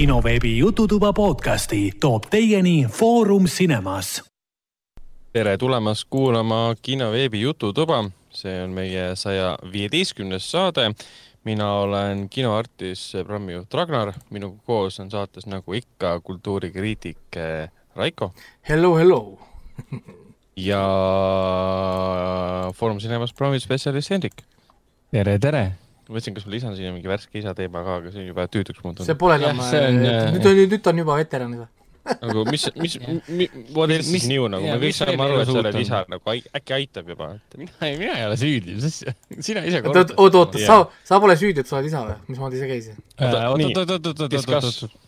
kinoveebi Jututuba podcasti toob teieni Foorum Cinemas. tere tulemast kuulama kinoveebi Jututuba, see on meie saja viieteistkümnes saade. mina olen kinoartis, programmijuht Ragnar, minuga koos on saates nagu ikka kultuurikriitik eh, Raiko. Hello, hello ja Foorum Cinemas programmi spetsialist Hendrik. tere, tere mõtlesin, kas ma lisan siia mingi värske isa teema ka, aga see on juba tüütuks muutunud. see pole enam, nüüd on, nüüd on juba veteranid nagu mis, mis, mis, what else is new nagu, me kõik saame aru, et sa oled isa nagu äkki aitab juba. mina, mina ei ole süüdi, sina ise korrutad. oot, oot, sa, sa pole süüdi, et sa oled isa või? mismoodi see käis? oot, oot, oot, oot, oot, oot, oot.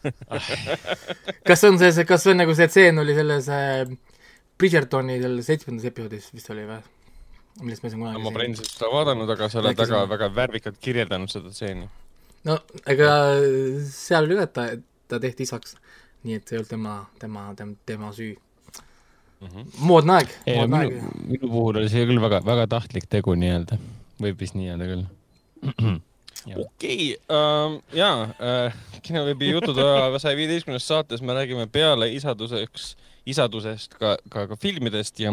kas on see, see, kas see on nagu see tseen oli selles äh, Bridgertoni selles seitsmendas episoodis vist oli või? Millest me siin kunagi ma pole endiselt seda vaadanud, aga sa oled väga, väga värvikalt kirjeldanud seda stseeni. no ega seal oli ka, et ta, ta tehti isaks, nii et see ei olnud tema, tema, tema, tema süü mm. -hmm. moodne aeg, moodne aeg. minu puhul oli see küll väga, väga tahtlik tegu nii-öelda, võib vist nii öelda küll okei okay, um,, jaa uh,, kinoveebi jututoa saja viieteistkümnes saates me räägime peale isaduseks uh, isadusest, ka, ka, ka filmidest ja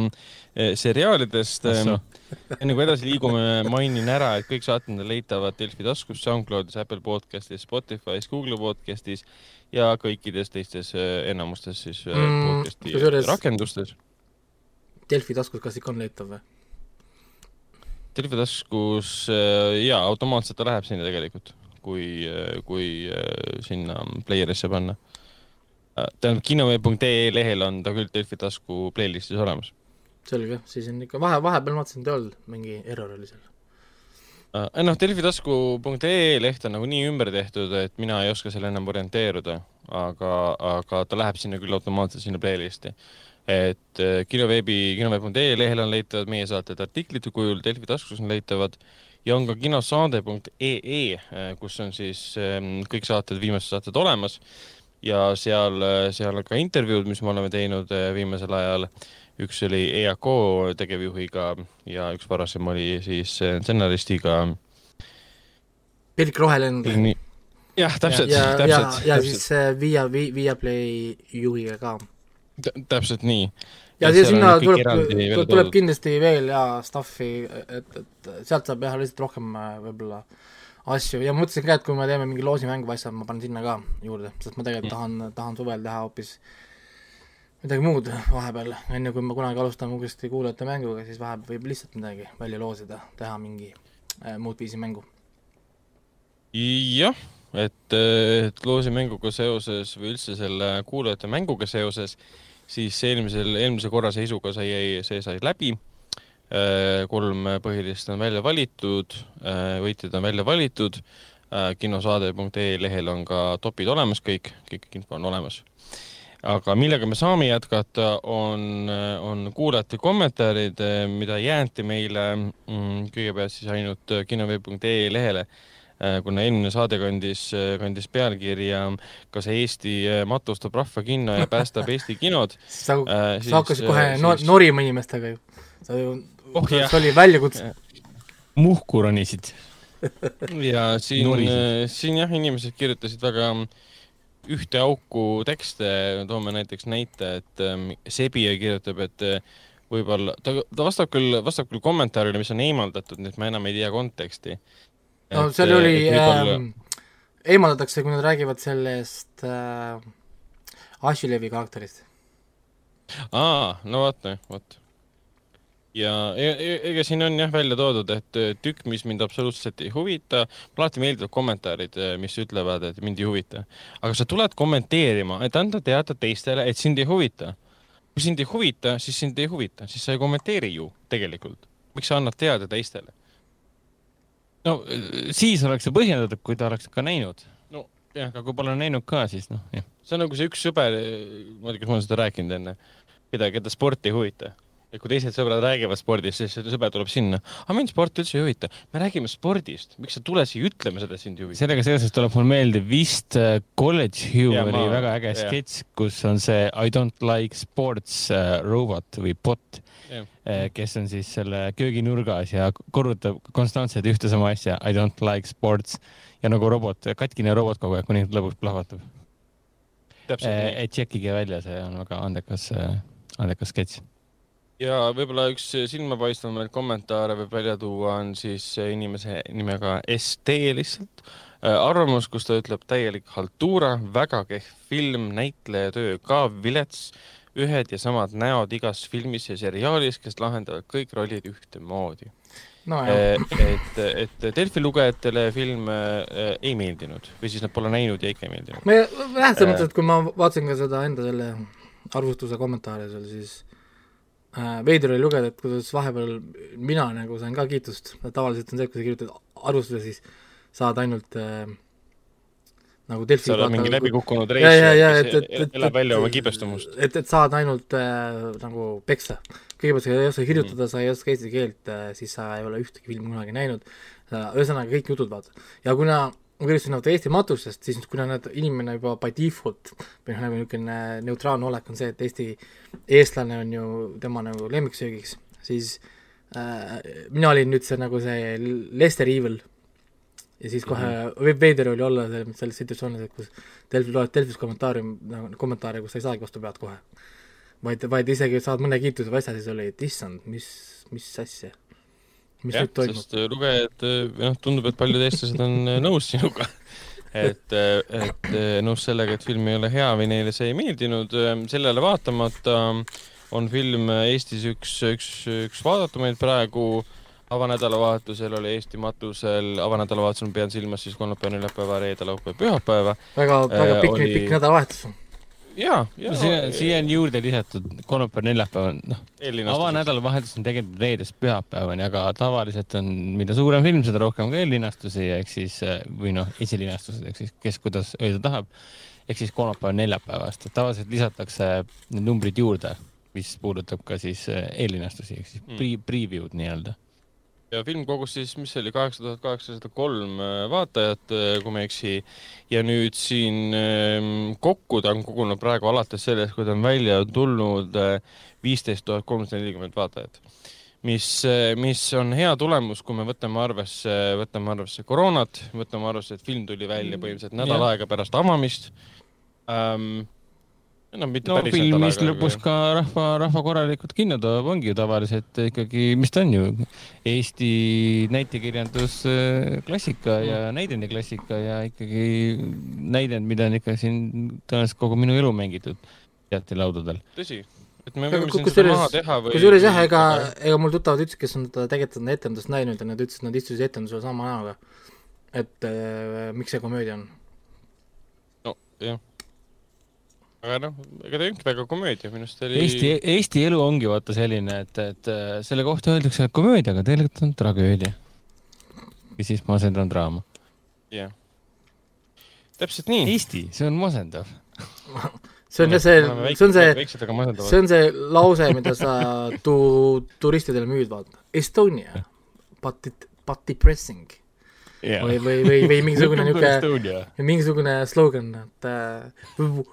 e, seriaalidest. enne kui edasi liigume, mainin ära, et kõik saated on leitavad Delfi taskus, SoundCloudis, Apple podcastis, Spotify's, Google podcastis ja kõikides teistes e, enamustes siis mm, podcasti kusjuures... rakendustes. Delfi taskus, kas ikka on leitav või? Delfi taskus jaa, automaatselt ta läheb sinna tegelikult, kui, kui sinna player'isse panna tähendab, kinoveeb.ee lehel on ta küll Delfi tasku playlistis olemas. selge, siis on ikka vahe, vahepeal ma vaatasin, et ei olnud, mingi error oli seal. Äh, noh, Delfi tasku.ee leht on nagu nii ümber tehtud, et mina ei oska seal enam orienteeruda, aga, aga ta läheb sinna küll automaatselt sinna playlisti. et äh, kinoveebi, kinoveeb.ee lehel on leitavad meie saated artiklite kujul, Delfi taskus on leitavad ja on ka kinosaade.ee, äh, kus on siis ähm, kõik saated, viimased saated olemas ja seal, seal ka intervjuud, mis me oleme teinud eh, viimasel ajal. üks oli EAK tegevjuhiga ja üks varasem oli siis eh, stsenaristiga. Pirk Rohelend. jah, täpselt, täpselt. ja, siis eh, Via, Viaplay juhiga ka. täpselt nii. ja, ja sinna tuleb, tuleb, tuleb kindlasti veel ja stuff'i, et, et sealt saab jah, lihtsalt rohkem võib-olla äh, asju. Ja mõtlesin ka, et kui me teeme mingi loosimängu asja, ma panen sinna ka juurde, sest ma tegelikult tahan, tahan suvel teha hoopis midagi muud vahepeal, enne kui ma kunagi alustan uuesti kuulajate mänguga, siis vahepeal võib lihtsalt midagi välja loosida, teha mingi äh, muud viisi mängu. jah, et, et loosimänguga seoses või üldse selle kuulajate mänguga seoses, siis eelmisel, eelmise korra seisuga sai, see sai läbi kolm põhilist on välja valitud, äh, võitjad on välja valitud, äh, kinosaade.ee lehel on ka topid olemas kõik, kõik info on olemas. aga millega me saame jätkata, on, on kuulajate kommentaarid, mida jäänti meile mm, kõigepealt siis ainult kinovee.ee lehele kuna eelmine saade kandis, kandis pealkirja Kas Eesti matustab rahvakinno ja päästab Eesti kinod sa, sa hakkasid kohe siis... norima inimestega ju. Sa ju oh, see oli väljakutse. muhku ronisid ja siin, äh, siin jah, inimesed kirjutasid väga ühte auku tekste, toome näiteks näite, et ähm, Sebija kirjutab, et äh, võib-olla, ta, ta vastab küll, vastab küll kommentaarile, mis on eemaldatud, nii et ma enam ei tea konteksti. no seal äh, oli võib-olla... äh,, eemaldatakse, kui nad räägivad sellest äh, Ashilevi karakterist. aa, no vot, vot ja e-, e-, ega siin on jah välja toodud, et tükk, mis mind absoluutselt ei huvita, mulle alati meeldivad kommentaarid, mis ütlevad, et mind ei huvita. aga sa tuled kommenteerima, et anda teada teistele, et sind ei huvita. kui sind ei huvita, siis sind ei huvita, siis sa ei kommenteeri ju tegelikult. miks sa annad teada teistele? no siis oleks see põhjendatud, kui ta oleks ka näinud. nojah, aga kui pole näinud ka, siis noh, jah. see on nagu see üks sõber, ma ei tea, kas ma olen seda rääkinud enne, keda, keda sport ei huvita et kui teised sõbrad räägivad spordist, siis sõber tuleb sinna. aga mind sport üldse ei huvita. me räägime spordist, miks sa tule siia ütlema seda, sind ei huvita. sellega seoses tuleb mul meelde vist äh, College Humori ma... väga äge sketš, kus on see I don't like sports uh, robot või bot yeah., äh, kes on siis selle kööginurgas ja korrutab konstantselt ühte sama asja I don't like sports ja nagu robot, katkine robot kogu aeg, kuni lõpuks plahvatab. et tšekkige välja, see on väga andekas, andekas sketš ja võib-olla üks silmapaistvamaid kommentaare võib välja tuua, on siis inimese nimega ST lihtsalt äh, arvamus, kus ta ütleb täielik haltuura, väga kehv film, näitleja töö ka vilets, ühed ja samad näod igas filmis ja seriaalis, kes lahendavad kõik rollid ühtemoodi no,. Äh, et, et Delfi lugejatele film äh, ei meeldinud või siis nad pole näinud ja ikka ei meeldinud. jah, selles mõttes, et kui ma vaatasin ka seda enda selle arvustuse kommentaare seal, siis veider oli lugeda, et kuidas vahepeal mina nagu sain ka kiitust, tavaliselt on see, et kui sa kirjutad arvustuse, siis saad ainult äh, nagu Delfi sa oled mingi läbikukkunud reis, elab välja oma kibestumust. et, et saad ainult äh, nagu peksta. kõigepealt sa ei oska kirjutada mm., sa ei oska eesti keelt äh,, siis sa ei ole ühtegi filmi kunagi näinud, ühesõnaga kõik jutud vaata. ja kuna ma kirjutasin nagu Eesti matusest, siis kuna nad, inimene juba by default või noh, nagu niisugune neutraalne olek on see, et Eesti eestlane on ju tema nagu lemmiksöögiks, siis äh, mina olin nüüd see nagu see Lester Evil ja siis kohe mm -hmm. veider oli olla selles, selles situatsioonis, et kus Delfi loed Delfis kommentaari, nagu kommentaare, kus sa ei saagi vastu pead kohe. vaid, vaid isegi saad mõne kiituse või asja, siis oli, et issand, mis, mis asja mis nüüd toimub? sest äh, lugejad, äh, noh, tundub, et paljud eestlased on äh, nõus sinuga. et, et nõus sellega, et film ei ole hea või neile see ei meeldinud, sellele vaatamata on film Eestis üks, üks, üks vaadatumaid praegu avanädalavahetusel oli Eesti matusel, avanädalavahetusel ma pean silmas siis kolmapäeva, neljapäeva, reede, laupäeva, pühapäeva. väga, väga pikk oli..., pikk nädalavahetus ja, ja siia, siia on juurde lisatud kolmapäev, neljapäev, noh, avanädalavahetus on tegelikult reedest pühapäevani, aga tavaliselt on, mida suurem film, seda rohkem ka eellinastusi, ehk siis või noh, esilinastused, ehk siis kes kuidas öelda tahab. ehk siis kolmapäev, neljapäevast, tavaliselt lisatakse need numbrid juurde, mis puudutab ka siis eellinastusi ehk siis mm. pre, preview'd nii-öelda ja film kogus siis, mis see oli, kaheksa tuhat kaheksasada kolm äh, vaatajat, äh, kui ma ei eksi. ja nüüd siin ähm, kokku ta on kogunud praegu alates sellest, kui ta on välja tulnud äh, viisteist tuhat kolmsada nelikümmend vaatajat. mis, mis on hea tulemus, kui me võtame arvesse, võtame arvesse koroonat, võtame arvesse, et film tuli välja mm, põhimõtteliselt nädal aega pärast avamist um, no, no film, mis lõpus ka rahva, rahva korralikult kinno toob, ongi ju tavaliselt ikkagi, mis ta on ju, Eesti näitekirjandus äh, klassika ja mm. näidendi klassika ja ikkagi näidend, mida on ikka siin tõenäoliselt kogu minu elu mängitud teatrilaudadel. tõsi, et me võime siin seda maha teha või kusjuures jah, ega, ega mul tuttavad ütlesid, kes on teda tegelikult seda etendust näinud ja nad ütlesid, nad istusid etendusel sama näoga. et äh, miks see komöödia on? no jah aga noh, ega ta ei olnud väga komöödia, minu arust oli. Eesti, Eesti elu ongi vaata selline, et, et äh, selle kohta öeldakse komöödia, aga tegelikult on tragöödia. ja siis masendav draama. jah yeah., täpselt nii. Eesti, see on masendav see on jah see, see on see, see on see lause, mida sa tu-, turistidele müüd, vaata. Estonia, but it, but depressing yeah.. või, või, või, või mingisugune niisugune, mingisugune slogan, et uh,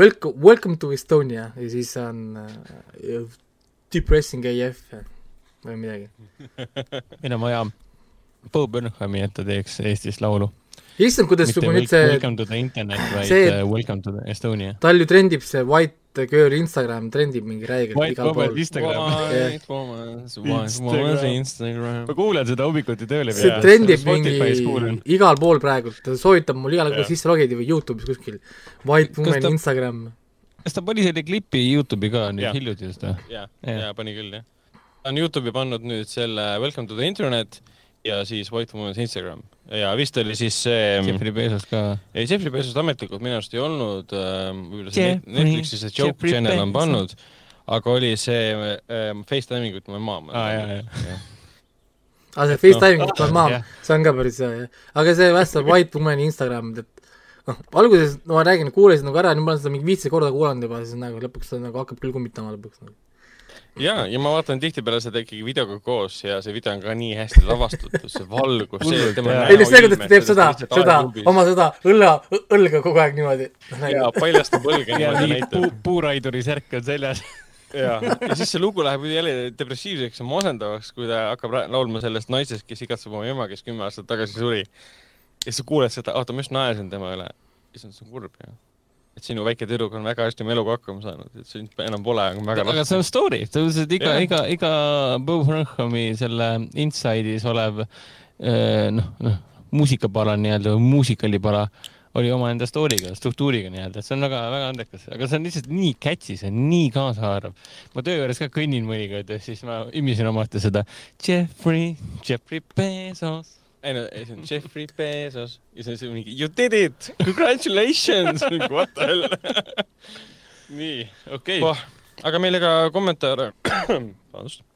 Welcome, welcome to Estonia ja siis on uh, depressing AF või midagi. meil on vaja Bo Burnhami, et ta teeks Eestis laulu. issand, kuidas sul nüüd see Welcome to the internet, vaid see, uh, Welcome to Estonia. tal ju trendib see White Girl Instagram trendib mingi räigelt igal pool. Ma kuulen seda hommikuti tööl. see trendib mingi igal pool praegult, ta soovitab mul igal pool sisse logida või Youtube'is kuskil. White woman ta, Instagram. kas ta pani selle klipi Youtube'i ka nüüd hiljuti just või? ja, ja pani küll jah. ta on Youtube'i pannud nüüd selle Welcome to the internet ja siis White Woman's Instagram ja vist oli siis see mm, Jeffrey Bezos ka. ei, Jeffrey Bezos ametlikult minu arust ei olnud, ähm, võib-olla see Netflixi see Joke Jeffrey Channel Bezos. on pannud, aga oli see ähm, FaceTiming with my mom. aa, jaa, jaa. aa, see FaceTiming with my mom, see on ka päris hea, jah. aga see vast White Woman'i Instagram, et noh, alguses, no ma räägin, kuulasin nagu ära, nüüd ma olen seda mingi viisteist korda kuulanud juba, siis nagu lõpuks nagu hakkab küll kummitama lõpuks nagu ja, ja ma vaatan tihtipeale seda ikkagi videoga koos ja see video on ka nii hästi lavastatud, see valgus, see tema ei no see, kuidas ta teeb seda, seda, oma seda õlle, õlga kogu aeg niimoodi. jaa, paljastab õlga niimoodi näitab. puuraiduri särk on seljas ja, ja siis see lugu läheb jälle depressiivseks ja masendavaks, kui ta hakkab laulma sellest naisest, kes igatseb oma ema, kes kümme aastat tagasi suri. ja sa kuuled seda, oota, ma just naersin tema üle. issand, see on kurb ju et sinu väike tüdruk on väga hästi oma eluga hakkama saanud, et sind enam pole, aga väga aga see on story, tõenäoliselt iga, iga, iga Bo Burnhami selle Inside'is olev eh, noh, noh, muusikapala nii-öelda, muusikalipala oli omaenda story'ga, struktuuriga nii-öelda, et see on väga, väga andekas, aga see on lihtsalt nii catchy, see on nii kaasahaarav. ma töö juures ka kõnnin mõnikord ja siis ma imisin omati seda Jeffrey, Jeffrey Bezos ei no, see on Jeffrey Bezos ja siis on mingi you did it, congratulations! What the hell? Nii, okei. Okay.. aga meil ega kommentaare, vabandust.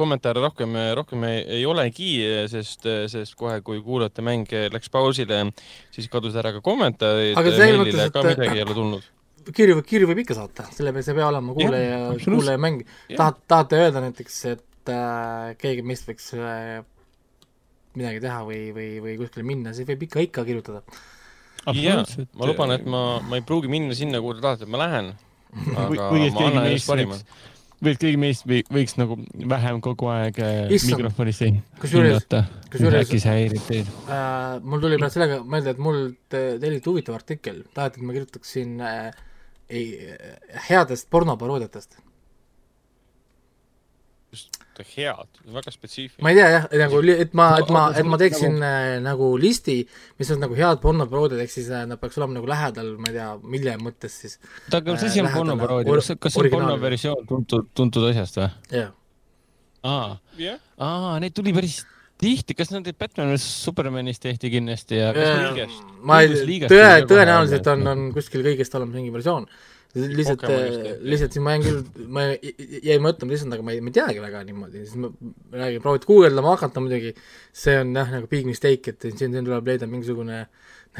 Kommentaare rohkem, rohkem ei, ei olegi, sest, sest kohe, kui kuulajate mäng läks pausile, siis kadusid ära ka kommentaarid. aga selles mõttes, et midagi ei ole tulnud. kirju, kirju võib ikka saata, sellepärast ei pea olema kuulaja, kuulaja mäng. tahate, tahate öelda näiteks, et äh, keegi meist võiks äh, midagi teha või, või, või kuskile minna, siis võib ikka, ikka kirjutada. jaa, ma luban, et ma, ma ei pruugi minna sinna, kuhu te tahate, et ma lähen, aga ma annan endast parima. või et keegi meist või, võiks nagu vähem kogu aeg äh, mikrofonis hingata, äkki see häirib teid? Äh,? mul tuli praegu sellega meelde, et mul telliti huvitav artikkel, taheti, et ma kirjutaksin äh, ei, headest pornoparoodiatest head, väga spetsiifiline. ma ei tea jah, nagu, et ma, et ma, et ma teeksin nagu, äh, nagu listi, mis on nagu head pornoparoodiad, ehk siis äh, nad peaks olema nagu lähedal, ma ei tea, mille mõttes siis. oota, aga mis asi on äh, pornoparoodia, kas, kas see on pornoversioon tuntud, tuntud asjast või? jah. aa yeah., aa, neid tuli päris tihti, kas nad Batman vs Supermanis tehti kindlasti ja kas liigest? ma ei, tõe, tõenäoliselt on, on kuskil kõigest olemas mingi versioon lihtsalt, äh, lihtsalt siis ma jäin küll, ma jäin mõtlema lihtsalt, aga ma ei, ma ei teagi väga niimoodi, siis ma räägin, proovid guugeldama hakata muidugi, see on jah, nagu big mistake, et siin, siin tuleb leida mingisugune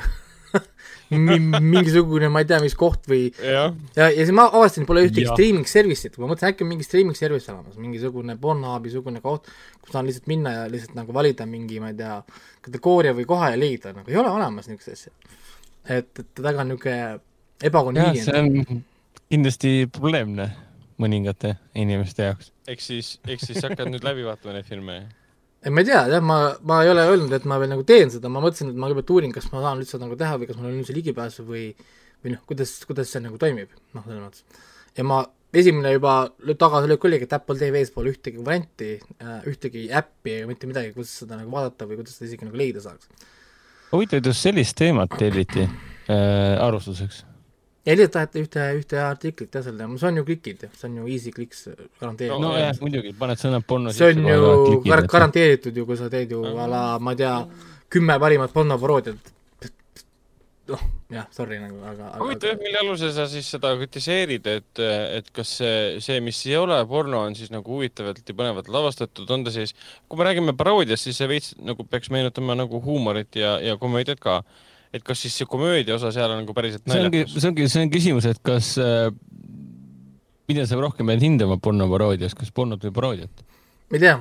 mingisugune, ma ei tea, mis koht või ja, ja, ja siis ma avastasin, pole ühtegi streaming service'it, ma mõtlesin, äkki on mingi streaming service olemas, mingisugune Pornhubi sugune koht, kus saan lihtsalt minna ja lihtsalt nagu valida mingi, ma ei tea, kategooria või koha ja leida, nagu ei ole olemas niisugust asja. et, et väga niisugune on kindlasti probleemne mõningate inimeste jaoks. eks siis, eks siis hakkad nüüd läbi vaatama neid filme? ei, ma ei tea, jah, ma, ma ei ole öelnud, et ma veel nagu teen seda, ma mõtlesin, et ma kõigepealt uurin, kas ma saan üldse nagu teha või kas mul on üldse ligipääsu või või noh, kuidas, kuidas see nagu toimib, noh, selles mõttes. ja ma, esimene juba tagasilöök oligi, et Apple TV-s pole ühtegi varianti äh,, ühtegi äppi ega mitte midagi, kuidas seda nagu vaadata või kuidas seda isegi nagu leida saaks. huvitav, just sellist teemat telliti äh, arvustuseks lihtsalt tahate ühte, ühte artiklit jah, seal teha, see on ju klikid, see on ju easy clicks garanteeritud. nojah, muidugi, paned sõna porno see on ju gar garanteeritud ju, kui sa teed ju a la, ma ei tea, kümme parimat pornoparoodiat. noh, jah, sorry nagu, aga, aga huvitav jah, mille alusel sa siis seda kritiseerid, et, et kas see, see, mis ei ole porno, on siis nagu huvitavalt ja põnevalt lavastatud, on ta siis, kui me räägime paroodiast, siis see veits nagu peaks meenutama nagu huumorit ja, ja komöödiat ka et kas siis see komöödia osa seal on nagu päriselt naljakas? see ongi, see on küsimus, et kas äh,, mida sa rohkem pead hindama pornoparoodias, kas pornot või paroodiat? ma ei tea,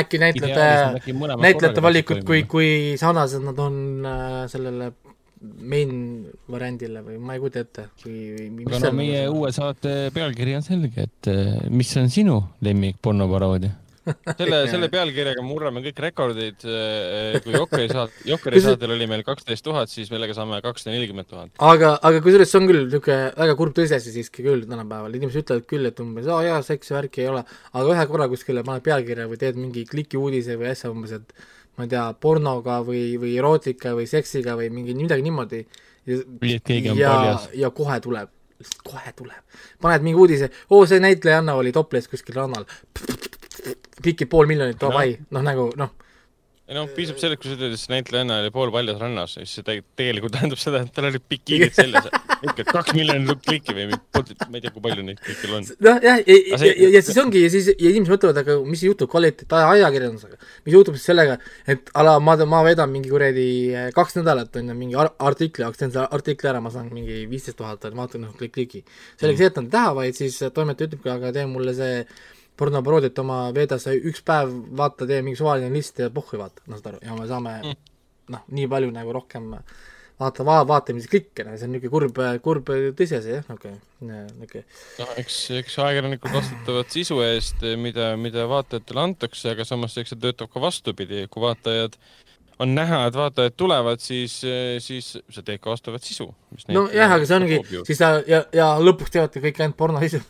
äkki näitlejate, näitlejate valikud, kui, kui sarnased nad on äh, sellele main variandile või ma ei kujuta ette või aga no meie uue saate pealkiri on selge, et äh, mis on sinu lemmik pornoparoodia selle, selle pealkirjaga murrame kõik rekordid. Eh, kui Jokkeri saat-, Jokkeri saatel oli meil kaksteist tuhat, siis millega saame kakssada nelikümmend tuhat. aga, aga kusjuures see on küll niisugune väga kurb tõsiasi siiski küll tänapäeval, inimesed ütlevad küll, et umbes aa jaa, seksi värki ei ole, aga ühe korra kuskile paned pealkirja või teed mingi klikiuudise või asja umbes, et ma ei tea, pornoga või, või erootika või seksiga või mingi midagi niimoodi. või et keegi on ja, paljas. ja kohe tuleb, kohe tuleb. paned mingi uudise, oo see näitlejanna oli toples kuskil rannal pikib pool miljonit, davai no., noh nagu noh. ei noh, piisab sellest, kui sa ütled, et see näitlejanna oli pool paljas rannas, siis see tegelikult tähendab seda, et tal olid bikiinid seljas. ikka kaks miljonit klikki või ma ei tea, kui palju neid kõikjal on. noh jah, ja, ja, ja, ja, ja siis ongi ja siis ja inimesed mõtlevad, aga mis juhtub kvaliteet ajakirjandusega, mis juhtub siis sellega, et ala ma, ma vedan mingi kuradi eh, kaks nädalat on ju mingi artikli jaoks, teen selle artikli ära, ma saan mingi viisteist tuhat, vaatan noh, klikk, kliki. selleks ei jäta nad teha, vaid siis toimetaja ütlebki, aga tee mulle see pornoparoodiat oma veedas, üks päev vaata, tee mingi suvaline list ja pohhu vaata, noh saad aru, ja me saame mm. noh, nii palju nagu rohkem vaata, va-, vaatamise klikke, see on niisugune kurb, kurb tõsiasi jah, okei okay.. noh, eks, eks ajakirjanikud vastutavad sisu eest, mida, mida vaatajatele antakse, aga samas eks see töötab ka vastupidi, kui vaatajad on näha, et vaatajad tulevad, siis, siis sa teed ka vastavat sisu. nojah, aga see ongi, siis sa ja, ja lõpuks teevadki kõik ainult pornosisu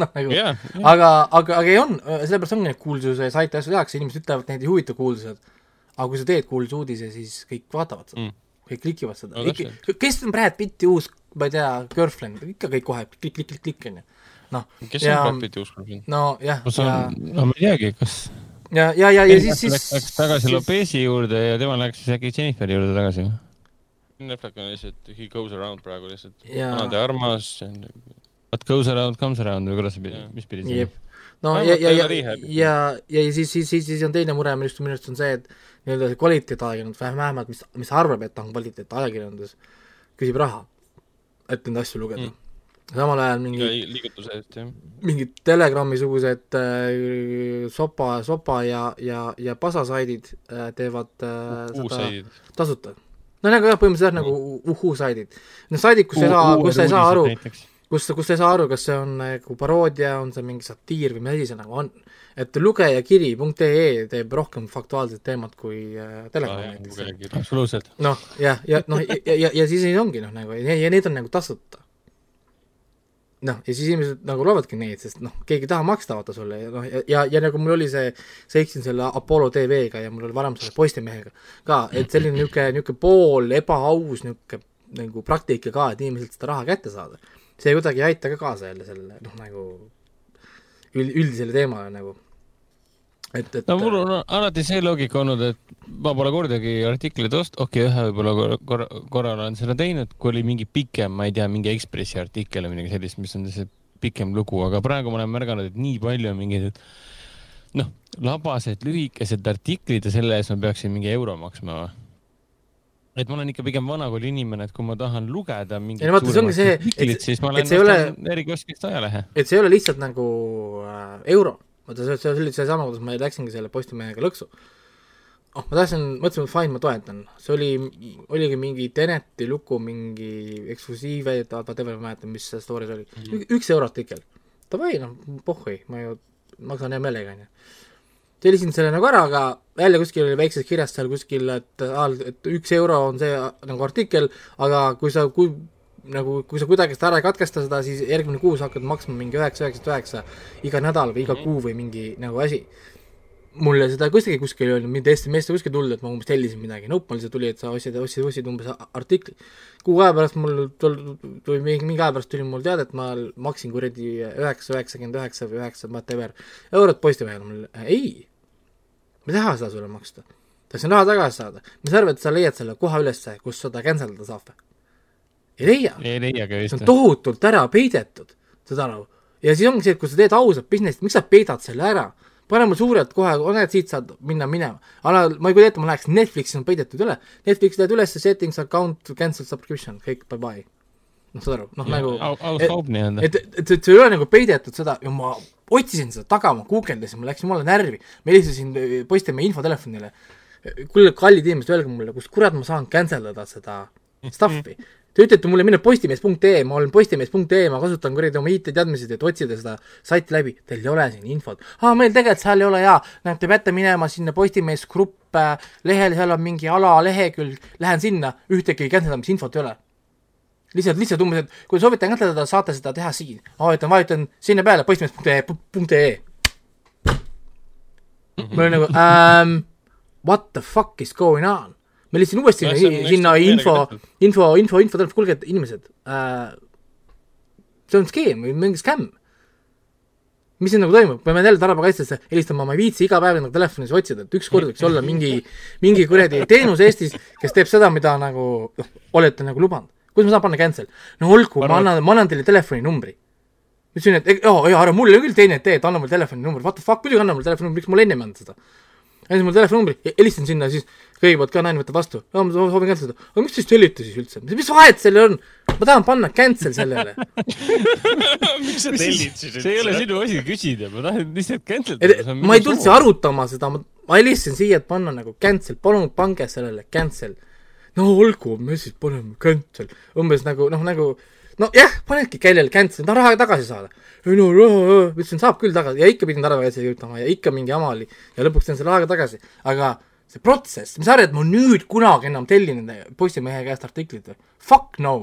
noh nagu yeah,, yeah. aga, aga, aga ei on, sellepärast ongi neid kuulsuse saite asju tehakse, inimesed ütlevad, et neid ei huvita kuulsused. aga kui sa teed kuulsa uudise, siis kõik vaatavad seda mm kõik klikivad seda no,. kes on Brad Pitti uus, ma ei tea, girlfriend, ikka kõik kohe klikk, klikk, klikk, klikk, onju. noh. kes ja, on Brad Pitti uus girlfriend? nojah. Ja... no ma ei teagi, kas ja, ja, ja, ja siis, siis läks tagasi siis... Lopezi juurde ja tema läks siis äkki Jenniferi juurde tagasi? Netflix on lihtsalt, he goes around praegu lihtsalt ja.... vanade armas. What goes around comes around või kuidas see pidi, mis pidi see? no ja, ja, ja, ja, ja, ja siis, siis, siis, siis on teine mure arust, minu arust on see, et nii-öelda see kvaliteetajakirjandus, vähemalt mis, mis arvab, et ta on kvaliteetajakirjandus, küsib raha, et neid asju lugeda mm. Samal ajal mingi liigutuse eest, jah. mingid Telegrami-sugused äh, sopa, sopa ja, ja, ja pasasaidid äh, teevad äh, seda tasuta. no nagu jah, põhimõtteliselt nagu uhuu-saidid. Need saidid, kus ei saa, kus sa ei saa aru, kus, kus ei saa aru, kas see on nagu paroodia, on see mingi satiir või mis asi see nagu on et lugejakiri.ee teeb rohkem faktuaalset teemat kui äh, Telegram näiteks. absoluutselt. noh, jah, ja noh, ja, ja, ja, ja siis ongi noh, nagu ja, ja need on nagu tasuta. Noh, ja siis inimesed nagu loevadki neid, sest noh, keegi ei taha maksta vaata sulle ja noh, ja, ja, ja nagu mul oli see, eksisin selle Apollo tv-ga ja mul oli varem selle Postimehega ka, et selline niisugune, niisugune pool ebaaus niisugune nagu praktika ka, et inimeselt seda raha kätte saada. see kuidagi ei aita ka kaasa jälle sellele, noh nagu üld, üldisele teemale nagu. Et, et no mul on alati see loogika olnud, et ma pole kordagi artikleid ost-, okei okay,, ühe võib-olla korra, korra, olen seda teinud, kui oli mingi pikem, ma ei tea, mingi Ekspressi artikkel või midagi sellist, mis on see pikem lugu, aga praegu ma olen märganud, et nii palju on mingeid, et noh, labased lühikesed artiklid ja selle eest ma peaksin mingi euro maksma või? et ma olen ikka pigem vanakooli inimene, et kui ma tahan lugeda mingit ei no vaata, see ongi see, et, siis ma lähen ostan erikioskist ajalehe. et see ei ole lihtsalt nagu äh, euro, vaata see, see oli seesama, kuidas ma läksingi selle Postimehega lõksu. oh, ma tahtsin, mõtlesin, et fine, ma toetan, see oli, oligi mingi Teneti lugu, mingi eksklusiive, whatever, ma ei mäleta, mis see story's oli mm, -hmm. üks euro artikkel. Davai, noh, pohhui, ma ju maksan hea meelega, onju tellisin selle nagu ära, aga jälle kuskil oli väikses kirjas seal kuskil, et, et üks euro on see nagu artikkel, aga kui sa, kui nagu, kui sa kuidagi seda ära ei katkesta seda, siis järgmine kuu sa hakkad maksma mingi üheksa, üheksakümmend üheksa iga nädal või iga mhm. kuu või mingi nagu asi. mulle seda kuskil kuskil ei öelnud, mind SMS-i kuskil tulnud, et ma umbes tellisin midagi, nope, mul lihtsalt tuli, et sa ostsid, ostsid, ostsid umbes artikli. kuu aja pärast mul tuli, mingi, mingi aja pärast tuli mul teade, et ma maksin kuradi üheksa, üheksakümmend üheksa või üheksa, whatever, eurot Postimehele, mul ei ma ei taha seda sulle maksta. tahtsin raha tagasi saada. mis sa arvad, sa leiad selle koha ülesse, kus seda cancel ida saab või? Ei leia. ei leiagi vist. see on tohutult ära peidetud, saad aru. ja siis ongi see, et kui sa teed ausat business'i, miks sa peidad selle ära? pane mul suurelt kohe, näed, siit saad minna minema. ala, ma ei kujuta ette, ma läheks Netflixi on peidetud üle, Netflix lähed üles, settings, account, cancel subscription, kõik, bye bye. noh, saad aru, noh nagu aus kaup nii-öelda. et, et, et, see ei ole nagu peidetud seda ja ma otsisin seda taga, ma guugeldasin, ma läksin jumala närvi, ma helistasin äh, Postimehe infotelefonile. kuule, kallid inimesed, öelge mulle, kus kurat ma saan cancel dada seda stuff'i. Te ütlete mulle minna postimees.ee, ma olen postimees.ee, ma kasutan kuradi oma IT-teadmised, et otsida seda saiti läbi, teil ei ole siin infot. aa, meil tegelikult seal ei ole jaa, näed, te peate minema sinna Postimees grupp lehele, seal on mingi alalehekülg, lähen sinna, ühtegi cancel damise infot ei ole lihtsalt, lihtsalt umbes, et kui soovite käsitleda, saate seda teha siin. vajutan, vajutan sinna peale, postimees.ee. ma olin nagu um, what the fuck is going on? Ma lihtsalt uuesti no, sinna, sinna info, info, info, info, info, kuulge, inimesed uh,, see on skeem või mingi skämm. mis siin nagu toimub, ma pean jälle tarbijakaitsesse helistama, ma ei viitsi iga päev nagu telefonis otsida, et ükskord võiks olla mingi, mingi kuradi teenus Eestis, kes teeb seda, mida nagu noh, olete nagu lubanud kuidas ma saan panna cancel? no olgu, ma annan, ma annan teile telefoninumbri. ma ütlesin, et jaa, jaa, ära mulle küll teine tee, et anna mulle telefoninumbri, what the fuck, muidugi anna mulle telefoninumbri, miks mulle ennem ei andnud seda? Andis mulle telefoninumbri, helistasin sinna, siis kõigepealt ka naine võtab vastu, ma soovin cancel ida, aga miks te siis tellite siis üldse, mis vahet sellel on? ma tahan panna cancel sellele. Miks sa tellid siis üldse? see ei ole sinu asi küsida, ma tahan lihtsalt cancel ida. ma ei tulnud siia arutama seda, ma, ma helistasin siia, et panna nagu cancel, palun pange sellele cancel. no olgu, me siis paneme cancel, umbes nagu noh, nagu nojah, panedki kellele cancel, tahan raha tagasi saada. ei no raha, ütlesin, saab küll tagasi ja ikka pidin tagasi kirjutama ja ikka mingi jama oli ja lõpuks sain selle raha tagasi, aga see protsess, mis sa arvad, et ma nüüd kunagi enam tellin Postimehe käest artiklit või? Fuck no!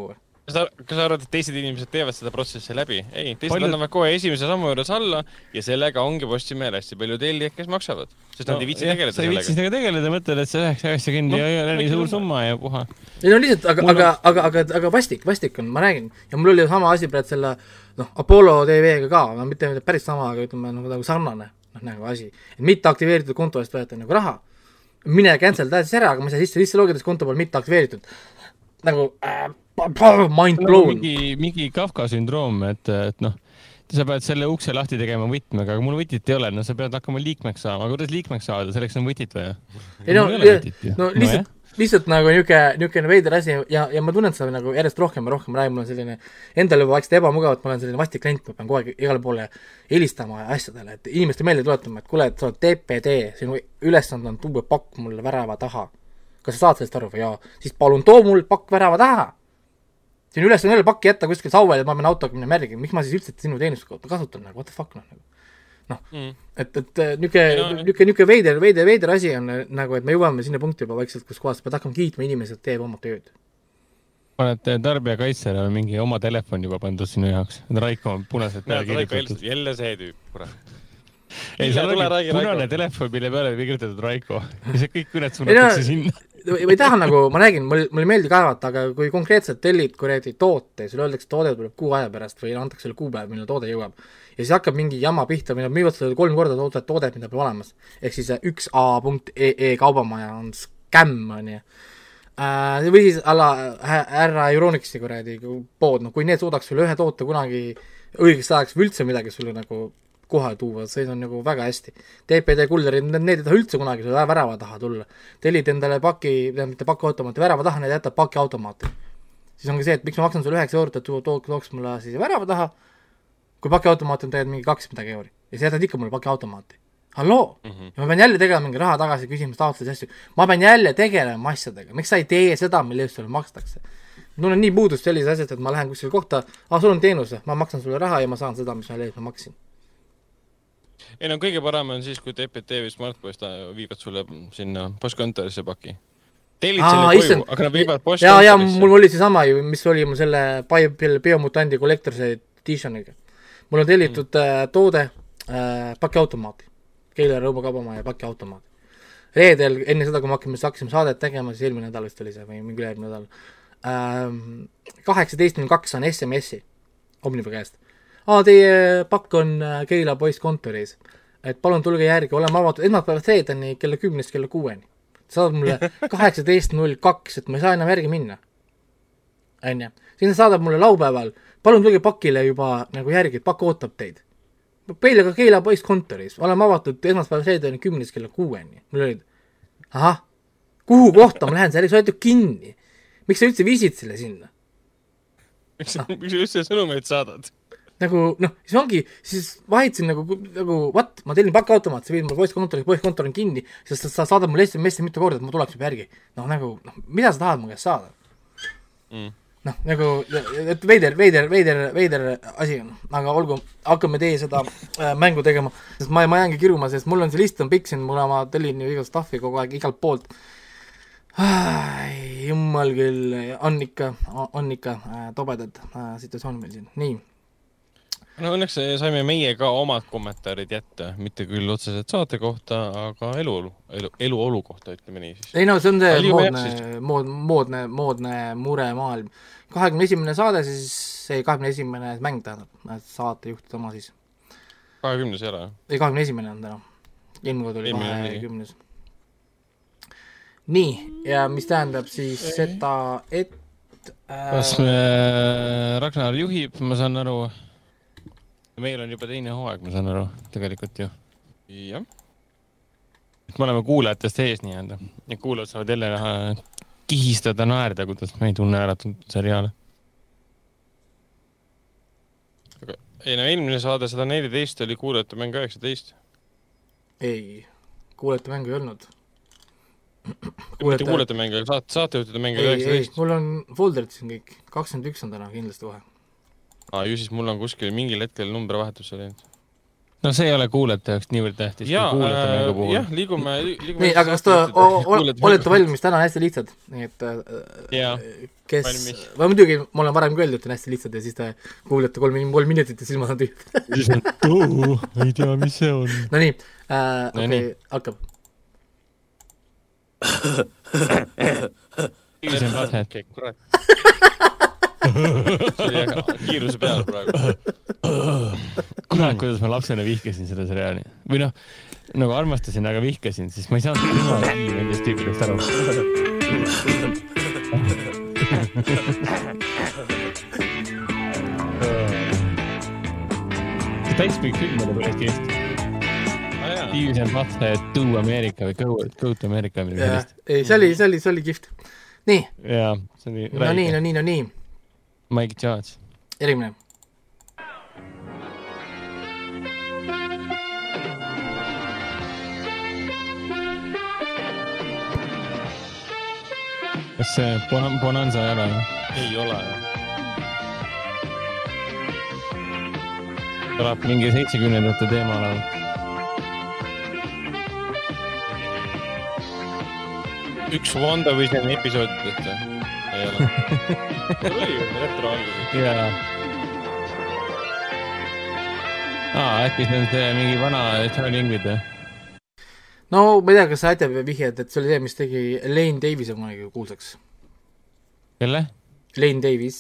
Kas sa, kas sa arvad, et teised inimesed teevad seda protsessi läbi? ei, teised Palju... annavad kohe esimese sammu juures alla ja sellega ongi Postimehel hästi palju tellijaid, kes maksavad. sest no, nad ei viitsi tegeleda sellega. sa ei viitsi sellega tegeleda, mõtled, et see üheksa üheksakümmend no, ei ole nii suur summa ja puha. ei no lihtsalt, aga, aga, aga, aga, aga vastik, vastik on, ma räägin, ja mul oli sama asi praegu selle noh, Apollo TV-ga ka, no mitte päris sama, aga ütleme nagu, nagu sarnane noh, nagu asi. et mitte aktiveeritud konto eest võeta nagu raha mine cancel ta siis ära, aga ma ei saa sisse, sisse logida, sest konto pole mitte aktiveeritud. nagu äh, mind blown. mingi, mingi Kafka sündroom, et, et noh, sa pead selle ukse lahti tegema võtmega, aga mul võtit ei ole, no sa pead hakkama liikmeks saama, kuidas liikmeks saada, selleks on võtit vaja. ei no, no lihtsalt no, lihtsalt nagu niisugune, niisugune veider asi ja, ja ma tunnen seda nagu järjest rohkem ja rohkem räägin, mul on selline endal juba vaikselt ebamugav, et ma olen selline vastik klient, ma pean kogu aeg igale poole helistama asjadele, et inimestele meelde tuletama, et kuule, et sa oled TPD, sinu ülesanne on tuua pakk mulle värava taha. kas sa saad sellest aru või jaa? siis palun too mul pakk värava taha. Sinu ülesanne ei ole pakki jätta kuskil sauel ja ma pean autoga minema järgi, miks ma siis üldse sinu teenust kasutan nagu, what the fuck noh nagu? Noh mm., et, et niisugune, niisugune, niisugune veider, veider, veider asi on nagu, et me jõuame sinna punkti juba vaikselt, kus kohas pead hakkama kiitma inimesi, et teeb oma tööd. paned tarbijakaitsele mingi oma telefon juba pandud sinu jaoks, Raiko on punaselt peale kirjutatud. jälle see tüüp, kurat. Ei, seal ongi punane telefon, mille peale oli kirjutatud Raiko. Ja see kõik kõned suunatakse sinna ma ei taha nagu, ma räägin, mul, mulle ei meeldi kaevata, aga kui konkreetselt tellid kuradi toote, sulle öeldakse, toode tuleb kuu aja pärast või antakse sulle kuupäev, millal toode jõuab, ja siis hakkab mingi jama pihta, või nad müüvad sulle kolm korda toodet, toodet, mida pole olemas. ehk siis üks A punkt EE kaubamaja on skämm, on ju äh,. või siis alla härra Euronixi kuradi pood, noh kui need suudaks sulle ühe toote kunagi õigeks ajaks või üldse midagi sulle nagu kohe tuua, see on nagu väga hästi. TPD kullerid, need ei taha üldse kunagi sulle värava taha tulla. tellid endale paki, tähendab mitte pakiautomaati, värava taha, need jätab pakiautomaati. siis ongi see, et miks ma maksan sulle üheksa eurot, et too, too, tooks mulle siis värava taha, kui pakiautomaat on tegelikult mingi kaks midagi euri. ja sa jätad ikka mulle pakiautomaati. halloo mm, -hmm. ja ma pean jälle tegema mingi raha tagasi küsimas, taotlusi, asju. ma pean jälle tegelema asjadega, miks sa ei tee seda, mille eest sulle makstakse? ma tunnen nii puudust sellisest asjast, et ma lähen kuskile kohta, aa, sul on teenus, ma maksan sulle raha ja ma saan seda, mis mille eest ma maksin ei no kõige parem on siis, kui TPT või Smartpost viivad sulle sinna postkontorisse paki. tellid Aa, selle koju aga nad viivad postkontorisse. ja, ja mul oli seesama ju, mis oli mul selle Biomutandi Collector's Editioniga. mul on tellitud mm. äh, toode äh, pakiautomaati, Keila Rõuba kaubamaja pakiautomaat. reedel, enne seda, kui me hakkame, hakkasime saadet tegema, siis eelmine nädal vist oli see või mingi ülejärgmine nädal ähm,, kaheksateist null kaks on SMS-i Omniva käest aa, teie pakk on äh, Keila poisskontoris, et palun tulge järgi, oleme avatud esmaspäevast reedeni kella kümnest kella kuueni. saadab mulle kaheksateist null kaks, et ma ei saa enam järgi minna. onju, siis ta saadab mulle laupäeval, palun tulge pakile juba nagu järgi, pakk ootab teid. meil aga Keila poisskontoris, oleme avatud esmaspäevast reedeni kümnest kella kuueni. mul olid, ahah, kuhu kohta ma lähen, sa oled ju kinni. miks sa üldse viisid selle sinna? miks sa miks sa üldse sõnumeid saadad? Nagu noh, siis ongi, siis vahitasin nagu, nagu what, ma tellin pakiautomaat, sa viid mulle poisskontori, poisskontor on kinni, sest sa saadad mulle SMS-i mitu korda, et ma tuleks juba järgi. noh, nagu noh, mida sa tahad mu käest saada mm.? noh, nagu, et veider, veider, veider, veider asi on, aga olgu, hakkame teie seda äh, mängu tegema, sest ma, ma jäängi kiruma, sest mul on see list on pikk siin, kuna ma tellin ju igast stuff'i kogu aeg igalt poolt. jumal küll, on ikka, on ikka äh, tobedad äh, situatsioonid meil siin, nii no õnneks saime meie ka omad kommentaarid jätta, mitte küll otseselt saate kohta, aga eluolu, elu, eluolu kohta, ütleme nii siis. ei no see on see moodne, mood, moodne, moodne muremaailm. kahekümne esimene saade siis, ei kahekümne esimene mäng tähendab, saatejuhtide oma siis. kahekümnes ei ole? ei, kahekümne esimene on täna. eelmine kord oli kahekümnes. nii, ja mis tähendab siis ei. seda, et äh... kas me, Ragnar juhib, ma saan aru meil on juba teine hooaeg, ma saan aru, tegelikult ju. jah. me oleme kuulajatest ees nii-öelda ja kuulajad saavad jälle näha, kihistada, naerda, kuidas me ei tunne ära tuntud seriaale. aga ei no eelmine saade sada neliteist oli kuulajate mäng üheksateist. ei, kuulajate mängu ei olnud. mitte kuulajate mäng, aga saate, saatejuhtide mäng oli üheksateist. mul on folderid siin kõik, kakskümmend üks on täna kindlasti kohe. Aa, ju siis mul on kuskil mingil hetkel numbrivahetusse läinud no see ei ole kuulajate jaoks niivõrd tähtis ja, kui kuulajate mängu puhul. jah, liigume, liigume. nii, aga kas te olete valmis, täna on hästi lihtsad, nii et ja, kes, või muidugi ma olen varem ka öeldud, et on hästi lihtsad ja siis te kuulete kolm, kolm minutit ja silmad on tühjad. siis on, oo, ei tea, mis see on. Nonii äh,, okei okay,, hakkab. See on vased. kurat kiiruse peal praegu. kurat, kuidas ma lapsena vihkasin seda seriaali või noh, nagu armastasin, aga vihkasin, siis ma ei saanud tema nendest tüüpidest aru. täispikk film oli päris eesti. Beavis and Butthead To America või Go, Go to America või midagi sellist. ei, see oli, see oli, see oli kihvt. nii. jaa, see oli. no nii, no nii, no nii Mike Judge. järgmine. kas see Bon-, Bonanza ei ole? ei ole. kõlab mingi seitsmekümnendate teema laul. üks WandaVisioni episoodidest või? Ei ole. oli ju retro alguses. jaa. aa, äkki see on see mingi vana Charlie Ingrid või? no ma ei tea, kas sa aitab vihjad, et see oli see, mis tegi Lane Davise kunagi kuulsaks. kelle? Lane Davis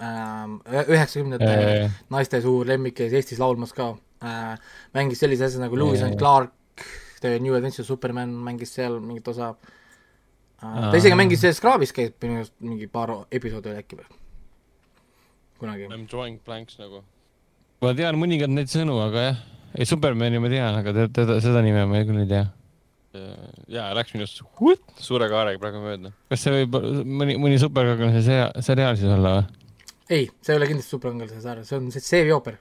ähm,, üheksakümnendate äh. naiste suur lemmik käis Eestis laulmas ka äh,. mängis sellise asja nagu Lewis and Clark, The New Adventures Superman mängis seal mingit osa äh, ta isegi mängis selles Graavis käis minu arust mingi paar episoodi oli äkki või? kunagi. I m drawing blanks nagu. ma tean mõningaid neid sõnu, aga jah, ei Supermani ma tean, aga teda, seda nime ma küll ei tea. ja läks minust hut, suure kaarega praegu mööda. kas see võib mõni, mõni superkangelase sea-, seriaal siis olla või? ei, see ei ole kindlasti superkangelase seriaal, see on see seebiooper.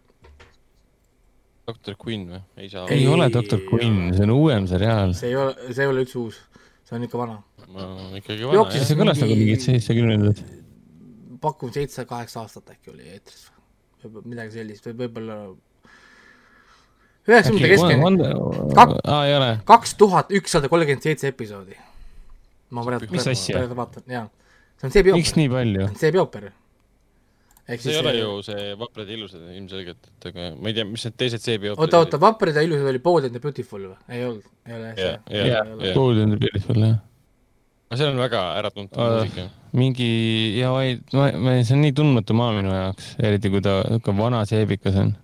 doktor Quinn või? ei saa. ei ole doktor Quinn, see on uuem seriaal. see ei ole, see ei ole üldse uus, see on ikka vana ikkagi vana jah. see kõlas nagu mingid seitsmekümnendad. pakun seitse-kaheksa aastat äkki oli eetris või midagi sellist või võib-olla üheksakümnendate keskmine. kaks tuhat ükssada kolmkümmend seitse episoodi. ma praegu, praegu vaatan, jaa. see on see miks nii palju? see bioper. see ei ole ju see Vaprad ja ilusad ilmselgelt, et aga ma ei tea, mis need teised see bioperid oota, oota, Vaprad ja ilusad oli Bold and the Beautiful või? ei olnud, ei ole see? Bold and the Beautiful, jah aga see on väga äratuntud uh, muusika. mingi ja vaid, ma, ma, see on nii tundmatu maa minu jaoks, eriti kui ta niisugune vana seebikas on.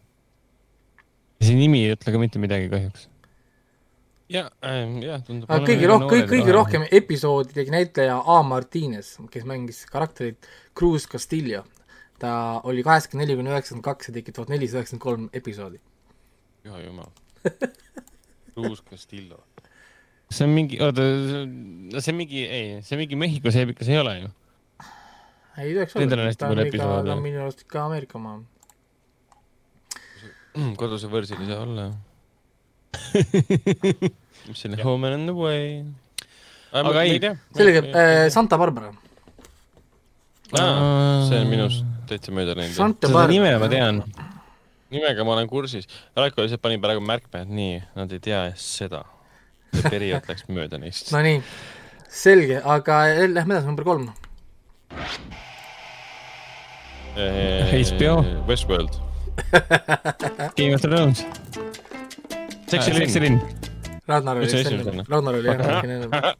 see nimi ei ütle ka mitte midagi kahjuks. ja äh,, jah, tundub. aga kõige rohkem, kõige, kõige rohkem episoodi tegi näitleja A Martines, kes mängis karakterit Cruz Castillo. ta oli kaheksakümmend neli kuni üheksakümmend kaks ja tegi tuhat nelisada üheksakümmend kolm episoodi. püha jumal Cruz Castillo see on mingi, oota, see on mingi, ei, see mingi Mehhiko seebikas ei ole ju. ei tohiks olla. Nendel on hästi palju episoode. ta on minu arust ikka Ameerika mm,. koduse võrsil ei saa olla mis see oli, Home and Away. aga ei, selge, äh, Santa Barbara. see on minust täitsa mööda läinud. seda nime ma tean. nimega ma olen kursis. Raiko lihtsalt pani praegu märkme, et nii, nad ei tea seda see periood läks mööda neist. Nonii, selge, aga lähme edasi, number kolm. HBO. Westworld Game of Thrones. Seksi linn. Ragnar oli enne, Ragnar oli jah natukene enne.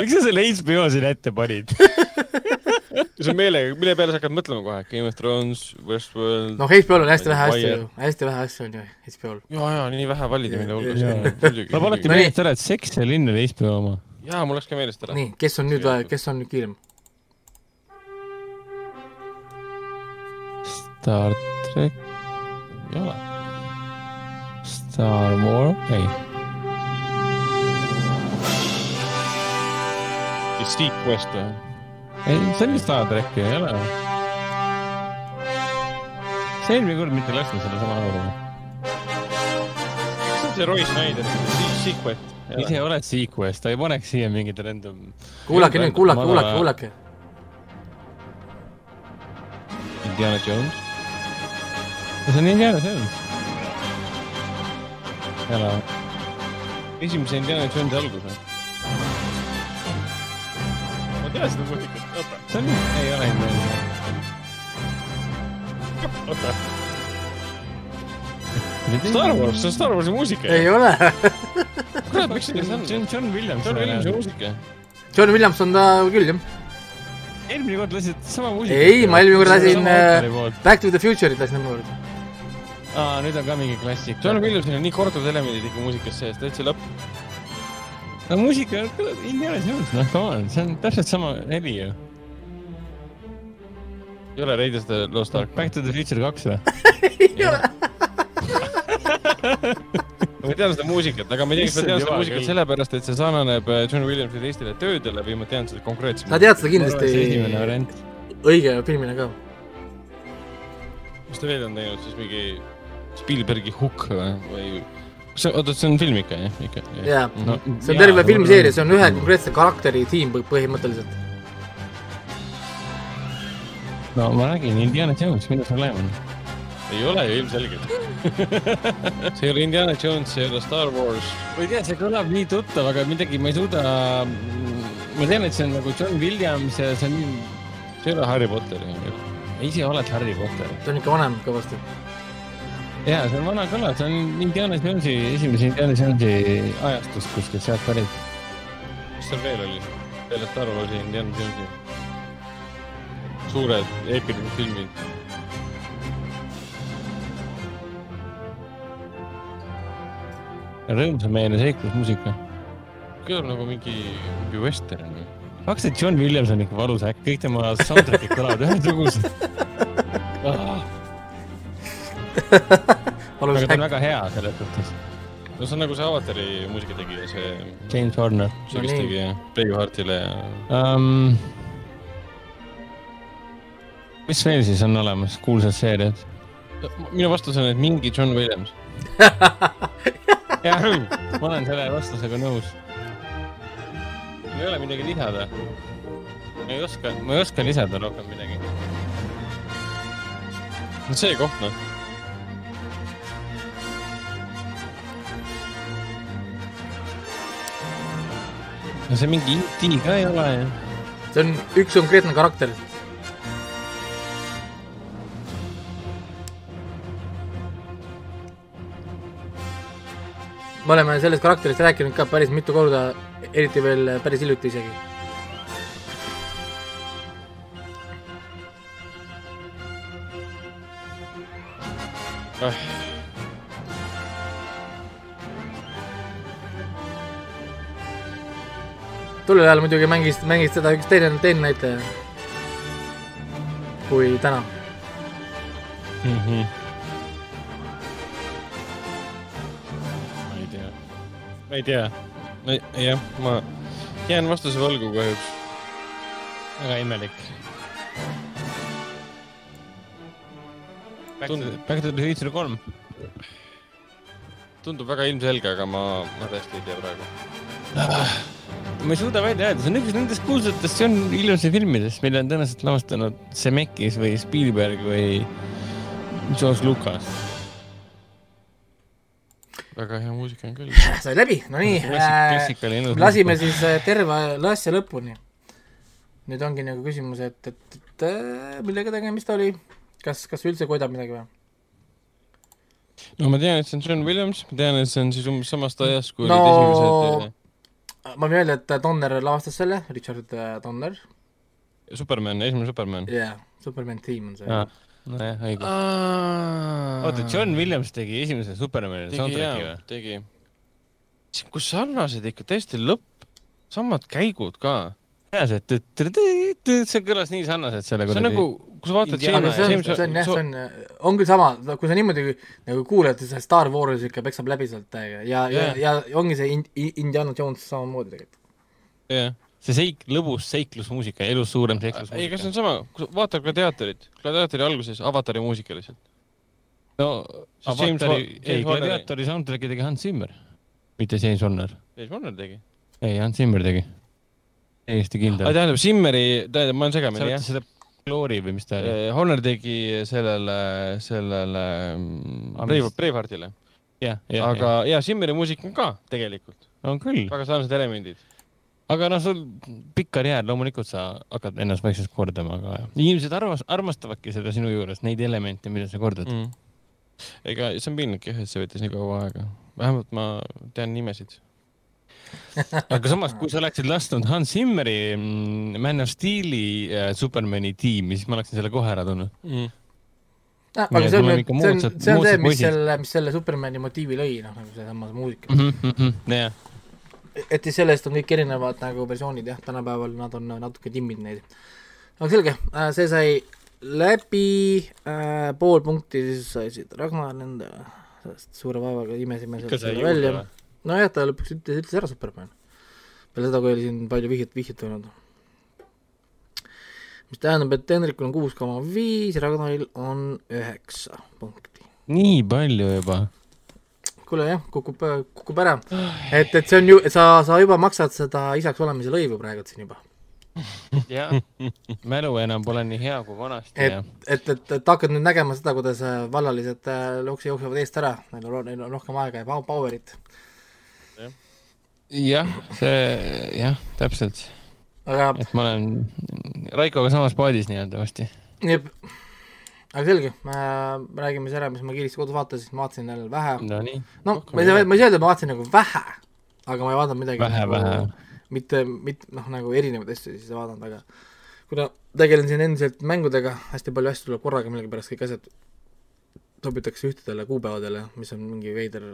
miks sa selle HBO sinna ette panid see on meelega, mille peale sa hakkad mõtlema kohe? Game of Thrones, Westworld. noh, HBO-l on hästi vähe asju ju, hästi vähe asju on ju HBO-l. ja, ja nii vähe valida, mille hulgas. tuleb alati meelest ära, et Seks ja linn oli HBO oma. jaa, mul läks ka meelest ära. nii, kes on nüüd, kes on nüüd kiirem? Star track, ei ole. Star Wars, ei. Sequest või? Ei, track ju, ei ole see eelmine kord mitte laskma selle sama laulu. see on see Roy Schneider, Sequest. ise oled Sequest, ta ei paneks siia mingit random. kuulake nüüd, kuulake, kuulake, kuulake. Indiana Jones. see on Indiana Jones. jälle. esimese Indiana Jonesi algus või? ma tean seda muusikat. See on, ei ole Jones oota. Star Wars, see on Star Warsi muusika. ei ole. kurat, miks see on? see on John Williams. John Williamsi muusika. John Williams on ta küll, jah. eelmine kord lasid sama muusika. ei, ma eelmine kord lasin uh, Back to the Future'it lasin eelmine kord. aa, nüüd on ka mingi klassika. John Williamsil on nii korduvad elemendid ikka muusikas sees, täitsa lõpp. no muusika, Indiana Jones, noh, come on, see on täpselt sama heli ju ei ole of the Lost Ark? Back to the Future kaks või? ei ole ma tean seda muusikat, aga ma ei tea, kas ma tean seda muusikat sellepärast, et see sarnaneb äh, John Williamsi teistele töödele või ma tean seda konkreetselt. sa tead seda kindlasti. õige filmina ka. mis ta veel on teinud siis mingi Spielbergi Hook või, või? kas see, oota, see on film ikka jah, ikka? jaa, see on terve filmiseeria, see on ühe konkreetse karakteri tiim põhimõtteliselt no ma räägin, Indiana Jones, milles probleem on? ei ole ju ilmselgelt see ei ole Indiana Jones, see ei ole Star Wars. ma ei tea, see kõlab nii tuttav, aga midagi ma ei suuda. ma tean, et see on nagu John Williams ja see on. see ei ole Harry Potter ju. ise oled Harry Potter. ta on ikka vanem kõvasti. ja see on vana kõla, see on Indiana Jonesi, esimese Indiana Jonesi ajastust kuskilt sealt pärit. mis seal veel oli peale Star Warsi Indiana Jonesi? Suured eepilised filmid. rõõmsameelne seiklusmuusika. kõlab nagu mingi, mingi western. kaks, et John Williams on ikka valus äkk, kõik tema soundtrack'id kõlavad ühesugused ah.. aga ta on väga hea selles suhtes. no see on nagu see Avatari muusikategija, see. James Horner. see, kes tegi Braveheartile ja um, mis veel siis on olemas, kuulsad seeriad? minu vastus on, et mingi John Williams jah, ma olen selle vastusega nõus. mul ei ole midagi lisada. ma ei oska, ma ei oska lisada rohkem midagi. no see koht, noh. no see mingi IT ka ei ole ju. see on üks konkreetne karakter me oleme sellest karakterist rääkinud ka päris mitu korda, eriti veel päris hiljuti isegi. Ah. tollel ajal muidugi mängis, mängis seda üks teine, teine näitleja kui täna mm. -hmm ma ei tea. jah, ma jään vastuse võlgu kahjuks. väga imelik. Back to, back to the Future kolm. tundub väga ilmselge, aga ma, ma tõesti ei tea praegu ah,. ma ei suuda välja öelda, see on üks nendest kuulsatest John Williamsi filmidest, mille on tõenäoliselt lavastanud Zemeckis või Spielberg või George Lucas väga hea muusika on küll. sai läbi, no nii äh,, lasime siis äh, terve asja lõpuni. nüüd ongi nagu küsimus, et, et, et äh, millega tegemist oli, kas, kas üldse koidab midagi või? no ma tean, et see on John Williams, ma tean, et see on siis umbes samast ajast, kui no, olid esimesed äh, ma võin öelda, et Donner lavastas selle, Richard Donner. Superman, esimene Superman. jaa yeah,, Superman Team on see ah nojah, õige. oota, John Williams tegi esimese Supermani soundtrack'i või? tegi. kus sarnased ikka, täiesti lõpp, samad käigud ka. jaa, see, see kõlas nii sarnaselt selle see on nagu, kui sa vaatad James, see on, see on jah, see on, on küll sama, kui sa niimoodi nagu kuuled, siis see Star Wars ikka peksab läbi sealt ja yeah., ja, ja ongi see Indiana Jones samamoodi tegelikult. jah yeah see seik, lõbus seiklusmuusika, elus suurem seiklusmuusika. ei, kas see on sama, vaata gladiaatorit, gladiaatori alguses avatari muusika lihtsalt. no avatari, ei, gladiaatori soundtrack'i tegi Hans Zimmer, mitte James Horner. James Horner tegi? ei, Hans Zimmer tegi. täiesti kindel. tähendab, Zimmeri, tähendab, ma olen segamini, jah? seda Glory või mis ta oli? Horner tegi sellele, sellele mm, Brave, Braveheartile. aga ja, ja Zimmeri muusika on ka tegelikult. on küll. väga sarnased elemendid aga noh, sul pikk karjäär, loomulikult sa hakkad ennast vaikselt kordama, aga inimesed armas, armastavadki seda sinu juures, neid elemente, mida sa kordad. Mm.. ega see on piinlik jah, et see võttis nii kaua aega. vähemalt ma tean nimesid. Aga samas, kui sa oleksid lasknud Hans Zimmeri mm, Man of Steel'i äh, Supermani tiimi, siis ma oleksin selle kohe ära tundnud. Mm.. Ah, aga see on, see on, see on see, mis selle, mis selle Supermani motiivi lõi, noh, nagu seesama muusika. Mm. -hmm, jah. Et siis sellest on kõik erinevad nagu versioonid jah, tänapäeval nad on natuke timmid neid. aga selge, äh, see sai läbi äh, pool punkti, siis sai siit Ragnar nende suure vaevaga imesime selle välja nojah, ta lõpuks ütles, ütles ära Superman. peale seda, kui oli siin palju vihjet, vihjet tulnud. mis tähendab, et Hendrikul on kuus koma viis, Ragnaril on üheksa punkti. nii palju juba? Kuule jah, kukub, kukub ära. et, et see on ju, sa, sa juba maksad seda isaks olemise lõivu praegu siin juba jah, mälu enam pole nii hea kui vanasti. et, et, et, et hakkad nüüd nägema seda, kuidas vallalised äh, jooksevad eest ära, neil on, neil on rohkem aega ja power'it jah, see jah, täpselt. aga et ma olen Raikoga samas paadis nii-öelda varsti. Aga selge, räägime siis ära, mis ma kiiresti kodus vaatasin, ma vaatasin jälle vähe. no no ma ei saa, ma ei saa öelda, et ma vaatasin nagu vähe, aga ma ei vaadanud midagi vähe nagu,, vähe. mitte, mitte noh, nagu erinevaid asju siis ei vaadanud, aga kuna tegelen siin endiselt mängudega, hästi palju asju tuleb korraga, millegipärast kõik asjad sobitakse ühtedele kuupäevadele, mis on mingi veider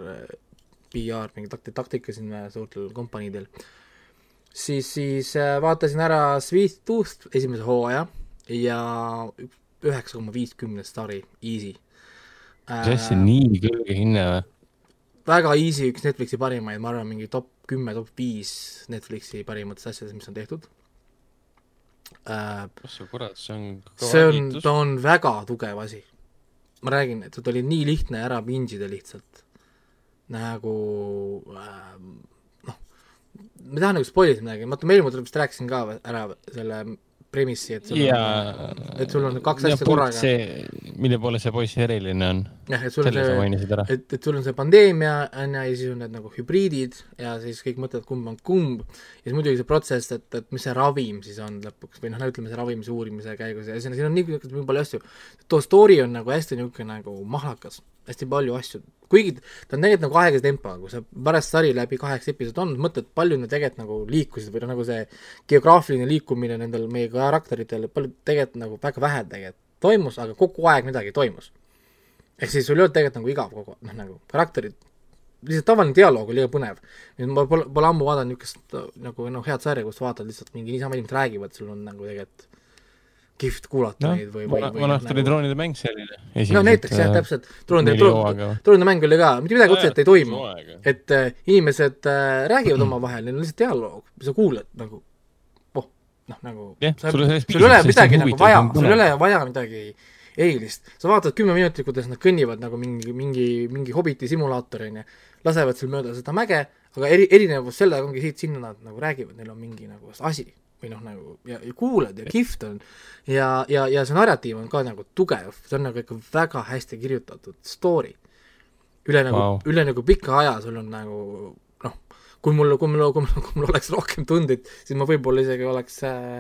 PR, mingi takti-, taktika siin suurtel kompaniidel. siis, siis äh, vaatasin ära Sweet Tooth esimese hooaja ja üheksa koma viiskümmend staari, easy. see on nii kõrge hinne või? väga easy, üks Netflixi parimaid, ma arvan, mingi top kümme, top viis Netflixi parimatest asjadest, mis on tehtud äh,. ossa kurat, see on see on, ta on väga tugev asi. ma räägin, et ta oli nii lihtne ära pingida lihtsalt nagu äh, noh, ma ei taha nagu spoilida midagi, vaata, ma eelmine kord vist rääkisin ka ära selle premissi, et sul ja, on, et sul on kaks asja korraga. see, mille poole see poiss eriline on. jah, et sul on see, et, et sul on see pandeemia, on ju, ja siis on need nagu hübriidid ja siis kõik mõtlevad, kumb on kumb. ja siis muidugi see protsess, et, et mis see ravim siis on lõpuks või noh, ütleme see ravimise uurimise käigus ja siin, siin on nii, nii palju asju. too story on nagu hästi niisugune nagu mahlakas, hästi palju asju kuigi ta on tegelikult nagu aeglase tempoga, kui sa pärast sari läbi kaheksa episoodi on, mõtled, palju nad tegelikult nagu liikusid või noh, nagu see geograafiline liikumine nendel meie karakteritel, palju tegelikult nagu väga vähe tegelikult toimus, aga kogu aeg midagi toimus. ehk siis sul ei olnud tegelikult nagu igav kogu noh nagu karakterid, lihtsalt tavaline dialoog oli liiga põnev. nüüd ma pole, pole ammu vaadanud niisugust nagu noh, head sarja, kus vaatad lihtsalt mingi niisama inimesed räägivad, sul on nagu tegelikult kihvt kuulata no, neid või, või, või vanasti oli nagu... droonide mäng selline. no näiteks jah, täpselt, droonide, droonide mäng oli ka, mitte midagi otseselt ei toimu. et äh, inimesed äh, räägivad omavahel, neil on lihtsalt dialoog, sa kuulad nagu, noh nagu yeah, sul ei ole midagi nagu vaja, sul ei ole vaja midagi erilist. sa vaatad kümme minutit, kuidas nad kõnnivad nagu mingi, mingi, mingi hobiti simulaator, on ju, lasevad sul mööda seda mäge, aga eri, erinevus sellega ongi siit-sinna nad nagu räägivad, neil on mingi nagu asi või noh, nagu ja, ja kuulad ja kihvt on ja, ja, ja see narratiiv on ka nagu tugev, see on nagu ikka väga hästi kirjutatud story. üle nagu wow., üle nagu pika aja sul on nagu kui mul, kui mul, kui mul, kui mul oleks rohkem tundeid, siis ma võib-olla isegi oleks äh,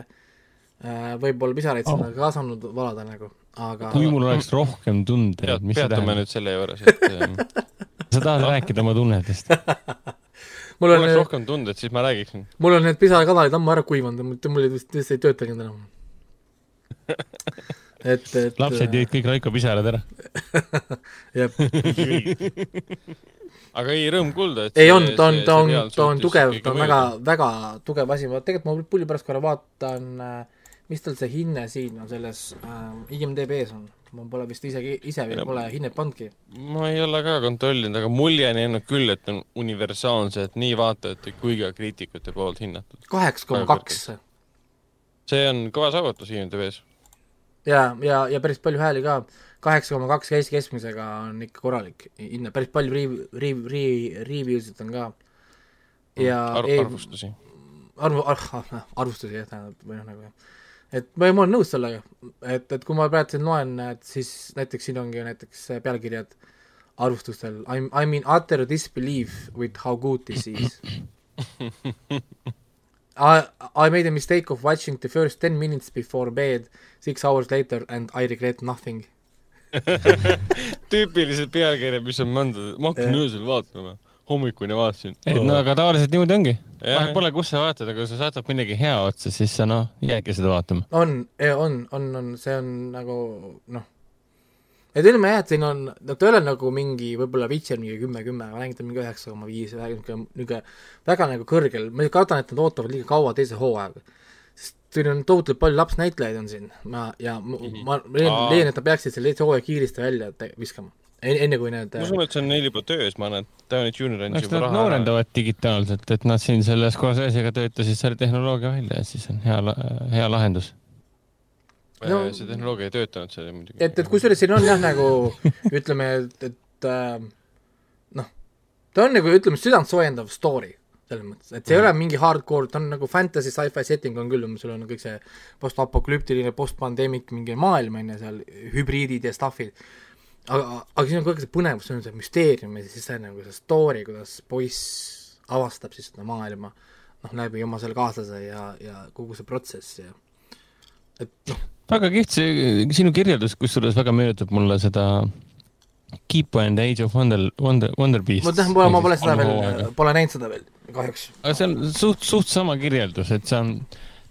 äh võib-olla pisaraid sinna oh. ka saanud valada nagu, aga kui mul oleks rohkem tundeid, mis see tähendab? peatume nüüd selle juures, et sa tahad rääkida oma tunnetest mul on oleks rohkem tunded, siis ma räägiksin. mul on need pisarakanalid ammu ära kuivanud, mul lihtsalt ei töötagi enam et, et lapsed jõid kõik Raiko pisarad ära jah aga ei, rõõm kuulda, et ei on, ta on, ta on, ta on tugev, ta on väga, väga tugev asi, ma tegelikult ma pulli pärast korra vaatan, äh, mis tal see hinne siin on selles äh, IMDB-s on, ma pole vist isegi, ise veel pole hinnet pannudki. ma ei ole ka kontrollinud, aga mulje on jäänud küll, et on universaalselt nii vaatajate kui ka kriitikute poolt hinnatud. kaheksa koma kaks. see on kõva saavutus IMDB-s. ja, ja, ja päris palju hääli ka, kaheksa koma kaks Eesti keskmisega on ikka korralik hinne, päris palju riiv, riiv, riiv, review'sid on ka. ja Ar arvustusi. arvu, arv, arvustusi jah, tähendab, või noh, nagu jah et ma, ma olen nõus sellega, et, et kui ma praegu siin loen, et siis näiteks siin ongi näiteks pealkirjad arvustustel I m, I m in utter disbelief with how good this is I, I made a mistake of watching the first ten minutes before bed six hours later and I regret nothing tüüpilised pealkirjad, mis on mõnda, ma hakkan öösel vaatama hommikuni vaatasin. et no aga tavaliselt niimoodi ongi. vahet pole, kus sa vaatad, aga kui sa saadad midagi hea otsa, siis sa noh, jäädki seda vaatama. on, on, on, on, see on nagu noh, et ütleme jah, et siin on, no ta ei ole nagu mingi võib-olla Witcher mingi kümme, kümme, ma nägin ta mingi üheksa koma viis, niisugune väga nagu kõrgel, ma kardan, et nad ootavad liiga kaua teise hooajaga. Sest siin on tohutult palju lapsnäitlejaid on siin, ma, ja ma, mhm. ma leian, et nad peaksid selle teise hooaja kiiresti välja viskama enne kui need ma usun, et see on neil juba töös, ma arvan, et Downey Junior andis juba raha noorendavad digitaalselt, et nad siin selles Scorsese'ga töötasid selle tehnoloogia välja ja siis on hea, hea lahendus no,. see tehnoloogia ei töötanud seal muidugi. et, et kusjuures siin on jah, nagu ütleme, et, et äh, noh, ta on nagu ütleme, südantsoojendav story selles mõttes, et see ei mm. ole mingi hardcore, ta on nagu fantasy sci-fi setting on küll, sul on kõik see postapokalüptiline, postpandeemik mingi maailm on ju seal, hübriidid ja stuff'id aga, aga siin on kogu aeg see põnevus, see on see müsteerium ja siis see nagu see story, kuidas poiss avastab siis seda maailma noh, läbi oma selle kaaslase ja, ja kogu see protsess ja et noh. väga kihvt see sinu kirjeldus, kusjuures väga meenutab mulle seda Keep and Age of Wonder, Wonder, Wonder Beast. ma tahan, ma pole seda veel, pole näinud seda veel, kahjuks. aga see on suht, suht sama kirjeldus, et see on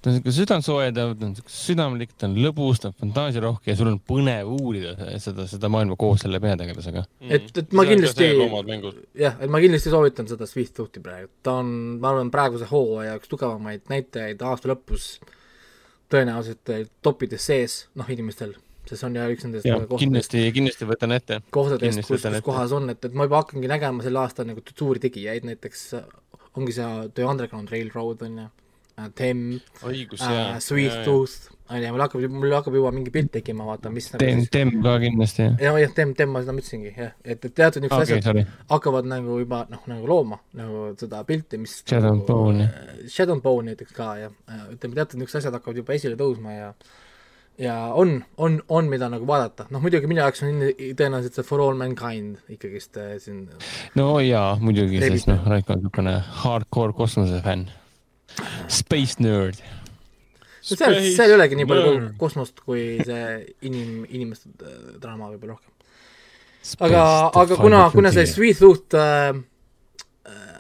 ta on niisugune südantsoojendav, ta on südamlik, ta on lõbus, ta on fantaasiarohke ja sul on põnev uurida seda, seda maailma koos selle peategelasega. Mm.. et, et ma kindlasti, jah, et ma kindlasti soovitan seda Swift Footi praegu, ta on, ma arvan, praeguse hooaja üks tugevamaid näitajaid aasta lõpus. Tõenäoliselt toppides sees, noh, inimestel sest see on jah üks nendest ja, kohtadest, kindlasti, kindlasti võtan ette. kohtadest, kus, kus kohas on, et, et ma juba hakkangi nägema sel aastal nagu suuri tegijaid, näiteks ongi see The Underground Railroad on ju Äh, äh,, Sweet Tooth, on ju, mul hakkab, mul hakkab juba mingi pilt tekkima, vaata, mis nagu Tem, Tem ka kindlasti, jah. jah, jah, Tem, Tem, ma seda mõtlesingi, jah, et, et teatud niisugused okay, asjad sorry. hakkavad nagu juba noh, nagu looma nagu seda pilti, mis Shadow nagu, Bone äh,. Shadow Bone näiteks ka, jah, äh, ütleme, teatud niisugused asjad hakkavad juba esile tõusma ja ja on, on, on, mida nagu vaadata, noh muidugi minu jaoks on tõenäoliselt see For All Mankind ikkagist äh, siin no jaa, muidugi, sest noh, Raiko on niisugune hardcore kosmosefänn Space nerd. seal, seal ei olegi nii palju nerd. kosmost kui see inim, inimeste äh, draama võib-olla rohkem. aga, aga kuna, kuna see Sweet Tooth äh, äh,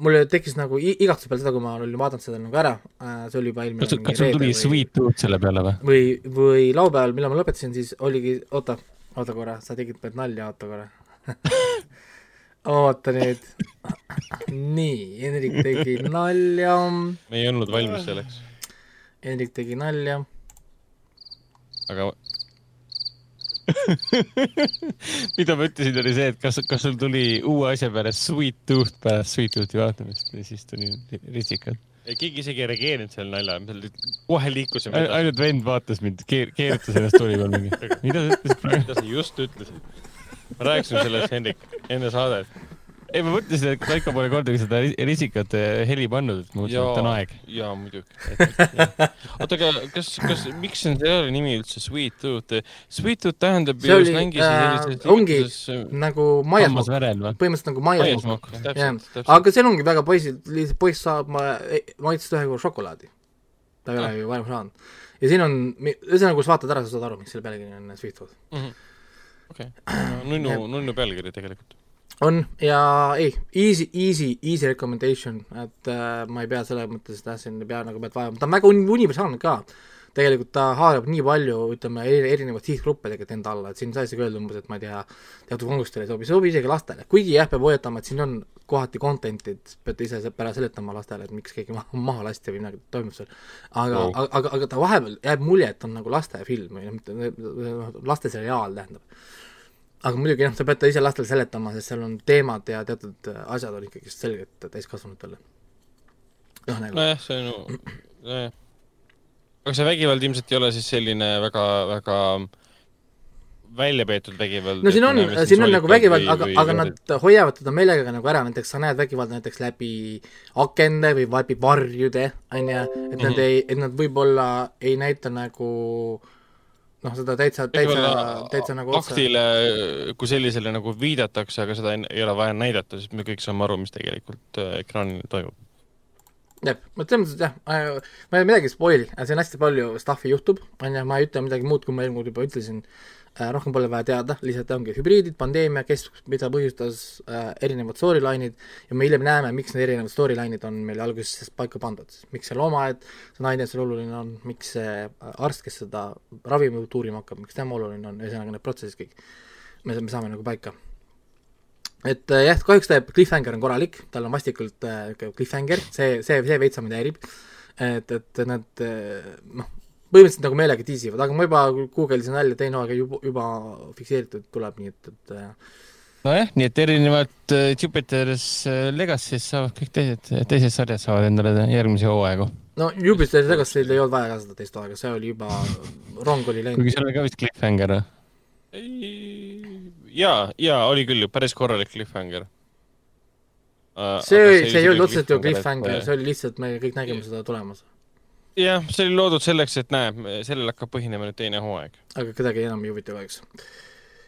mul tekkis nagu igatsus peale seda, kui ma olin vaadanud seda nagu ära äh,, see oli juba eelmine kas, kas sul tuli või, Sweet Tooth selle peale või? või, või laupäeval, millal ma lõpetasin, siis oligi, oota, oota korra, sa tegid pealt nalja, oota korra oota nüüd. nii, Hendrik tegi nalja. me ei olnud valmis selleks. Hendrik tegi nalja. aga mida ma ütlesin, oli see, et kas, kas sul tuli uue asja peale Sweet Tooth pärast Sweet Toothi vaatamist ja siis tuli risikad? keegi isegi ei reageerinud sellele naljale, kohe liikusime edasi. ainult vend vaatas mind, keer-, keerutas ennast tooli peal mingi. mida sa ütlesid mida sa just ütlesid? ma rääkisin sellest, Hendrik, enne saadet. Ei, ma mõtlesin, et Kaiko pole kordagi seda risikat heli pannud, et ma mõtlesin, et on aeg. jaa, muidugi. oota, aga kas, kas, miks on selle nimi üldse Sweet Tooth? Sweet Tooth tähendab see ju oli, äh, ongi sellises, nagu maiasmokk, põhimõtteliselt nagu maiasmokk. aga seal ongi väga poisid, lihtsalt poiss saab ma, maitset ühe korra šokolaadi. ta ei ole ju varem saanud. ja siin on, ühesõnaga, kui sa vaatad ära, sa saad aru, miks selle pealkiri on Sweet Tooth mm. -hmm okei okay., nunnu, nunnu pealkiri tegelikult. On ja ei, easy, easy, easy recommendation, et äh, ma ei pea selles mõttes, siin ei pea nagu pead vaevama, ta on väga universaalne ka. Tegelikult ta haarab nii palju, ütleme, erinevaid sihtgruppe tegelikult enda alla, et siin saa isegi öelda umbes, et ma ei tea, teatud vanustele ei sobi, see sobib isegi lastele, kuigi jah, peab hoiatama, et siin on kohati content'i, et peate ise pärast seletama lastele, et miks keegi maha, maha lasti või midagi toimub seal. aga aga, aga, aga ta vahepeal jääb mulje, et on nagu lastefilm või noh, mitte lasteseriaal tähendab aga muidugi noh, sa pead ise lastele seletama, sest seal on teemad ja teatud asjad on ikkagi selgelt täiskasvanutele. noh, nagu nojah, see on ju, nojah. aga see vägivald ilmselt ei ole siis selline väga, väga välja peetud vägivald? no siin on, siin on nagu vägivald, aga, aga nad hoiavad teda meelega nagu ära, näiteks sa näed vägivalda näiteks läbi akende või läbi varjude, on ju, et nad mm -hmm. ei, et nad võib-olla ei näita nagu äh, noh, seda täitsa, täitsa, täitsa nagu aktile kui sellisele nagu viidatakse, aga seda ei, ole vaja näidata, sest me kõik saame aru, mis tegelikult äh, ekraanil toimub. jah, ma selles mõttes jah, ma ei midagi spoil'i, siin hästi palju stuff'i juhtub, on ju, ma ei ütle midagi muud, kui ma eelmine kord juba ütlesin rohkem pole vaja teada, lihtsalt ongi hübriidid, pandeemia, kes, mida põhjustas äh,, erinevad storyline'id ja me hiljem näeme, miks need erinevad storyline'id on meil alguses paika pandud, miks see loomaaed, see naine seal oluline on, miks see äh, arst, kes seda ravimit uurima hakkab, miks tema oluline on, ühesõnaga need protsessid kõik, me, me saame nagu paika. Et äh, jah, kahjuks ta cliffhanger on korralik, tal on vastikult äh, cliffhanger, see, see, see veitsa mind häirib, et, et nad äh, noh, põhimõtteliselt nagu meelega tiisivad, aga ma juba guugeldasin välja, teine hooaeg juba, juba fikseeritud tuleb, nii et, et äh, nojah, nii et erinevad äh, Jupiter's äh, Legacy's saavad kõik teised, teised sarjad saavad endale järgmise hooaegu. no Jupiter's Legacy'l ei olnud vaja ka seda teist hooaega, see oli juba, rong oli läinud. kuigi seal oli ka vist cliffhanger või? jaa, jaa, oli küll ju, päris korralik cliffhanger uh,. see, see ei olnud otseselt ju cliffhanger, see oli lihtsalt, me kõik nägime seda tulemas jah, see oli loodud selleks, et näe, sellel hakkab põhinema nüüd teine hooaeg. aga kedagi enam ei huvita kahjuks.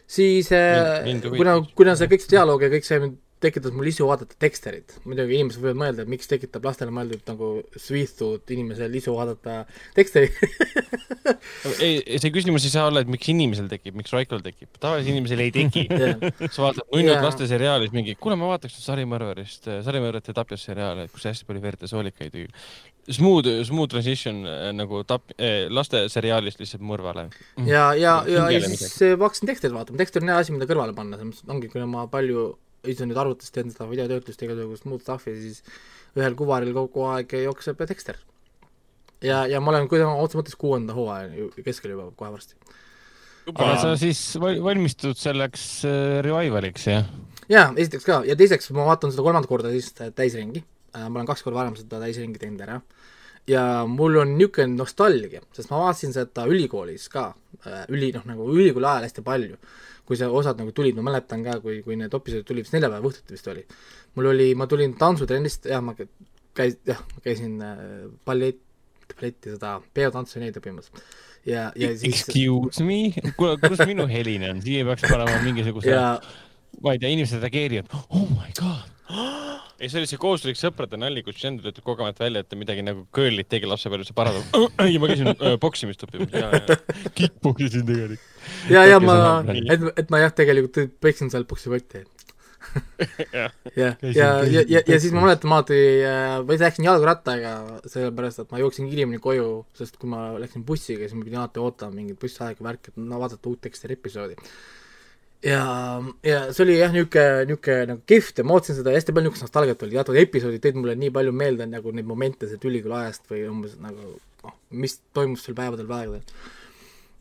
siis äh, kuna, kuna see kõik see dialoog ja kõik see tekitas mul isu vaadata teksterit. muidugi inimesed võivad mõelda, et miks tekitab lastele mõeldud nagu sviitud inimesel isu vaadata teksterit ei, see küsimus ei saa olla, et miks inimesel tekib, miks Raikol tekib. tavalisel inimesel ei teki sa vaatad nunnud yeah. lasteseriaalis mingi, kuule, ma vaataks sarimõrvarist, sarimõrvarite tapjast seriaali, kus hästi palju verd ja soolikaid smooth, smooth transition äh, nagu tap- eh,, lasteseriaalist lihtsalt mõrvale. ja, ja, ja, ja siis hakkasin Dexterit vaatama, Dexter on hea asi, mida kõrvale panna, selles mõttes ongi, kuna ma palju istun nüüd arvutis, teen seda videotöötlust, igasugust muud stuff'i, siis ühel kuvaril kogu aeg jookseb Dexter. ja, ja ma olen kuidagi otse mõttes kuuenda hooaja keskel juba kohe varsti. aga sa siis valmistud selleks äh, revivaliks, jah? jaa, esiteks ka, ja teiseks ma vaatan seda kolmandat korda siis täisringi Äh, ma olen kaks korda varem seda täisringi teinud ära ja mul on niisugune nostalgia, sest ma vaatasin seda ülikoolis ka, äh, üli, noh, nagu ülikooli ajal hästi palju, kui see osad nagu tulid, ma mäletan ka, kui, kui need episoodid tulid, vist neljapäeva õhtuti vist oli. mul oli, ma tulin tantsutrennist, jah, ma käis-, jah, ma käisin äh, ballett, balletti seda peotantsu neid õppimas. ja, ja siis Excuse me, kuule, kus minu heline on, siia peaks panema mingisuguse ja... ma ei tea, inimesed reageerivad, oh my god ei, see oli see kohustuslik sõprade nali, kus Jen ütleb kogemata välja, et ta midagi nagu girl'it tegi lapsepõlves ja parandab. ei, ma käisin äh, poksimist õppimas. Kick-poksisin tegelikult. ja, ja ma, et, et ma jah, tegelikult peksin seal poksikotti jah, ja, ja, ja, ja, ja siis ma mäletan, ma alati äh, või läksin jalgrattaga, sellepärast et ma jooksin kiiremini koju, sest kui ma läksin bussiga, siis ma pidin alati ootama mingit bussiaega, värki, et no vaadata uut teksti episoodi ja, ja see oli jah, niisugune, niisugune nagu kihvt ja ma ootasin seda hästi palju niisugust nostalgiat oli, teatud episoodid tõid mulle nii palju meelde nagu neid momente sealt ülikooli ajast või umbes nagu noh, mis toimus seal päevadel, päevadel.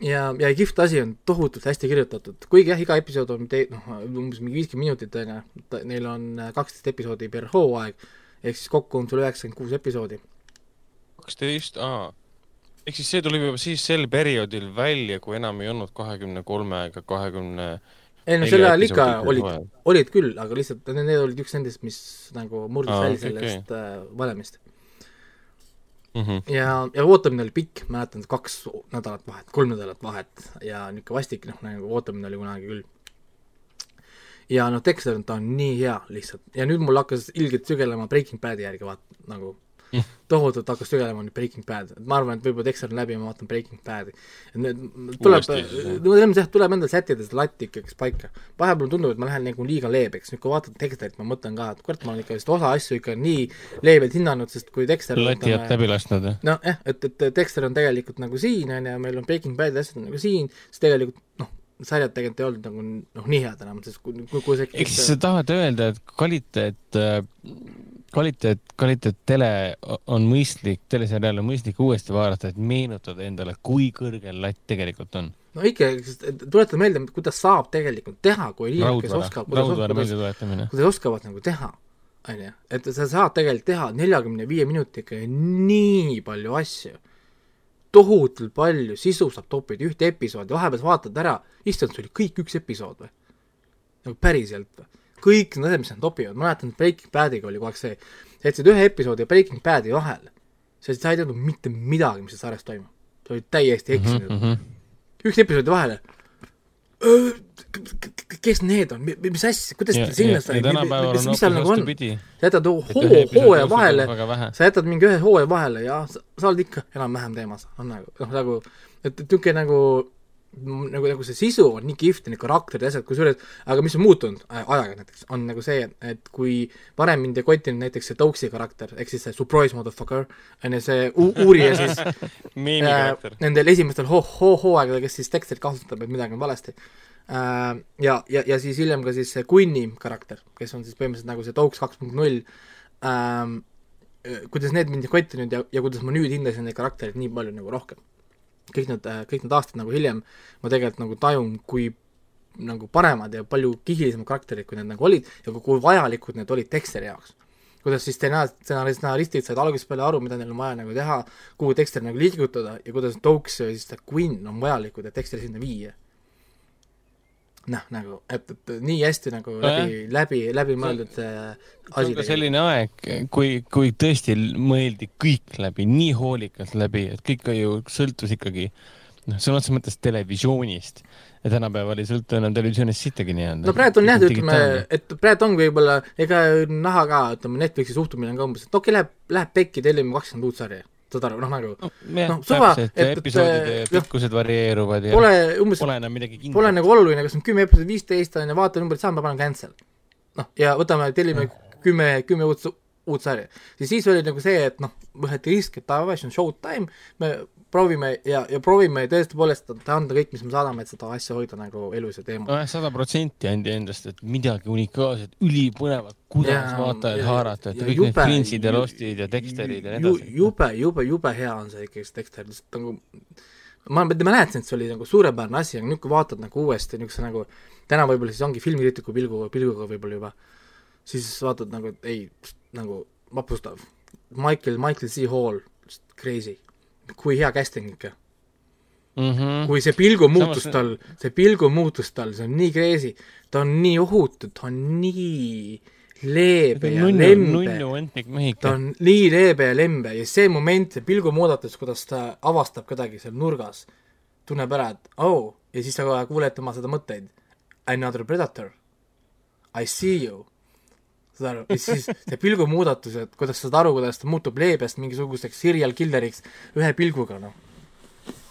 ja, ja kihvt asi on tohutult hästi kirjutatud, kuigi jah, iga episood on tei-, noh, umbes mingi viiskümmend minutit, on ju, neil on kaksteist episoodi per hooaeg, ehk siis kokku on sul üheksakümmend kuus episoodi. kaksteist, aa. Ehk siis see tuli juba siis sel perioodil välja, kui enam ei olnud kahekümne kolme ega kahekümne 20 ei no sel ajal ikka olid, olid küll, aga lihtsalt need olid üks nendest, mis nagu murdis välja okay, sellest okay. äh, valemist mm. -hmm. ja, ja ootamine oli pikk, mäletan, kaks nädalat vahet, kolm nädalat vahet ja niisugune vastik, noh, nagu ootamine oli kunagi küll. ja noh, Dexter, ta on nii hea lihtsalt ja nüüd mul hakkas ilgelt sügelema Breaking Badi järgi vaat-, nagu tohutult hakkas sügelema nüüd Breaking Bad, et ma arvan, et võib-olla Dexter on läbi ja ma vaatan Breaking Bad'i. need tuleb, ilmselt tuleb endal sättida seda latti ikkagi paika. vahepeal tundub, et ma lähen nagu liiga leebeks, nüüd kui vaatad Dexterit, ma mõtlen ka, et kurat, ma olen ikka vist osa asju ikka nii leebelt hinnanud, sest kui Dexter lati jääb läbi lasknud, jah? noh, jah, et, et Dexter on tegelikult nagu siin, on ju, meil on Breaking Bad'i asjad nagu siin, siis tegelikult noh, sarjad tegelikult ei olnud nagu noh, nii head enam, sest kui, kui, kui see eks sa tahad öelda, et kvaliteet äh, kvaliteet, kvaliteet tele on mõistlik, teleseriaal on mõistlik uuesti vaadata, et meenutada endale, kui kõrgel latt tegelikult on. no ikka, tuleta meelde, kuidas saab tegelikult teha, kui inimesed, kes oskavad, raudvara meeldetuletamine. kuidas oskavad nagu teha, on ju, et sa saad tegelikult teha neljakümne viie minutiga nii palju asju, tohutult palju sisu saab toppida ühte episoodi, vahepeal vaatad ära, issand, see oli kõik üks episood või? nagu päriselt või? Kõik need asjad, mis nad topivad, ma mäletan, et Breaking Badiga oli kogu aeg see, jätsid ühe episoodi Breaking Badi vahele, sa ei teadnud mitte midagi, mis selles sarjas toimub. sa olid täiesti eksinud. mm. -hmm. üks episoodi vahele, kes need on, mis asja, kuidas ta sinna sai, mis, mis seal nagu on? sa jätad hoo, hooaja vahele, sa jätad mingi ühe hooaja vahele ja sa, sa oled ikka enam-vähem teemas, on nagu, noh nagu, et, et niisugune nagu nagu, nagu see sisu on nii kihvt ja need karakterid ja asjad, kusjuures, aga mis on muutunud ajaga näiteks, on nagu see, et kui varem mind ei kotinud näiteks see Doxi karakter, ehk siis see surprise motherfucker, on ju, see uurija siis äh, nendel esimestel ho-, ho-, hooaegadel, kes siis Dexterit kahtlustab, et midagi on valesti. Äh,, ja, ja, ja siis hiljem ka siis see Quinni karakter, kes on siis põhimõtteliselt nagu see Dox kaks punkt null, ähm, kuidas need mind ei kottinud ja, ja kuidas ma nüüd hindasin neid karaktereid nii palju nagu rohkem kõik need, kõik need aastad nagu hiljem ma tegelikult nagu tajun, kui nagu paremad ja palju kihilisemad karakterid, kui need nagu olid ja kui vajalikud need olid Dexteri jaoks. kuidas siis stsenarist, stsenaristid said algusest peale aru, mida neil on vaja nagu teha, kuhu Dexter nagu liigutada ja kuidas Dokes ja siis Quinn on vajalikud, et Dexteri sinna viia noh, nagu, et, et nii hästi nagu läbi, läbi, läbimõeldud see asi. selline aeg, kui, kui tõesti mõeldi kõik läbi, nii hoolikalt läbi, et kõik ju sõltus ikkagi noh, sõna otseses mõttes televisioonist ja tänapäeval ei sõltu enam televisioonist sittagi nii-öelda. no praegu on jah, ütleme, et praegu ongi võib-olla, ega näha ka, ütleme, Netflixi suhtumine on ka umbes, et okei okay,, läheb, läheb pekki, tellime kakskümmend uut sarja saad aru, noh nagu no, noh, suva, et, et episoodide pikkused varieeruvad ja pole umbes, pole enam midagi kindlat. pole nagu oluline, kas on kümme episoodi, viisteist on ju, vaatanumbrid sama, panen cancel. noh, ja võtame, tellime kümme, kümme uut, uut sarja. siis, siis oli nagu see, et noh, võeti risk, et davai, see on showtime, me proovime ja, ja proovime tõepoolest anda kõik, mis me saadame, et seda asja hoida nagu elus ja teemal. nojah, sada protsenti andi endast, et midagi unikaalset, ülipõnevat, kuidas vaatajaid haarata, et ja kõik jube, need Prince'id ja Lostid ja Dexterid ja nii edasi. jube, jube, jube hea on see ikkagi, see Dexter, lihtsalt nagu ma, mäletan, et see oli nagu suurepärane asi, aga nüüd, kui vaatad nagu uuesti niisuguse nagu, täna võib-olla siis ongi filmikriitiku pilgu, pilguga võib-olla juba, siis vaatad nagu, et ei, nagu vapustav. Michael, Michael C. Hall, crazy kui hea casting ikka mm. -hmm. kui see pilgumuutus Samas... tal, see pilgumuutus tal, see on nii crazy, ta on nii ohutu, ta on nii leebe ja nunnu, lembe, ta on nii leebe ja lembe ja see moment, see pilgumuudatus, kuidas ta avastab kedagi seal nurgas, tunneb ära, et oh, ja siis sa kuuled tema seda mõtteid. Another predator. I see you saad aru, ja siis see pilgumuudatus, et kuidas sa saad aru, kuidas ta muutub leebest mingisuguseks serial killer'iks ühe pilguga, noh.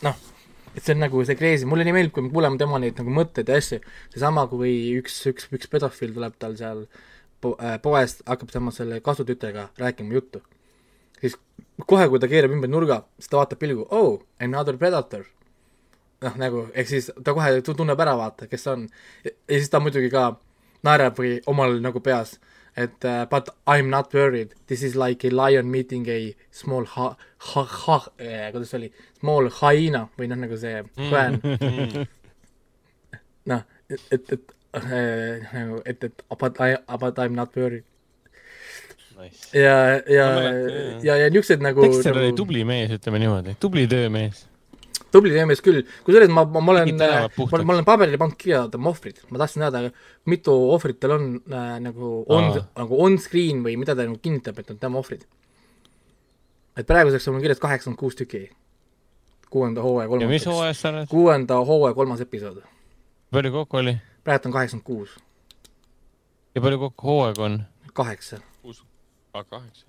noh, et see on nagu see crazy, mulle nii meeldib, kui me kuuleme tema neid nagu mõtteid ja asju, seesama, kui üks, üks, üks pedofiil tuleb tal seal po-, äh, poest, hakkab tema selle kasutütrega rääkima juttu. siis kohe, kui ta keerab ümber nurga, siis ta vaatab pilgu, oh, another predator noh, nagu, ehk siis ta kohe tunneb ära, vaata, kes on. ja siis ta muidugi ka naerab või omal nagu peas et uh, but I m not worried, this is like a lion meeting a small ha-, ha-, ha-, eh, kuidas see oli, small hyena või noh, nagu see hõen mm. noh, et, et, et äh, nagu, et, et but I, but I m not worried. Nice.. ja, ja, ja, ja niisugused nagu Dexter nagu... oli tubli mees, ütleme niimoodi, tubli töömees tubli mees küll, kusjuures ma, ma, ma olen, ma, ma olen paberile pannud kirja tema ohvrid, ma tahtsin teada, mitu ohvrit tal on äh, nagu on, nagu on-screen või mida ta nagu kinnitab, et on tema ohvrid. et praeguseks on mul kirjas kaheksakümmend kuus tükki. kuuenda hooaja kolmas. ja mis hooajas sa oled? kuuenda hooaja kolmas episood. palju kokku oli? praegu on kaheksakümmend kuus. ja palju kokku hooaega on? kaheksa. kuus, aa kaheksa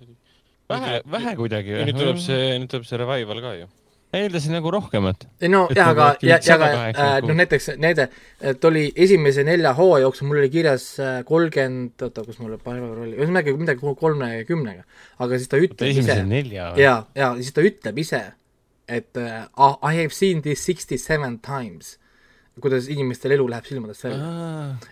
vähe, vähe kuidagi. nüüd tuleb see, nüüd tuleb see revival ka ju eeldasin nagu rohkemat. ei no jah, aga, ja, ja aga äh, noh, näiteks näide, et oli esimese nelja hooaja jooksul mul oli kirjas äh, kolmkümmend, oota, kus mul panevad oli, ühesõnaga midagi kolmekümnega. aga siis ta ütleb ise, ja, ja siis ta ütleb ise, et uh, I have seen this sixty seven times kuidas inimestel elu läheb silmadest välja.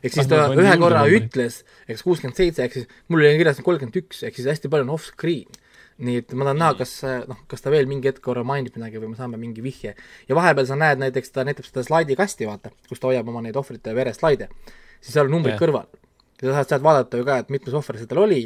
ehk siis ta ühe korra ütles, eks kuuskümmend seitse, ehk siis mul oli kirjas kolmkümmend üks, ehk siis hästi palju on off-screen nii et ma tahan näha, kas noh, kas ta veel mingi hetk korra mainib midagi või me saame mingi vihje. ja vahepeal sa näed näiteks, ta näitab seda slaidikasti, vaata, kus ta hoiab oma neid ohvrite vereslaide, siis seal on numbrid yeah. kõrval. ja sa saad sealt vaadata ju ka, et mitmes ohver see tal oli,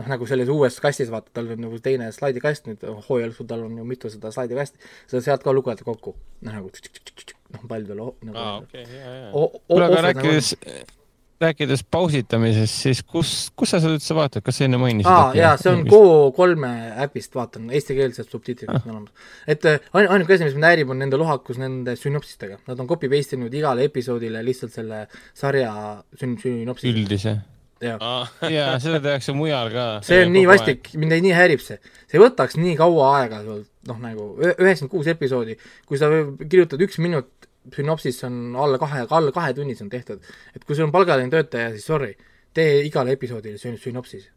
noh, nagu selles uues kastis, vaata, tal on nagu teine slaidikast nüüd, hooaja jooksul tal on ju mitu seda slaidikasti, sa sealt ka lugeda kokku, noh nagu noh, palju tal nagu aa, okei, jaa, jaa. kuule, aga rääkides nagu rääkides pausitamisest, siis kus, kus sa seda üldse vaatad, kas sa enne mainisid? aa, jaa, see on Go3 äpist, vaatan, eestikeelsed subtiitrid ah. on olemas. et äh, ain-, ainuke asi, mis mind häirib, on nende lohakus nende sünopsistega. Nad on copy-paste inud igale episoodile lihtsalt selle sarja sün-, sünopsisi. üldise? jaa, seda tehakse mujal ka. see on nii vastik, mind nii häirib see. see võtaks nii kaua aega sul, noh nagu üheksakümmend kuus episoodi, kui sa kirjutad üks minut sünopsis on alla kahe, alla kahe tunni see on tehtud. et kui sul on palgaline töötaja, siis sorry, tee igale episoodile sün-, sünopsis.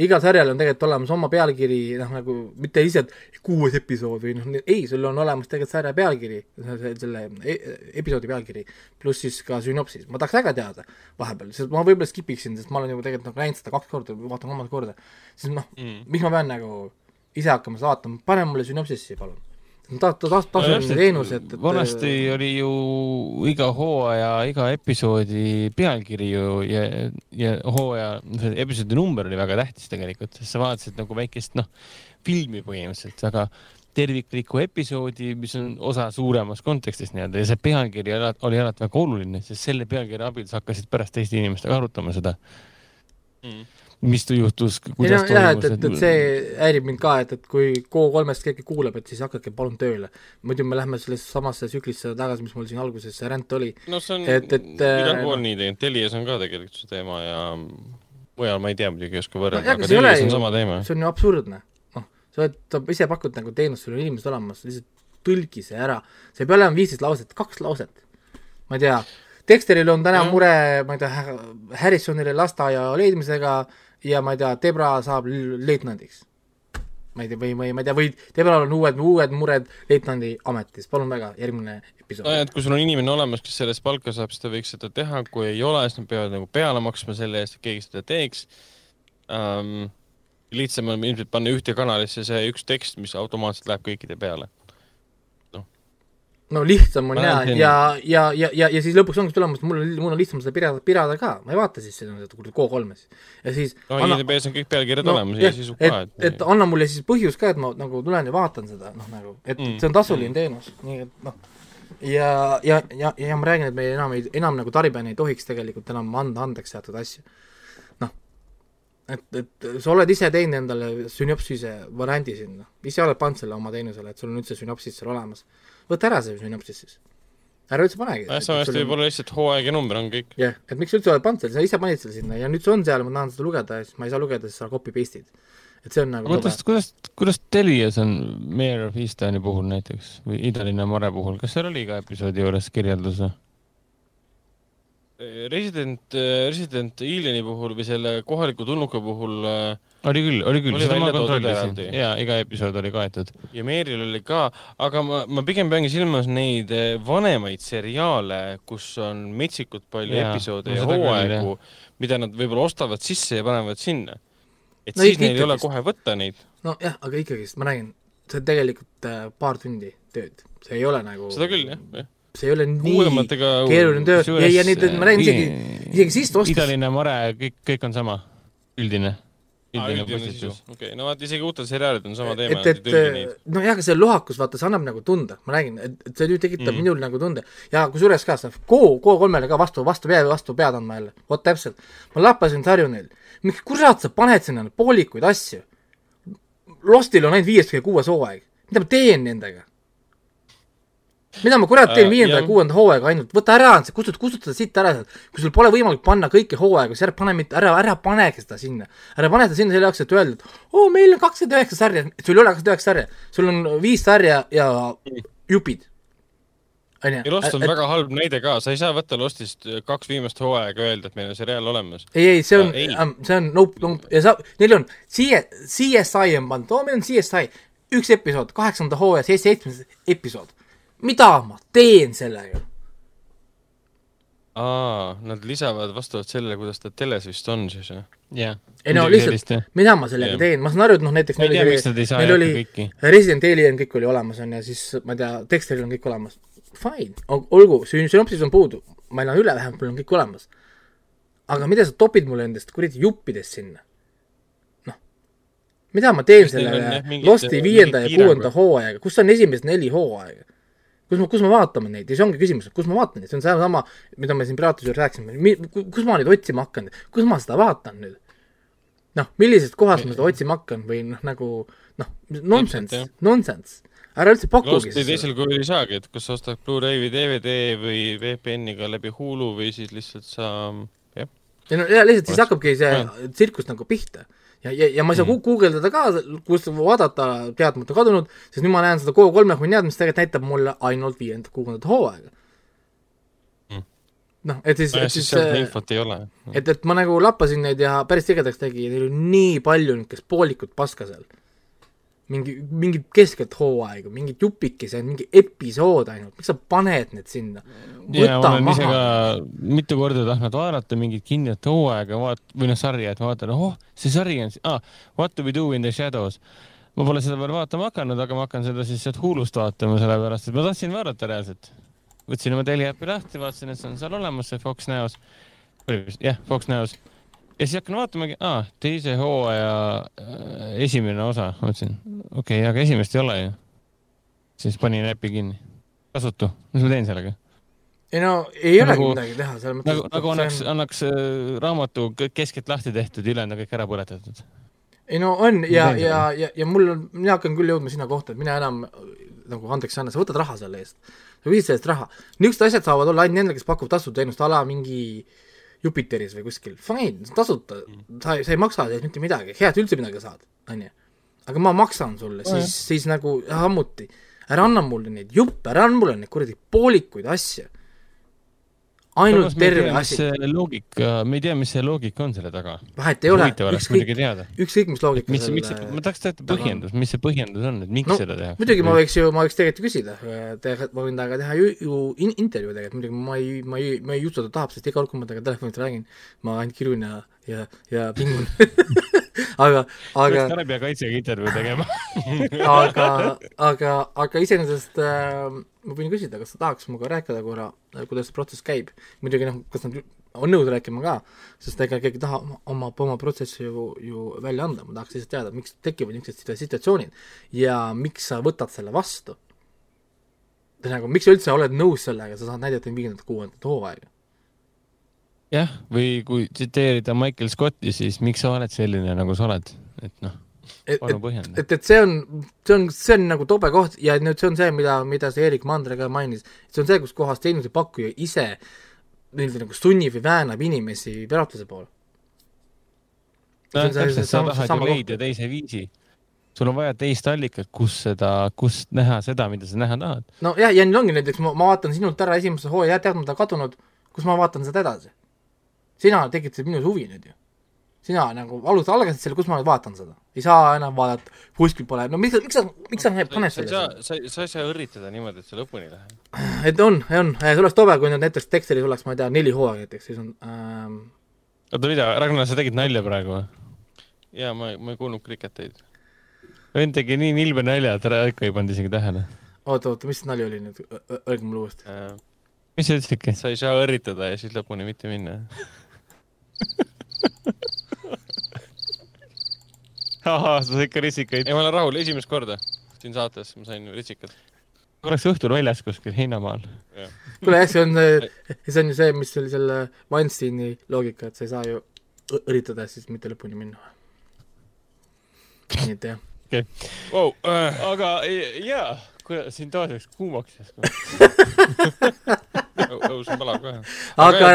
igal sarjal on tegelikult olemas oma pealkiri, noh nagu mitte lihtsalt kuues episood või noh, ei, sul on olemas tegelikult sarja pealkiri, selle e episoodi pealkiri, pluss siis ka sünopsis, ma tahaks väga teada vahepeal, sest ma võib-olla skip iksin, sest ma olen juba tegelikult nagu näinud seda kaks korda, vaatan kolmandat korda, siis noh mm., miks ma pean nagu ise hakkama seda vaatama, pane mulle sünopsissi, palun ta-, ta-, ta-, tasuline teenus, et, et vanasti oli ju iga hooaja, iga episoodi pealkiri ju ja, ja hooaja, see episoodi number oli väga tähtis tegelikult, sest sa vaatasid nagu väikest, noh, filmi põhimõtteliselt, aga terviklikku episoodi, mis on osa suuremast kontekstist nii-öelda ja see pealkiri oli alati väga oluline, sest selle pealkirja abil sa hakkasid pärast teiste inimestega arutama seda. Mm mis juhtus, kuidas toimus? jah, et, et, et see häirib mind ka, et, et kui Go3-st keegi kuulab, et siis hakake palun tööle. muidu me lähme sellesse samasse tsüklisse tagasi, mis mul siin alguses see ränd oli. no see on et, et igal pool äh, nii tegelikult, Telias on ka tegelikult see teema ja mujal ma ei tea muidugi, ei oska võrrelda no,, aga Telias on sama teema. see on ju absurdne. noh, sa oled, sa ise pakud nagu teenust, sul on inimesed olemas, lihtsalt tõlgi see ära. see ei pea olema viisteist lauset, kaks lauset. ma ei tea, Dexteril on täna ja. mure, ma ei tea, Harrisonile lasteaia leidmisega, ja ma ei tea, Debra saab leitnandiks. ma ei tea, või, või ma ei tea, või Debral on uued, uued mured leitnandi ametis, palun väga, järgmine episood. no et kui sul on inimene olemas, kes selle eest palka saab, siis ta võiks seda teha, kui ei ole, siis nad peavad nagu peale maksma selle eest, et keegi seda teeks um,. lihtsam on ilmselt panna ühte kanalisse see üks tekst, mis automaatselt läheb kõikide peale no lihtsam on ja, ja, ja, ja, ja, ja siis lõpuks ongi tulemus, mul on, mul on lihtsam seda pirada, pirada ka, ma ei vaata siis seda Go3-s. ja siis no anna, IDB-s on kõik pealkirjad no, olemas ja sisu ka. et, et anna mulle siis põhjus ka, et ma nagu tulen ja vaatan seda, noh nagu, et mm. see on tasuline mm. teenus, nii et noh, ja, ja, ja, ja ma räägin, et me enam ei, enam nagu tarbijana ei tohiks tegelikult enam anda andeks teatud asju. noh, et, et sa oled ise teinud endale sünopsise variandi sinna, ise oled pannud selle oma teenusele, et sul on üldse sünopsis seal olemas võta ära see sünopsis siis. ära üldse panegi. jah, samasti võib-olla lihtsalt hooaeg ja number on kõik. jah yeah., et miks üldse oled pannud selle, sa ise panid selle sinna ja nüüd see on seal, ma tahan seda lugeda ja siis ma ei saa lugeda, sest sa copy paste'id. et see on nagu kuidas, kuidas, kuidas Telias on Mayor of Eastoni puhul näiteks või Idalinna Mare puhul, kas seal oli ka episoodi juures kirjeldus või? Resident, Resident Alieni puhul või selle kohaliku tulnuka puhul äh, oli küll, oli küll, seda ma kontrollisin. ja iga episood oli kaetud. ja Meeril oli ka, aga ma, ma pigem peangi silmas neid äh, vanemaid seriaale, kus on metsikult palju ja, episoode ja hooaegu, mida nad võib-olla ostavad sisse ja panevad sinna. et no, siis neil ei ole kohe võtta neid. nojah, aga ikkagist ma räägin, see on tegelikult äh, paar tundi tööd, see ei ole nagu seda küll, jah, jah. See ei ole nii keeruline töö. ja, ja nüüd ma räägin isegi, isegi siis oskas idaline mare, kõik, kõik on sama, üldine üldine postitus. okei okay., no vaata isegi uutel seriaalidel on sama teema. et, et nojah, aga see lohakus, vaata, see annab nagu tunda, ma räägin, et, et see nüüd tekitab mm. minul nagu tunde ja kusjuures ka seda Go, Go3-le ka vastu, vastu pea, vastu pead andma jälle, vot täpselt. ma lappasin sarju neil, miks kurat sa paned sinna poolikuid asju? Lostil on ainult viies või kuues hooaeg, mida ma teen nendega? Mida ma kurat teen uh, viienda ja kuuenda hooaega ainult, võta ära, kustuta, kustuta siit ära, kui sul pole võimalik panna kõiki hooaegu, siis ära pane mitte, ära, ära panegi seda sinna. ära pane seda sinna selle jaoks, et öelda, et oo oh,, meil on kakskümmend üheksa sarja, sul ei ole kakskümmend üheksa sarja, sul on viis sarja ja jupid. ja Lost on et, väga halb näide ka, sa ei saa võtta Lostist kaks viimast hooaega öelda, et meil on seriaal olemas. ei, ei, see on, see on nope, nope. Ja sa, neil on CSI on pandud, oo, meil on CSI, üks episood, kaheksanda hooaja seitsmes episood mida ma teen sellega? aa, nad lisavad vastavalt sellele, kuidas ta teles vist on siis, jah? jah. ei no lihtsalt, mida ma sellega yeah. teen, ma saan aru, et noh, näiteks meil oli, meil oli Resident Alien kõik oli olemas, on ju, siis ma ei tea, Dexteril on kõik olemas. Fine, olgu, sünopsis on puudu, ma elan üle, vähemalt mul on kõik olemas. aga mida sa topid mulle nendest kuradi juppidest sinna? noh, mida ma teen selle Losti viienda ja kuuenda hooajaga, kus on esimesed neli hooaega? Kus me, kus me vaatame neid? Ja see ongi küsimus, et kus ma vaatan neid, see on seesama, mida me siin Piraatluse juures rääkisime, kus ma neid otsima hakkan, kus ma seda vaatan nüüd? noh, millisest kohast ma seda otsima hakkan või noh, nagu noh, nonsense, nonsense. ära üldse pakugi teisel kujul ei saagi, et kas sa ostad Blu-ray või DVD või VPN-iga läbi Hulu või siis lihtsalt sa jah. ei no ja lihtsalt siis hakkabki see tsirkus nagu pihta ja, ja, ja ma ei saa mm. guugeldada ka, kus vaadata teadmata kadunud, sest nüüd ma näen seda Go3-e tead, mis tegelikult näitab mulle ainult viiendat, kuuendat hooaega mm.. noh, et siis, et siis äh, infot ei ole. et, et ma nagu lappasin neid ja päris tigedaks tegi ja neil oli nii palju niisugust poolikut paska seal mingi, mingit keskelt hooaega, mingit jupikese, mingi episood ainult, miks sa paned need sinna? jaa, ma olen ise ka mitu korda tahtnud vaadata mingit kindlat hooaega, vaat-, või noh, sarja, et vaatan, oh, see sari on ah,, What do we do in the shadows. ma pole seda veel vaatama hakanud, aga ma hakkan seda siis sealt Hulust vaatama, sellepärast et ma tahtsin vaadata reaalselt. võtsin oma Teliäpi lahti, vaatasin, et see on seal olemas, see Fox Neos. jah, Fox Neos ja siis hakkan vaatamagi, aa, teise hooaja äh, esimene osa, mõtlesin, okei okay,, aga esimest ei ole ju. siis panin äpi kinni. kasutu, mis ma teen sellega? ei no ei olegi nagu, midagi teha, selles mõttes. nagu, nagu annaks on..., annaks äh, raamatu keskelt lahti tehtud, ülejäänud on kõik ära põletatud. ei no on ja, ja, ja, ja mul on, mina hakkan küll jõudma sinna kohta, et mina enam nagu andeks ei anna, sa võtad raha selle eest. sa küsid selle eest raha. niisugused asjad saavad olla ainult nendel, kes pakuvad tasuteenust, a la mingi Jupiteris või kuskil, fine, tasuta sa, sa ei maksa mitte midagi, hea, et üldse midagi saad, on ju. Aga ma maksan sulle, siis, siis nagu ammuti, ära anna mulle neid juppe, ära anna mulle neid kuradi poolikuid asju. Ainult terve asi. loogika, me ei tea, mis see loogika on selle taga. vahet ei ole, ükskõik, ükskõik mis loogika mis, mis, ma tahaks teada põhjendust, mis see põhjendus on, et miks no, seda tehakse? muidugi ma võiks ju, ma võiks tegelikult küsida, ma võin temaga teha ju, ju in, intervjuu tegelikult, muidugi ma ei, ma ei, ma ei usu, et ta tahab, sest iga kord, kui ma temaga telefonist räägin, ma ainult kirjun ja, ja, ja pingun aga, aga. tarbijakaitsega intervjuu tegema aga, aga, aga iseenesest äh, ma võin küsida, kas ta tahaks minuga rääkida korra, kuidas see protsess käib. muidugi noh, kas nad on nõus rääkima ka, sest ega keegi ei taha oma, oma protsessi ju, ju välja anda, ma tahaks lihtsalt teada, miks tekivad niisugused situatsioonid ja miks sa võtad selle vastu. nagu, miks sa üldse oled nõus sellega, sa saad näidata viiendat, kuuendat hooaega? Jah, või kui tsiteerida Michael Scotti, siis miks sa oled selline, nagu sa oled, et noh et, et, et, et see on, see on, see on nagu tobe koht ja nüüd see on see, mida, mida see Erik Mandre ka mainis, see on see, kus kohas teenusepakkuja ise nii-öelda nagu sunnib või väänab inimesi piratluse poole. nojah, täpselt, sa tahad ju leida teise viisi. sul on vaja teist allikat, kus seda, kus näha seda, mida sa näha tahad. nojah, ja nüüd ongi näiteks, ma, ma vaatan sinult ära esimese hooaja, teadmata kadunud, kus ma vaatan seda edasi? Sina tekitasid minus huvi nüüd ju sina nagu alusta, algasid selle, kus ma nüüd vaatan seda. ei saa enam vaadata, kuskil pole, no miks, miks sa, miks sa paned selle sa, sa, sa ei saa õrritada niimoodi, et see lõpuni läheb. et on, on, see oleks tobe, kui nüüd näiteks Dexteris oleks, ma ei tea, neli hooaega näiteks, siis on ähm... oota, mida, Ragnar, sa tegid nalja praegu või? jaa, ma, ma ei kuulnud kriketeid. vend tegi nii nilbe nalja, et ära ikka ei pannud isegi tähele. oota, oota, mis nali oli nüüd, öelge mulle uuesti äh,. mis sa ütlesidki? sa ei saa õrritada ja siis lõpuni mitte minna ahah, sa said ikka ritsikaid. ei, ma olen rahul, esimest korda siin saates ma sain ritsikat. oleks õhtul väljas kuskil heinamaal. kuule jah, see on, see on ju see, mis oli selle Weinsteini loogika, et sa ei saa ju õritada siis mitte lõpuni minna. nii et jah okay. wow, uh, aga jaa kuule, siin toas läks kuumaks õus on palav kohe. aga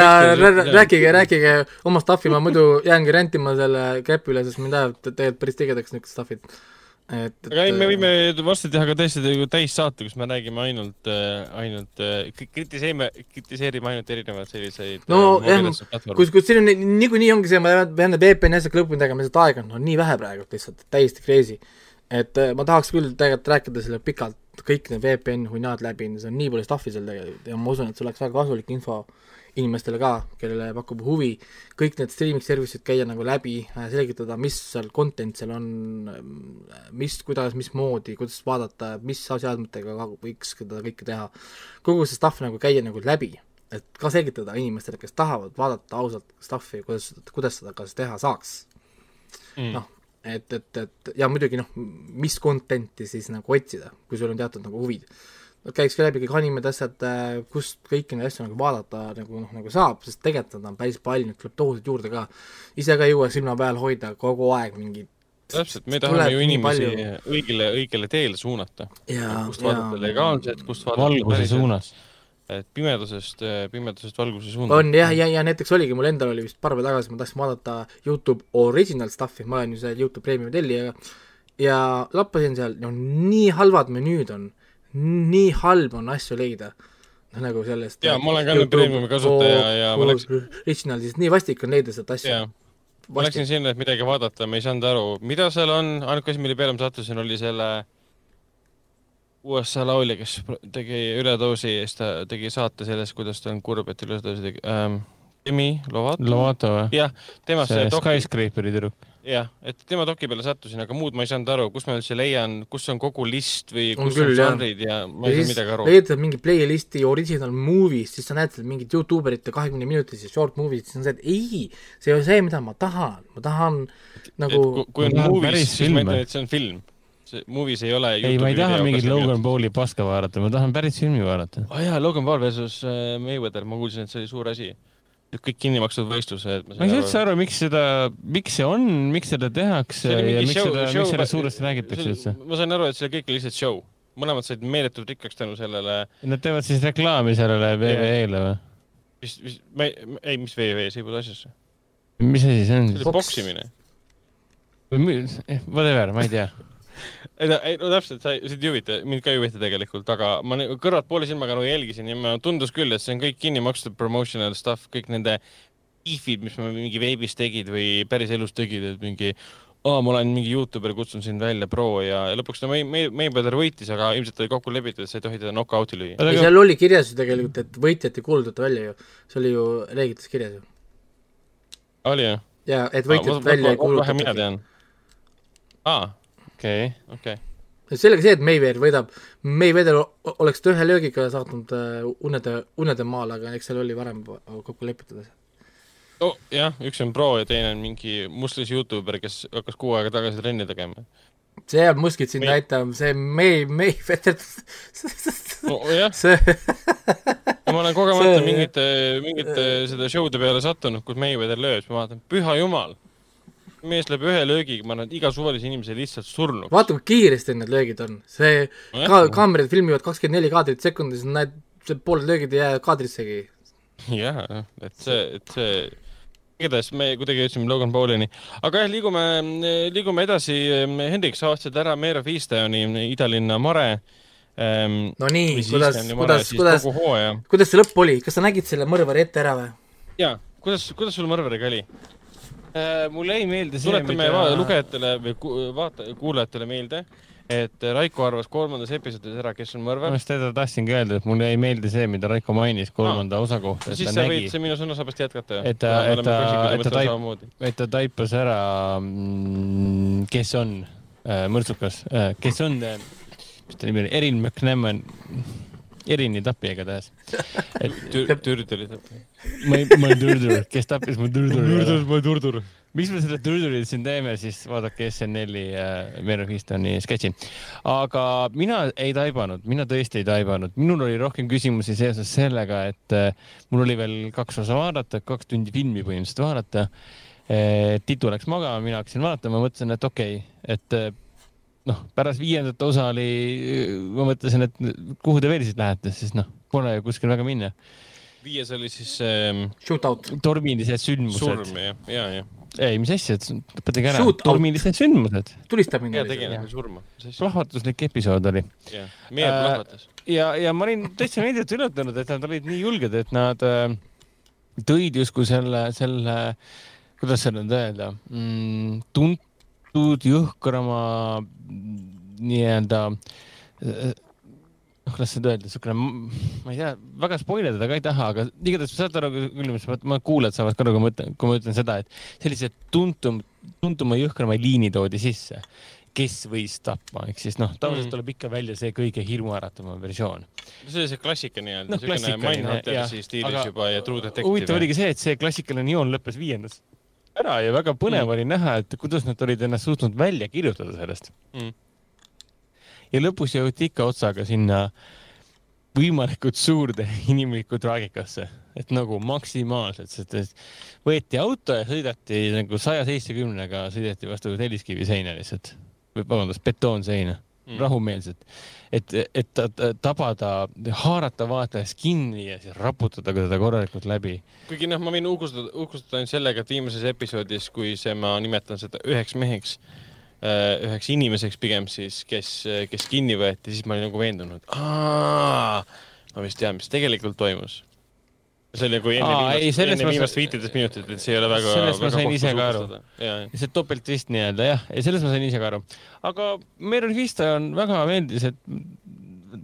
rääkige, rääkige oma stuff'i, ma muidu jäängi rentima selle käpi üle, sest mind ajab tegelikult päris tigedaks niisugused stuff'id. Et, et aga ei, me võime varsti teha ka täiesti täissaate, kus me räägime ainult, äh, ainult, äh, kritiseerime, kritiseerime ainult erinevaid selliseid no äh, jah, kus, kus siin on niikuinii ongi see, ma pean need VPN-i asjad lõpuni tegema, lihtsalt aega on no, nii vähe praegu lihtsalt, täiesti crazy. et ma tahaks küll tegelikult rääkida selle pikalt, kõik need VPN hunnad läbi, see on nii palju stuff'i seal tegelikult. Ja ma usun, et see oleks väga kasulik info inimestele ka, kellele pakub huvi, kõik need streaming service'id käia nagu läbi, äh, selgitada, mis seal content seal on, mis, kuidas, mismoodi, kuidas vaadata, mis seadmetega võiks seda kõike teha. kogu see stuff nagu käia nagu läbi, et ka selgitada inimestele, kes tahavad vaadata ausalt stuff'i, kuidas, kuidas seda kas teha saaks. Mm.. noh, et, et, et ja muidugi noh, mis content'i siis nagu otsida, kui sul on teatud nagu huvid käiks läbi kõik animed, asjad, äh, kust kõiki neid asju nagu vaadata nagu noh, nagu saab, sest tegelikult nad on päris palju, neid tuleb tohutult juurde ka. ise ka ei jõua silma peal hoida kogu aeg mingit täpselt, me tahame ju inimesi õigele, õigele teele suunata. kust vaadata legaalselt, kust vaadata valguse suunas. Et pimedusest, äh, pimedusest valguse suunda. on jah, ja, ja näiteks oligi, mul endal oli vist paar päeva tagasi, ma tahtsin vaadata Youtube original stuff'i, ma olen ju see Youtube Premiumi tellija, ja lappasin seal, no nii halvad menüüd on nii halb on asju leida, noh nagu sellest jaa, ma olen ka nüüd Premiumi kasutaja ja ma läksin Originalist, nii vastik on leida sealt asja. ma läksin sinna, et midagi vaadata, ma ei saanud aru, mida seal on, ainuke asi, mille peale ma sattusin, oli selle USA laulja, kes tegi üledoosi ja siis ta tegi saate sellest, kuidas ta on kurb, et üledoosi tegi ähm,. Demi Lovato. Lovato või? jah, temast see Skyscraperi tüdruk jah, et tema doki peale sattusin, aga muud ma ei saanud aru, kus ma üldse leian, kus on kogu list või kus on, küll, on žanrid ja ma ei saa midagi aru. leiad mingi playlisti original movies, siis sa näed seal mingit Youtube erite kahekümne minutilisi short movie'd, siis on see, et ei, see ei ole see, mida ma tahan, ma tahan nagu kui on movies, siis ma ütlen, et see on film see movies ei ole ei, ma ei taha mingit Logan Pauli paska vaadata, ma tahan päris filmi vaadata. aa oh jaa, Logan Paul versus äh, Mayweather, ma kuulsin, et see oli suur asi kõik kinni makstud võistlused. ma ei saa üldse aru, miks seda, miks see on, miks seda tehakse ja miks show, seda, miks sellest suuresti räägitakse üldse? ma sain aru, et see kõik oli lihtsalt show. mõlemad said meeletult rikkaks tänu sellele. Nad teevad siis reklaami sellele WWE-le või? mis, mis, ma ei, ei, mis WWE, see ei puutu asjasse. mis asi see on? see oli poksimine. Whatever, ma ei tea ei no, ei no täpselt, sa, sind ei huvita, mind ka ei huvita tegelikult, aga ma kõrvalt poole silmaga nagu jälgisin ja ma tundus küll, et see on kõik kinni makstud promotional stuff, kõik nende beef'id, mis ma mingi veebis tegid või päris elus tegid, et mingi aa oh,, ma olen mingi Youtuber, kutsun sind välja, pro ja, ja lõpuks no, Mayweather võitis, aga ilmselt oli kokku lepitud, et sa ei tohi teda knock-out'i lüüa. ei, seal oli kirjas ju tegelikult, et võitjat ei kuulutata välja ju, see oli ju reeglites kirjas ju. oli jah? jaa, et võitjat no, välja ei kuulutata. vähe mina tean. aa okei okay,, okei okay. sellega see, et Mayweather võidab, Mayweather oleks ta ühe löögiga saatnud äh, unede, unede maale, aga eks seal oli varem kokku lepitud asjad. no jah, üks on pro ja teine on mingi mustlis Youtuber, kes hakkas kuu aega tagasi trenni tegema. see jääb musklit sind näitama, see May, Mayweather nojah see ma olen kogemata mingite, mingite seda show'de peale sattunud, kus Mayweather lööb, siis ma vaatan, püha jumal mees lööb ühe löögiga, ma arvan, et iga suvalise inimese lihtsalt surnuks. vaata, kui kiiresti need löögid on, see no, ka-, kaamerad filmivad kakskümmend neli kaadrit sekundis, näed, see pooled löögid ei jää kaadrissegi. jah, et see, et see igatahes me kuidagi jõudsime Logan Paulini, aga jah, liigume, liigume edasi. Hendrik, sa avastasid ära of Eastoni idalinna mare ähm,. no nii, kuidas, kuidas, kuidas, kuidas see lõpp oli, kas sa nägid selle mõrvari ette ära või? jaa, kuidas, kuidas sul mõrvariga oli? Äh, mulle jäi meelde see, tuletame mida... lugejatele või vaata-, kuulajatele meelde, et Raiko arvas kolmandas episoodis ära, kes on mõrvar. ma just seda tahtsingi öelda, et mulle jäi meelde see, mida Raiko mainis kolmanda no. osa kohta. siis sa võid minu sõnasabast jätkata. et ta, et ta, et ta taip-, et ta taipas ära, mm, kes on äh, mõrtsukas äh,, kes on mis ta nimi oli, Erin McNamon Erini tapja igatahes. et Türduri tapja. ma ei, ma olen Türdur, kes tappis mu Türduri. Türdur, ma olen Türdur. miks me seda Türdurit siin teeme, siis vaadake SNL-i äh, Mary Houstoni sketši. aga mina ei taibanud, mina tõesti ei taibanud, minul oli rohkem küsimusi seoses sellega, et äh, mul oli veel kaks osa vaadata, kaks tundi filmi põhimõtteliselt vaadata äh,. Titu läks magama, mina hakkasin vaatama, mõtlesin, et okei okay,, et äh, noh, pärast viiendat osa oli, ma mõtlesin, et kuhu te veel siis lähete, sest noh, pole ju kuskil väga minna. viies oli siis ähm, Shootout. tormilised sündmused. surm, jah, ja, ja. ei, mis asja, lõpetage ära. tormilised sündmused. tulistamine. ja tegelane surma. plahvatuslik episood oli. jah, meie plahvatas äh,. ja, ja ma olin täitsa meediat üllatunud, et nad olid nii julged, et nad äh, tõid justkui selle, selle, kuidas seda nüüd öelda mm,, tuntud jõhkrama nii-öelda noh, kuidas seda öelda, niisugune, ma ei tea, väga spoil ida ka ei taha, aga igatahes saate aru küll, mis ma, ma kuulajad saavad ka aru, kui ma ütlen, kui ma ütlen seda, et sellised tuntum, tuntuma jõhkrama liini toodi sisse, kes võis tapma, ehk siis noh, tavaliselt mm. tuleb ikka välja see kõige hirmuäratavam versioon. see oli see klassika nii-öelda no,, niisugune Mindhunter'i stiilis aga, juba ja True Detective. huvitav oligi see, et see klassikaline joon lõppes viiendas ära ja väga põnev mm. oli näha, et kuidas nad olid ennast suutnud välja kirjutada sellest. Mm. Ja lõpus jõuti ikka otsaga sinna võimalikult suurde inimlikku traagikasse, et nagu maksimaalselt, sest võeti auto ja sõideti nagu saja seitsmekümnega, sõideti vastu telliskivi seina lihtsalt. Või vabandust, betoonseina mm., rahumeelselt. et, et tabada, haarata vaatajast kinni ja siis raputada teda korralikult läbi. kuigi noh, ma võin uhkustada, uhkustada ainult sellega, et viimases episoodis, kui see, ma nimetan seda üheks meheks Äh, üheks inimeseks pigem siis, kes, kes kinni võeti, siis ma olin nagu veendunud, ma vist tean, mis tegelikult toimus. See oli nagu enne Aa, viimast, ei, enne viimast viiteist minutit, et see ei ole väga. sellest väga ma sain ise ka aru. see topeltvist nii-öelda jah, ja sellest ma sain ise ka aru. aga Meryl Vista on väga meeldis, et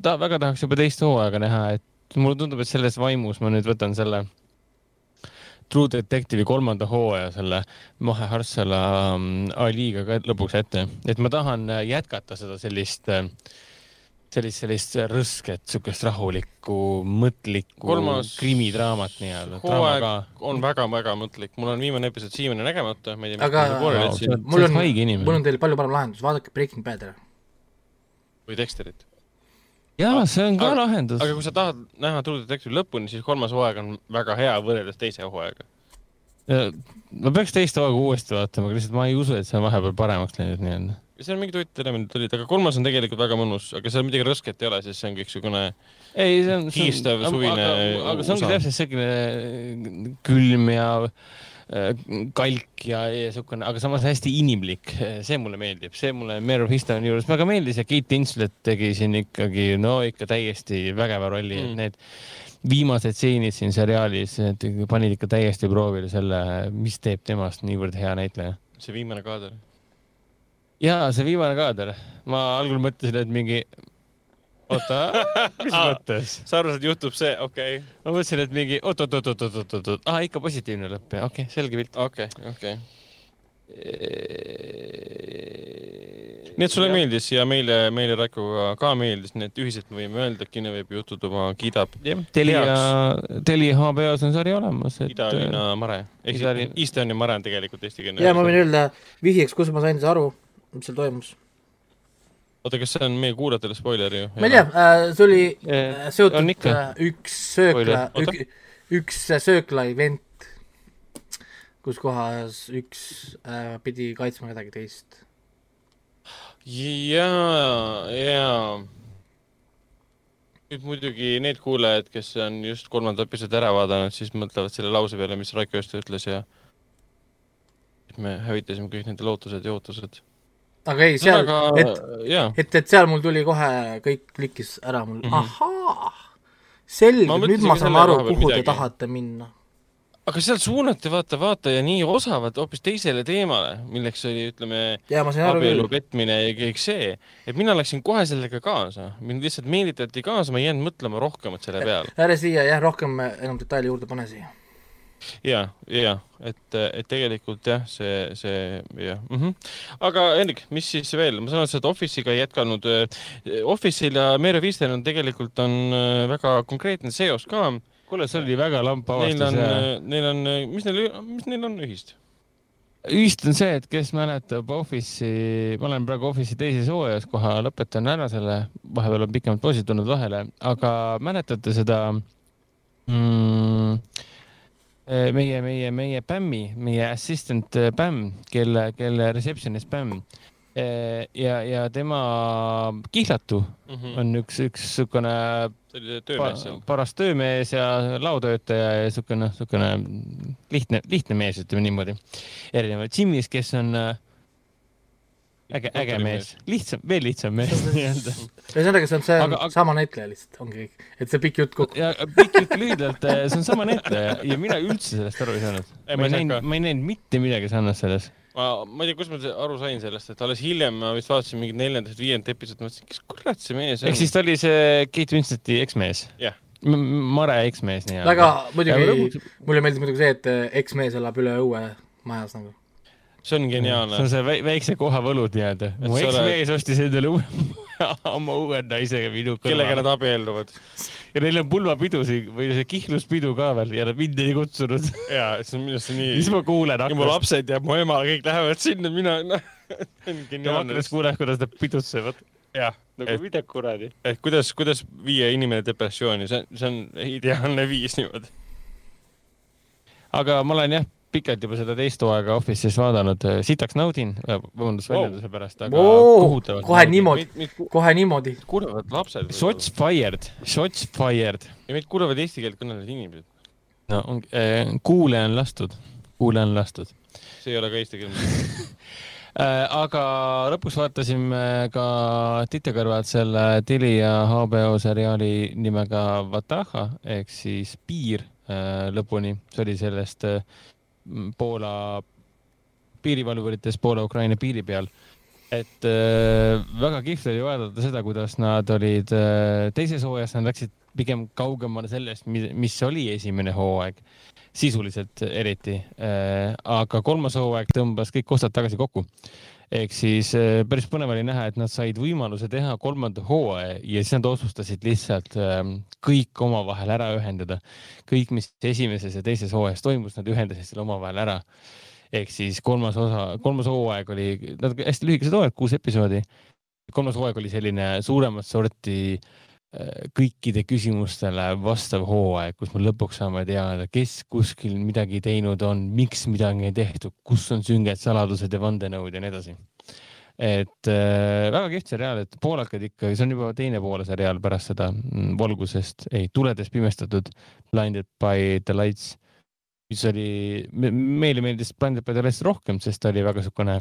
ta väga tahaks juba teist hooaega näha, et mulle tundub, et selles vaimus ma nüüd võtan selle True Detective'i kolmanda hooaja selle Mahe Harsala um, Ali-ga ka lõpuks ette, et ma tahan äh, jätkata seda sellist äh, sellist, sellist rõsket, siukest rahulikku, mõtlikku Kolmas krimidraamat nii-öelda. hooaeg on väga-väga mõtlik, mul on viimane episood siiamaani nägemata, ma ei tea. aga mul on, mul on teil palju parem lahendus, vaadake Breaking Bad ära. või Dexterit jaa, see on ka aga, lahendus. aga kui sa tahad näha True Detective'i lõpuni, siis kolmas hooaeg on väga hea võrreldes teise hooaega. ma peaks teist hooaega uuesti vaatama, aga lihtsalt ma ei usu, et see on vahepeal paremaks läinud nii-öelda. Seal mingid huvitavad elemendid olid, aga kolmas on tegelikult väga mõnus, aga seal midagi rasket ei ole, sest see on kõiksugune ei, see on kiistev suvine. aga, see ongi täpselt selline külm ja Äh, kalk ja, ja niisugune, aga samas hästi inimlik. see mulle meeldib, see mulle Mare of Eastoni juures väga meeldis ja Kate Winslet tegi siin ikkagi, no ikka täiesti vägeva rolli mm., et need viimased stseenid siin seriaalis panid ikka täiesti proovile selle, mis teeb temast niivõrd hea näitleja. see viimane kaader. Ja see viimane kaader, ma algul mõtlesin, et mingi oota, mis mõttes? sa arvasid, juhtub see, okei okay.. ma mõtlesin, et mingi oot-oot-oot-oot-oot-oot, aa ikka positiivne lõpp ja okei okay,, selge pilt. okei okay,, okei okay. nii et sulle ja. meeldis ja meile, meile Raikoga ka meeldis, nii et ühiselt me võime öelda, et Kineveebi Jututuba kiidab. Telia, Telia HBO-s on sari olemas et.... Ida-Liina Mare, ehk siis ja Mare on tegelikult eestikeelne. ja ma võin öelda vihjeks, kus ma sain aru, mis seal toimus oota, kas see on meie kuulajatele spoiler ju? ma ei tea äh,, see oli äh, seotud äh, üks söökla, üks, üks söökla event, kus kohas üks äh, pidi kaitsma kedagi teist. jaa, jaa. nüüd muidugi need kuulajad, kes on just kolmanda episoodi ära vaadanud, siis mõtlevad selle lause peale, mis Raiko just ütles ja me hävitasime kõik nende lootused ja ootused aga ei, seal et, et, et seal mul tuli kohe, kõik klikkis ära mul mm, -hmm. ahaa, selge, nüüd ma saan aru, kuhu midagi. te tahate minna. aga seal suunati vaata vaataja nii osavalt hoopis teisele teemale, milleks oli, ütleme, abielu petmine ja kõik see, et mina läksin kohe sellega kaasa, mind lihtsalt meelitati kaasa, ma ei jäänud mõtlema rohkemat selle peale. ära siia jah, rohkem enam detaili juurde pane siia ja, ja et, et tegelikult jah, see, see jah mm. -hmm. aga Hendrik, mis siis veel, ma saan aru, sa oled Office'iga jätkanud. Office'il ja Mere Visten on tegelikult on äh, väga konkreetne seos ka. kuule, see oli väga lamp avastus. Neil on, neil on, mis neil, mis neil on ühist? ühist on see, et kes mäletab Office'i, ma olen praegu Office'i teises hooajas, kohe lõpetan ära selle, vahepeal on pikemad pausid tulnud vahele, aga mäletate seda mm, Äh, meie, meie, meie Pämmi, meie assistant Pämm, äh, kelle, kelle receptionist Pämm, ja, ja tema kihlatu mm -hmm. on üks, üks niisugune töömees, paras töömees ja laotöötaja ja niisugune, niisugune lihtne, lihtne mees, ütleme niimoodi. erinevalt Jimmy'st, kes on äh, äge, äge mees, lihtsam, veel lihtsam mees nii-öelda. ühesõnaga, see on see aga, aga... sama näitleja lihtsalt, ongi kõik, et see pikk jutt kokku. ja pikk jutt lühidalt, äh, see on sama näitleja ja mina üldse sellest aru ei saanud. ma ei näinud, ma ei näinud mitte midagi sarnast selles. ma, ma ei tea, kust ma aru sain sellest, et alles hiljem ma vist vaatasin mingit neljandat, viiendat episoodi, mõtlesin, kes kurat see mees on. ehk siis ta oli see Kate Winslet'i eksmees? yeah. Mare eksmees nii-öelda. väga, muidugi, mulle meeldis muidugi see, et äh, eksmees elab üle õue majas nagu see on geniaalne. see on see väikse koha võlud nii-öelda. mu eksmees ole... ostis endale uue oma uue naisega minu kõrval. kellega nad abielluvad. ja neil on pulmapidusi või see kihluspidu ka veel ja nad mind ei kutsunud. ja, see on minu arust nii. siis ma kuulen aknast. mu lapsed ja mu ema, kõik lähevad sinna, mina, noh. aknast kuulen, kuidas nad pidutsevad. jah. nagu et, mida kuradi. et kuidas, kuidas viia inimene depressiooni, see, see on ideaalne viis niimoodi. aga ma olen jah pikalt juba seda teist hooaega Office'is vaadanud, sitaks naudin, vabandust väljenduse wow. pärast, aga oh, kohutavalt. kohe niimoodi, kohe niimoodi. kuulevad lapsed. Shots fired, shots fired. ja meid kuulevad eesti keelt kõnelevad inimesed. no on äh,, kuule on lastud, kuule on lastud. see ei ole ka eesti keel äh, aga lõpuks vaatasime ka Tite kõrvalt selle Telia HBO seriaali nimega Vataha ehk siis Piir äh, lõpuni, see oli sellest äh, Poola piirivalvuritest Poola-Ukraina piiri peal. et äh, väga kihvt oli vaadata seda, kuidas nad olid äh, teises hooajas, nad läksid pigem kaugemale sellest, mis oli esimene hooaeg, sisuliselt eriti äh,. aga kolmas hooaeg tõmbas kõik kostad tagasi kokku ehk siis äh, päris põnev oli näha, et nad said võimaluse teha kolmanda hooaja ja siis nad otsustasid lihtsalt ähm, kõik omavahel ära ühendada. kõik, mis esimeses ja teises hooajas toimus, nad ühendasid selle omavahel ära. ehk siis kolmas osa, kolmas hooaeg oli, nad hästi lühikesed hooajad, kuus episoodi. kolmas hooaeg oli selline suuremat sorti äh, kõikide küsimustele vastav hooaeg, kus me lõpuks saame teada, kes kuskil midagi teinud on, miks midagi ei tehtud, kus on sünged saladused ja vandenõud ja nii edasi. et äh, väga kihvt seriaal, et poolakad ikka, see on juba teine poole seriaal pärast seda mm, Valgusest, ei, Tuledes pimestatud, Blinded by the lights, mis oli me,, meile meeldis Blinded by the lights rohkem, sest ta oli väga niisugune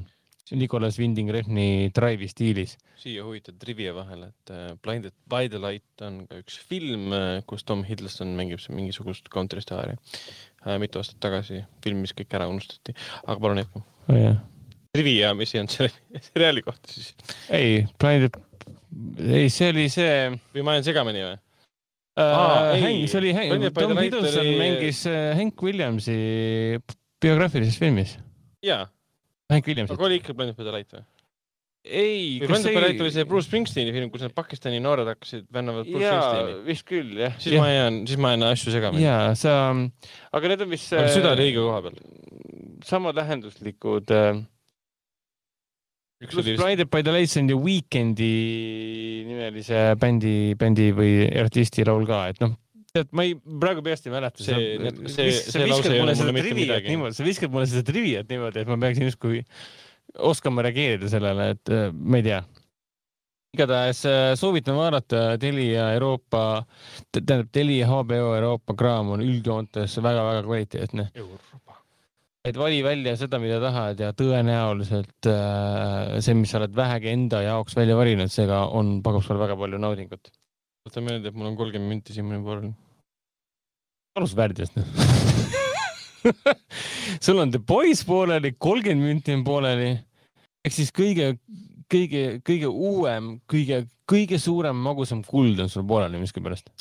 Nicolas Winding Refni Drive'i stiilis. siia huvitav trivia vahele, et äh, Blinded by the Light on ka üks film, äh, kus Tom Hiddleston mängib mingisugust counterstaari äh, mitu aastat tagasi, film, mis kõik ära unustati, aga palun jätku oh,. Yeah. Trivia, mis ei olnud selle seriaali kohta siis? ei, Blinded, ei, see oli see. või ma jään segamini või? Uh, Hank, see oli Hank, Tom Hiddleston oli... mängis Hank Williamsi biograafilises filmis. jaa Hank Williamsit. aga oli ikka Planet of the Light või? ei. Planet of the Light oli see Bruce Springsteeni film, kus need Pakistani noored hakkasid vännavad Bruce Springsteeni? vist küll, jah. siis ja. ma jään, siis ma jään asju segamini. jaa, sa, aga need on vist. aga süda oli õige koha peal. sama tähenduslikud äh, pluss Blinded by the Lights on ju Weekend'i nimelise bändi, bändi või artisti laul ka, et noh tead, ma ei, praegu peast ei mäleta. see, see, see lause ei ole mulle mitte midagi. niimoodi, sa viskad mulle seda triviat niimoodi, et ma peaksin justkui oskama reageerida sellele, et äh, ma ei tea. igatahes äh, soovitan vaadata Telia Euroopa, tähendab Telia HBO Euroopa kraam on üldjoontes väga-väga kvaliteetne. et vali välja seda, mida tahad ja tõenäoliselt äh, see, mis sa oled vähegi enda jaoks välja valinud, seega on, pakub sulle väga palju naudingut võta meelde, et mul on kolmkümmend minti siin mõni pooleli. alus värdjast sul on The Boys pooleli, kolmkümmend minti on pooleli. ehk siis kõige, kõige, kõige uuem, kõige, kõige suurem magusam kuld on sul pooleli miskipärast.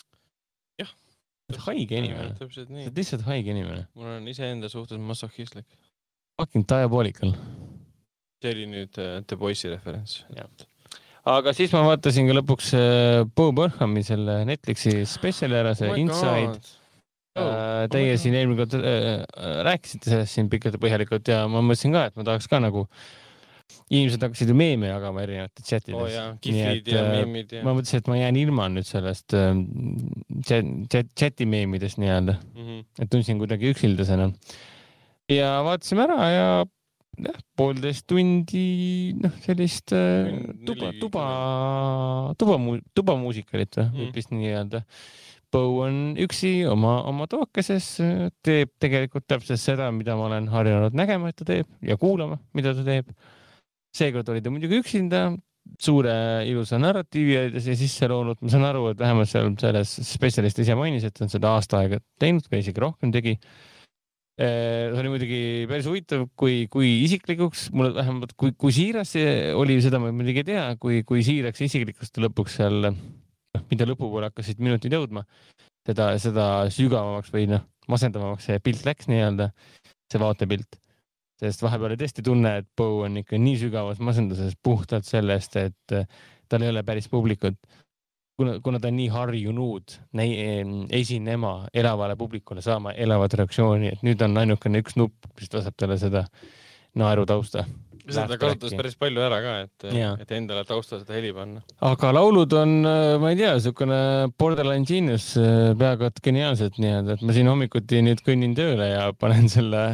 jah. sa oled haige inimene. sa oled lihtsalt haige inimene. mul on iseenda suhtes masohhistlik. Fucking diabolical. see oli nüüd uh, The Boys'i referents. jah aga siis ma vaatasin ka lõpuks äh, Bo Burnhami selle Netflixi spetsiali ära, see oh Inside. Oh, äh, Teie oh siin eelmine kord äh, äh, rääkisite sellest siin pikalt ja põhjalikult ja ma mõtlesin ka, et ma tahaks ka nagu, inimesed hakkasid ju meeme jagama erinevates chatides oh,. nii et ja meemid, ja. ma mõtlesin, et ma jään ilma nüüd sellest äh, chat, chat, chati meemidest nii-öelda mm. -hmm. et tundsin kuidagi üksildasena. ja vaatasime ära ja jah, poolteist tundi, noh, sellist äh, tuba, tuba, tuba, tubamuusikalit või võib mm. vist nii öelda. Bow on üksi oma, oma toakeses, teeb tegelikult täpselt seda, mida ma olen harjunud nägema, et ta teeb ja kuulama, mida ta teeb. seekord oli ta muidugi üksinda, suure ilusa narratiivi ta sisse loonud, ma saan aru, et vähemalt seal selles spetsialist ise mainis, et on seda aasta aega teinud või isegi rohkem tegi see oli muidugi päris huvitav, kui, kui isiklikuks mulle vähemalt, kui, kui siiras see oli, seda ma muidugi ei tea, kui, kui siiraks isiklikuks ta lõpuks seal, noh, mida lõpupoole hakkasid minutid jõudma, seda, seda sügavamaks või noh, masendavamaks see pilt läks nii-öelda, see vaatepilt. sest vahepeal oli tõesti tunne, et Bow on ikka nii sügavas masenduses puhtalt sellest, et tal ei ole päris publikut kuna, kuna ta on nii harjunud esinema elavale publikule, saama elavat reaktsiooni, et nüüd on ainukene üks nupp, mis laseb talle seda naeru tausta. seda kasutas päris palju ära ka, et, et endale tausta seda heli panna. aga laulud on, ma ei tea, niisugune borderline genius, peaaegu et geniaalsed nii-öelda, et ma siin hommikuti nüüd kõnnin tööle ja panen selle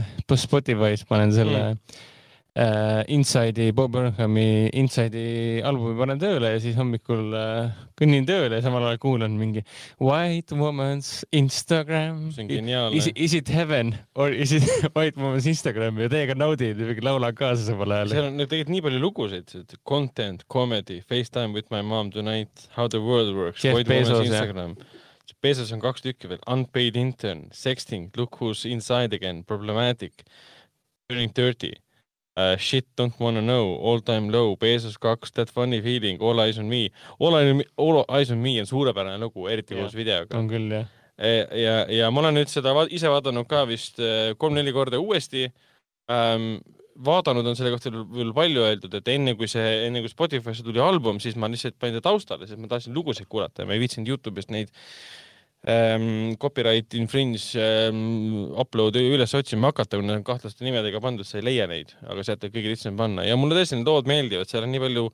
Spotify's panen selle mm äh, Inside'i, Bob Burnhami Inside'i albumi panen tööle ja siis hommikul äh, kõnnin tööle ja samal ajal kuulan mingi White Woman's Instagram. see on geniaalne. Is, it heaven or is it White Woman's Instagram ja teiega naudin ja laulan kaasa samal ajal. seal on tegelikult nii palju lugusid, content, comedy, FaceTime with my mom tonight, how the world works, White Bezos, Woman's Instagram. Bezos on kaks tükki veel, unpaid intern, sexting, look who's inside again, problematic, turning dirty uh,. Shit don't wanna know, all time low, Bezos kaks, That funny feeling, All eyes on me. All, eyes on me on suurepärane lugu, eriti koos videoga. on küll, jah. E, ja, ja ma olen nüüd seda va ise vaadanud ka vist e, kolm-neli korda uuesti ähm,. vaadanud on selle kohta veel palju öeldud, et enne kui see, enne kui Spotify'sse tuli album, siis ma lihtsalt panin ta taustale, sest ma tahtsin lugusid kuulata ja ma ei viitsinud Youtube'ist neid ähm, copyright infringe ähm, upload'e üles otsima hakata, kui need on kahtlaste nimedega pandud, sa ei leia neid, aga sealt on kõige lihtsam panna. Ja mulle tõesti need lood meeldivad, seal on nii palju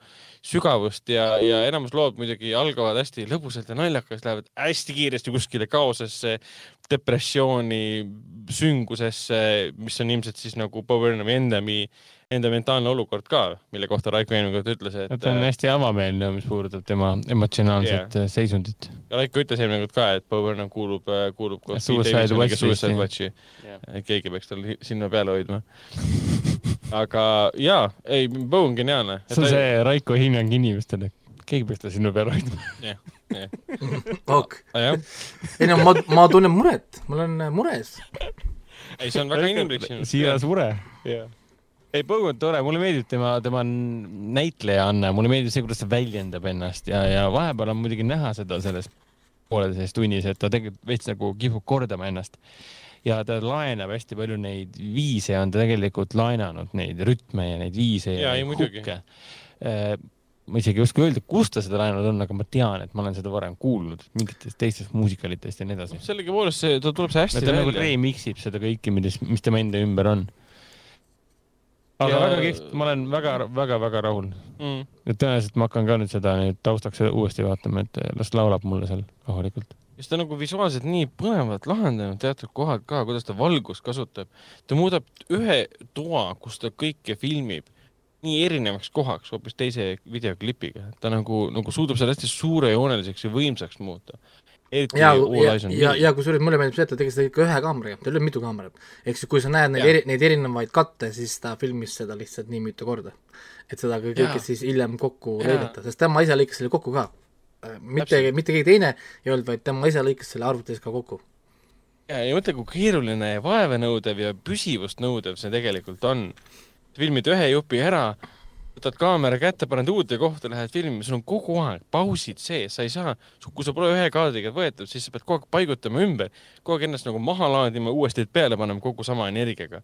sügavust ja, ja enamus lood muidugi algavad hästi lõbusalt ja naljakas, lähevad hästi kiiresti kuskile kaosesse, depressiooni, süngusesse, mis on ilmselt siis nagu Bob Burnhami enda enda mentaalne olukord ka, mille kohta Raiko eelmine kord ütles, et. ta on äh, hästi avameelne, mis puudutab tema emotsionaalset yeah. seisundit. ja Raiko ütles eelmine kord ka, et Bo Burnham kuulub, äh, kuulub koos Suicide Watchi. Yeah.. keegi peaks tal silma peal hoidma aga jaa, ei, Bo on geniaalne. see on ta... see Raiko hinnang inimestele, keegi peaks ta silma peal hoidma. jah, jah. ok. Ah, ei no ma, ma tunnen muret, ma olen mures. ei, see on väga inimlik. siiras mure. jah ei, Põu on tore, mulle meeldib tema, tema näitlejaanne, mulle meeldib see, kuidas ta väljendab ennast ja, ja vahepeal on muidugi näha seda selles pooleteises tunnis, et ta tegelikult veits nagu kipub kordama ennast. ja ta laenab hästi palju neid viise, on ta tegelikult laenanud neid rütme ja neid viise ja, ja hukke. Äh, ma isegi ei oska öelda, kust ta seda laenanud on, aga ma tean, et ma olen seda varem kuulnud mingitest teistest muusikalitest ja nii edasi. sellegipoolest see, ta tuleb see hästi välja. ta nagu remix ib seda kõike, mis, mis tema enda ümber on aga ja... väga kihvt, ma olen väga-väga-väga rahul mm.. et tõenäoliselt ma hakkan ka nüüd seda nüüd taustaks uuesti vaatama, et las laulab mulle seal rahulikult. siis ta nagu visuaalselt nii põnevalt lahendanud teatud kohad ka, kuidas ta valgust kasutab. ta muudab ühe toa, kus ta kõike filmib, nii erinevaks kohaks hoopis teise videoklipiga. ta nagu, nagu suudab selle hästi suurejooneliseks ja võimsaks muuta eriti ja, ja, ja, ja kusjuures mulle meeldib see, et ta tegi seda ikka ühe kaameraga, tal ei olnud mitu kaamerat. ehk siis, kui sa näed neid, eri, neid erinevaid katte, siis ta filmis seda lihtsalt nii mitu korda. et seda kõike siis hiljem kokku lõigata, sest tema ise lõikas selle kokku ka. Äh, mitte, mitte keegi teine ei olnud, vaid tema ise lõikas selle arvutis ka kokku. ja, ja mõtle, kui keeruline ja vaevanõudev ja püsivust nõudev see tegelikult on. filmid ühe jupi ära võtad kaamera kätte, paned uude kohta, lähed filmima, sul on kogu aeg pausid sees, sa ei saa, kui sa pole ühe kaadriga võetud, siis sa pead kogu aeg paigutama ümber, kogu aeg ennast nagu maha laadima, uuesti peale panema kogu sama energiaga.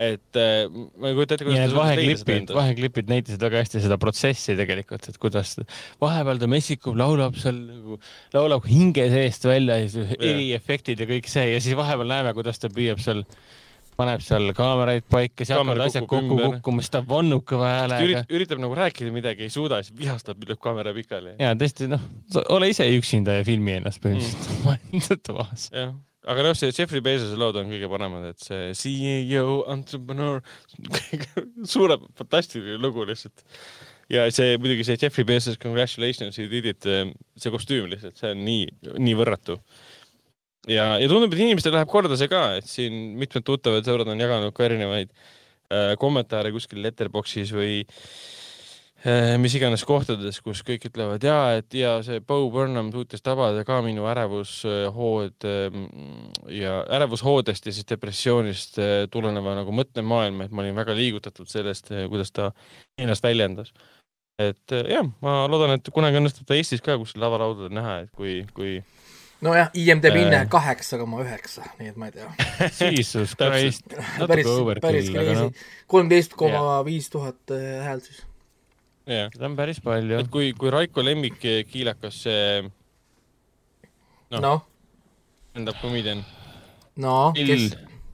et äh, ma ei kujuta ette, kuidas vaheklipid, vaheklipid näitasid väga hästi seda protsessi tegelikult, et kuidas vahepeal ta messikub, laulab seal nagu, laulab hinge seest välja eriefektid ja kõik see ja siis vahepeal näeme, kuidas ta püüab seal paneb seal kaameraid paika, siis hakkavad asjad kokku kukkuma, siis ta vannub kõva häälega Ürit,. üritab nagu rääkida midagi, ei suuda, siis vihastab, lööb kaamera pikali. ja tõesti, noh, ole ise üksinda ja filmi ennast põhimõtteliselt mm. omaenda toas. jah, aga noh, see Jeffrey Bezose lood on kõige paremad, et see CEO, entrepreneur, suurem, fantastiline lugu lihtsalt. ja see muidugi see Jeffrey Bezos, congratulations, you did it, see kostüüm lihtsalt, see on nii, nii võrratu. Ja, ja tundub, et inimestel läheb korda see ka, et siin mitmed tuttavad sõbrad on jaganud ka erinevaid äh, kommentaare kuskil letterbox'is või äh, mis iganes kohtades, kus kõik ütlevad ja et ja see Bo Burnham suutis tabada ka minu ärevushood ehm, ja ärevushoodest ja siis depressioonist eh, tuleneva nagu mõttemaailma, et ma olin väga liigutatud sellest, eh, kuidas ta ennast väljendas. et jah, ma loodan, et kunagi õnnestub ta Eestis ka kuskil lavalaudadel näha, et kui, kui nojah, IMDb hinne kaheksa koma üheksa, nii et ma ei tea. Jesus Christ. päris, päris crazy. kolmteist koma viis tuhat häält siis seda on päris palju. et kui, kui Raiko lemmikkiilakas see noh no. stand-up comedian no, Bill,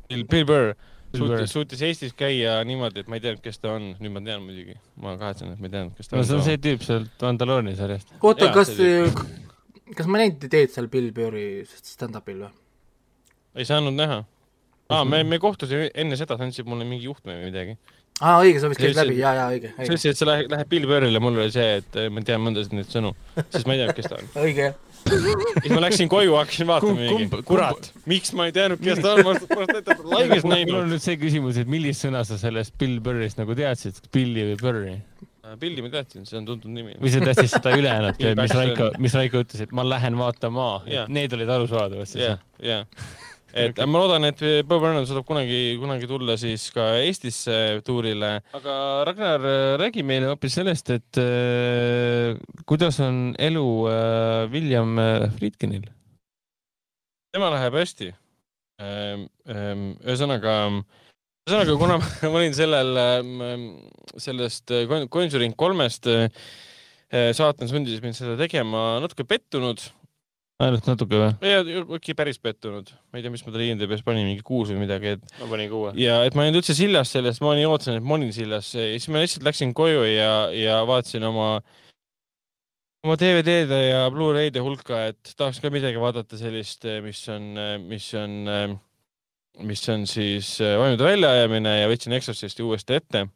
Bill, Bill Burr suutis, suutis Eestis käia niimoodi, et ma ei teadnud, kes ta on, nüüd ma tean muidugi, ma kahetsen, et ma ei teadnud, kes ta no, on. no see on see tüüp sealt Mandalooni sarjast. oota, kas, kas ma näinud teid seal Bill Burri stand-up'il või? ei saanud näha. aa, me, me kohtusime enne seda, sa andsid mulle mingi juhtme või midagi aa, õige, sa vist käisid läbi, jaa, jaa, õige, sa ütlesid, et sa lähed, lähed Bill Burrile, mul oli see, et ma tean mõndasid neid sõnu, sest ma ei teadnud, kes ta on. õige. siis ma läksin koju, hakkasin vaatama mingi, kurat, miks ma ei teadnud, kes ta on, ma polnud teda laivis näinud. mul on nüüd see küsimus, et millist sõna sa sellest Bill Burrist nagu teadsid, Billi või Burri? Billi ma teadsin, see on tuntud nimi. või sa teadsid seda ülejäänut, mis Raiko, mis Raiko ütles, et ma lähen vaatama, et need olid arusaadavad siis? jah, jah et ma loodan, et Bob Burnham suudab kunagi, kunagi tulla siis ka Eestisse tuurile. aga Ragnar, räägi meile hoopis sellest, et äh, kuidas on elu äh, William äh, Friedkinil? tema läheb hästi ähm,. Ähm, ühesõnaga, ühesõnaga, kuna ma olin sellel ähm,, sellest Conjuring kolmest äh, saatan sundis mind seda tegema natuke pettunud ainult natuke või? ja, äkki päris pettunud, ma ei tea, mis ma talle IMDB-s panin, mingi kuus või midagi, et. ma panin kuue. ja et ma ei olnud üldse sillas sellest, ma nii ootasin, et ma olin sillas ja siis ma lihtsalt läksin koju ja, ja vaatasin oma, oma DVD-de ja Blu-ray'de hulka, et tahaks ka midagi vaadata sellist, mis on, mis on, mis on siis vaimide väljaajamine ja võtsin Exorcisti uuesti ette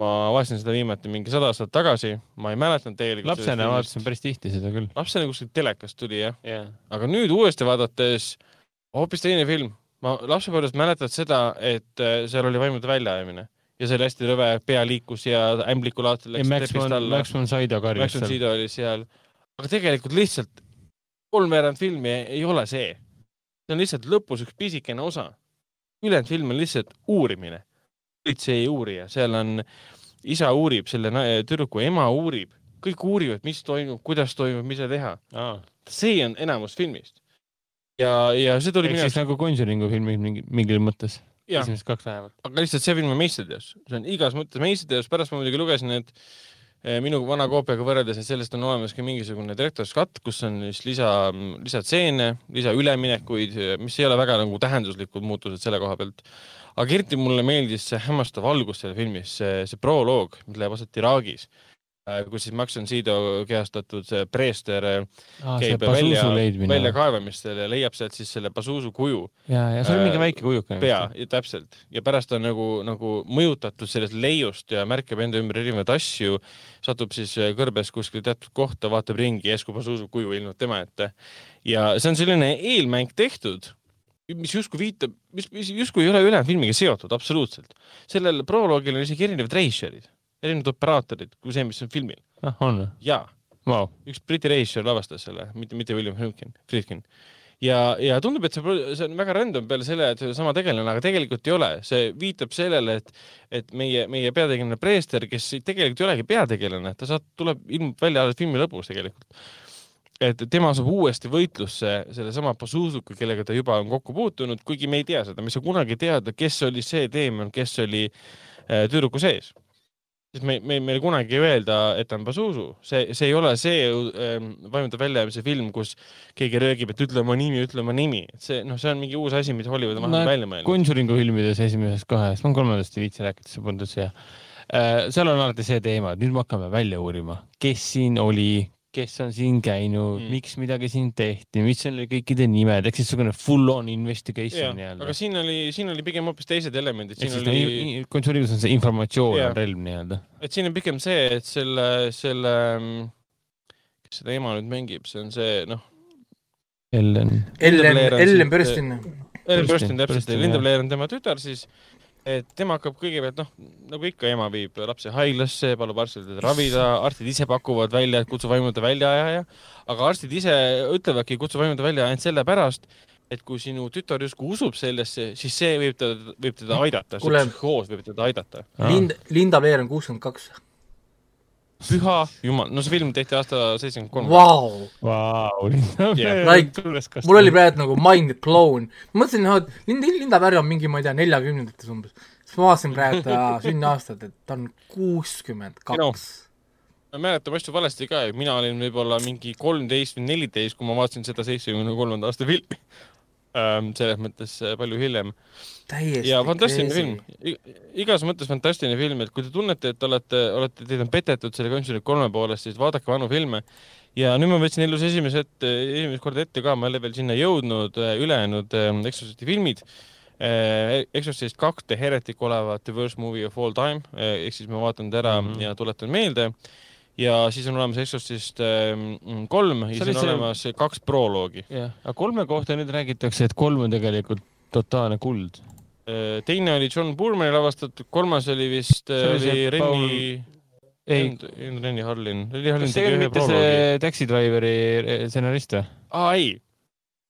ma vaatasin seda viimati mingi sada aastat tagasi, ma ei mäletanud tegelikult. lapsena vaatasin päris tihti seda küll. lapsena kuskilt telekast tuli jah yeah.. aga nüüd uuesti vaadates hoopis teine film. ma lapsepõlvest mäletad seda, et äh, seal oli vaimude väljaajamine ja see oli hästi rõve, pea liikus ja ämblikulaadselt läks trepist alla. Max von Sydow karjus seal. Max von Sydow oli seal. aga tegelikult lihtsalt kolmveerand filmi ei ole see. See on lihtsalt lõpus üks pisikene osa. ülejäänud film on lihtsalt uurimine politsei uurija, seal on, isa uurib selle tüdruku, ema uurib, kõik uurivad, mis toimub, kuidas toimub, mida teha ah.. see on enamus filmist. ja, ja see tuli minu arust nagu Conjuringu filmid mingi, mingil mõttes. esimesed kaks vähemalt. aga lihtsalt see film on meistriteos, see on igas mõttes meistriteos, pärast ma muidugi lugesin, et minu vana koopiaga võrreldes, et sellest on olemas ka mingisugune director's cut, kus on siis lisa, lisatseene, lisaüleminekuid, mis ei ole väga nagu tähenduslikud muutused selle koha pealt. Aga eriti mulle meeldis see hämmastav algus selle filmis, see, see proloog, mis läheb aset Iraagis, kus siis Max von Sydow kehastatud see preester ah, käib välja, väljakaevamistel ja leiab sealt siis selle Pazuzu kuju. ja, ja see on mingi äh, väike kujukene. pea, täpselt. ja pärast on nagu, nagu mõjutatud sellest leiust ja märkab enda ümber erinevaid asju, satub siis äh, kõrbes kuskil teatud kohta, vaatab ringi, järsku Pazuzu kuju ilmub tema ette. ja see on selline eelmäng tehtud mis justkui viitab, mis, mis justkui ei ole ülejäänud filmiga seotud absoluutselt. sellel proloogil on isegi erinevad reisijad, erinevad operaatorid kui see, mis on filmil. ah, on või? jaa wow.. üks Briti reisijal lavastas selle, mitte, mitte William Friedkin, Friedkin. ja, ja tundub, et see, see on väga random peale selle, et sama tegelane, aga tegelikult ei ole. see viitab sellele, et, et meie, meie peategelane Preester, kes tegelikult ei olegi peategelane, ta saab, tuleb, ilmub välja alles filmi lõpus tegelikult et tema saab uuesti võitlusse sellesama Pazuzuga, kellega ta juba on kokku puutunud, kuigi me ei tea seda, me ei saa kunagi teada, kes oli see teemant, kes oli äh, tüdruku sees. Sest me, me, meile kunagi ei öelda, et ta on Pazuzu, see, see ei ole see äh, vaimulda väljajäämise film, kus keegi röögib, et ütle oma nimi, ütle oma nimi, et see, noh, see on mingi uus asi, mida Hollywood on no, välja mõelnud. Conjuringu filmides esimeses kahes, ma kolmandast ei viitsi rääkida, see pundus ja äh, seal on alati see teema, et nüüd me hakkame välja uurima, kes siin oli, kes on siin käinud mm., miks midagi siin tehti, mis on kõikide nimed, ehk siis niisugune full on investigation nii-öelda. aga siin oli, siin oli pigem hoopis teised elemendid. ehk siis oli... konsuliivus on see informatsioon on relv nii-öelda. et siin on pigem see, et selle, selle, kes seda ema nüüd mängib, see on see, noh. Ellen. Ellen, Ellen Burstyn. Ellen Burstyn, täpselt, Linda Blair on tema tütar siis et tema hakkab kõigepealt noh, nagu ikka, ema viib lapse haiglasse, palub arstil teda ravida, arstid ise pakuvad välja, et kutsu vaimulite väljaajaja, aga arstid ise ütlevadki, kutsu vaimulite välja ainult sellepärast, et kui sinu tütar justkui usub sellesse, siis see võib teda, võib teda aidata, see psühhoos võib teda aidata. Lind, Linda Veer on kuuskümmend kaks püha jumal, no see film tehti aasta seitsekümmend kolm. Vau! Like, mul oli praegu nagu mind blown. ma mõtlesin, noh, et Linda, Linda Pärl on mingi, ma ei tea, neljakümnendates umbes. siis ma vaatasin praegu ta sünniaastat, et ta on kuuskümmend kaks. ma mäletan asju valesti ka, mina olin võib-olla mingi kolmteist või neliteist, kui ma vaatasin seda seitsmekümne kolmanda aasta filmi ähm,. selles mõttes äh, palju hiljem ja fantastiline film, igas mõttes fantastiline film, et kui te tunnete, et olete, olete, teid on petetud selle Conjuring kolme poolest, siis vaadake vanu filme. ja nüüd ma võtsin elus esimese ette, esimest korda ette ka, ma ei ole veel sinna jõudnud, äh, ülejäänud äh, Exorcisti filmid äh,. Exorcist kaks, The Heretic olevat The Worst Movie of All Time äh,, ehk siis ma vaatan ta ära mm -hmm. ja tuletan meelde ja siis on olemas Exorcist ähm, kolm ja siis on see... olemas kaks proloogi. jah, aga kolme kohta nüüd räägitakse, et kolm on tegelikult totaalne kuld Äh, teine oli John Burmani lavastatud, kolmas oli vist äh, oli Renni ei, Renni Harlin. see ei olnud mitte see Taxi Driveri äh, stsenarist või? aa, ei.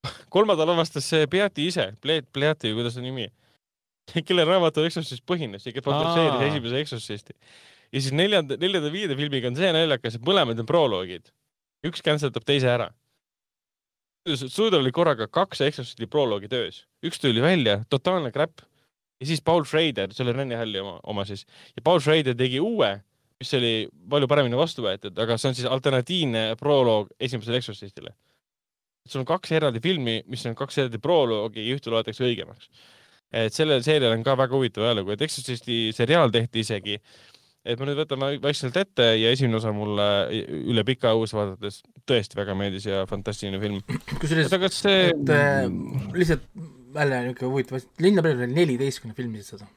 kolmanda lavastas see Beati ise, Beati või kuidas ta nimi, kelle raamatu Exorcist põhines ja kes produtseeris esimese Exorcisti. Ja siis neljanda, neljanda-viienda filmiga on see naljakas, et mõlemad on proloogid. üks canceldab teise ära Suudel oli korraga kaks Exorcisti proloogi töös, üks tuli välja, totaalne crap ja siis Paul Schrader, see oli Rene Halli oma, oma siis, ja Paul Schrader tegi uue, mis oli palju paremini vastu võetud, aga see on siis alternatiivne proloog esimesele Exorcistile. sul on kaks eraldi filmi, mis on kaks eraldi proloogi ja ühte loetakse õigemaks. et sellel seerial on ka väga huvitav ajalugu, et Exorcisti seriaal tehti isegi, et ma nüüd võtan vaikselt ette ja esimene osa mulle üle pika õues vaadates tõesti väga meeldis ja fantastiline film. kusjuures, et äh, lihtsalt välja niisugune huvitav asi, Linda Blair oli neliteistkümne filmi seda.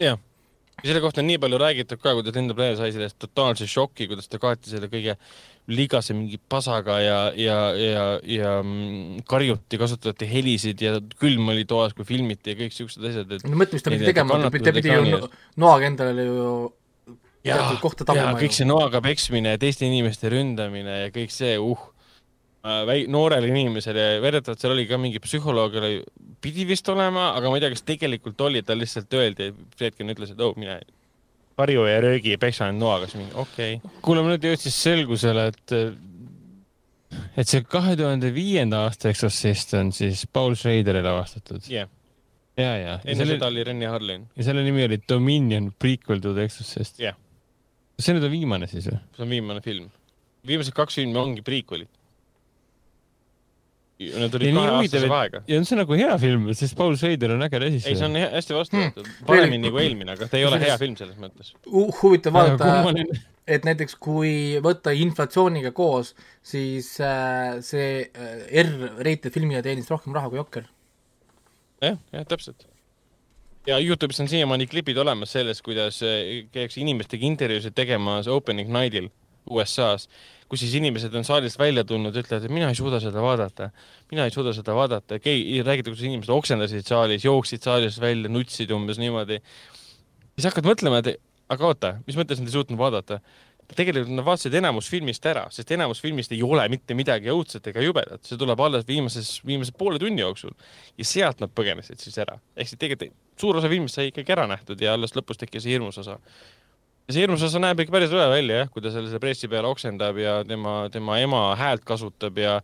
jah, ja selle kohta on nii palju räägitud ka, kuidas Linda Blair sai sellest totaalse šoki, kuidas ta kaeti selle kõige ligase mingi pasaga ja, ja, ja, ja mm, karjuti, kasutati helisid ja külm oli toas, kui filmiti ja kõik siuksed asjad, et no mõtle, mis ta pidi tegema, ta pidi ju noaga endale ju ja, ja kõik see noaga peksmine ja teiste inimeste ründamine ja kõik see, uh. Väi-, noorele inimesele, väidetavalt seal oli ka mingi psühholoog pidi vist olema, aga ma ei tea, kas tegelikult oli, tal lihtsalt öeldi, Fredkin ütles, et oh, mine varju ja röögi, peksa end noaga, siis mingi okei. Okay.. kuule, mul nüüd jõudis selgusele, et et see kahe tuhande viienda aasta Exorcist on siis Paul Schraderi lavastatud yeah.. ja, ja. enne seda oli Rene Harlin. ja selle nimi oli Dominion prequel to the Exorcist. jah yeah.. see nüüd on viimane siis või? see on viimane film. viimased kaks filmi ongi prequel'id Need olid kaheaastase vahega. ja see on nagu hea film, sest Paul Schrader on äge režissöör. ei, see on hästi vastu hmm. võetud hmm., paremini kui eelmine, aga ta ei ole hea film selles mõttes uh,. huvitav vaadata, et näiteks kui võtta inflatsiooniga koos, siis äh, see äh, R-rated filmile teenis rohkem raha kui Jokker. jah, jah, täpselt. Ja Youtube'is on siiamaani klipid olemas sellest, kuidas äh, käiakse inimestega intervjuusid tegemas opening night'il USA-s kus siis inimesed on saalist välja tulnud, ütlevad, et mina ei suuda seda vaadata, mina ei suuda seda vaadata, räägite, kuidas inimesed oksendasid saalis, jooksid saalist välja, nutsid umbes niimoodi. siis hakkad mõtlema, et aga oota, mis mõttes nad ei suutnud vaadata? tegelikult nad vaatasid enamus filmist ära, sest enamus filmist ei ole mitte midagi õudset ega jubedat, see tuleb alles viimases, viimase poole tunni jooksul ja sealt nad põgenesid siis ära. ehk siis tegelikult suur osa filmist sai ikkagi ära nähtud ja alles lõpus tekkis hirmus osa see hirmus osa näeb ikka päris hea välja jah, kui ta selle pressi peale oksendab ja tema, tema ema häält kasutab ja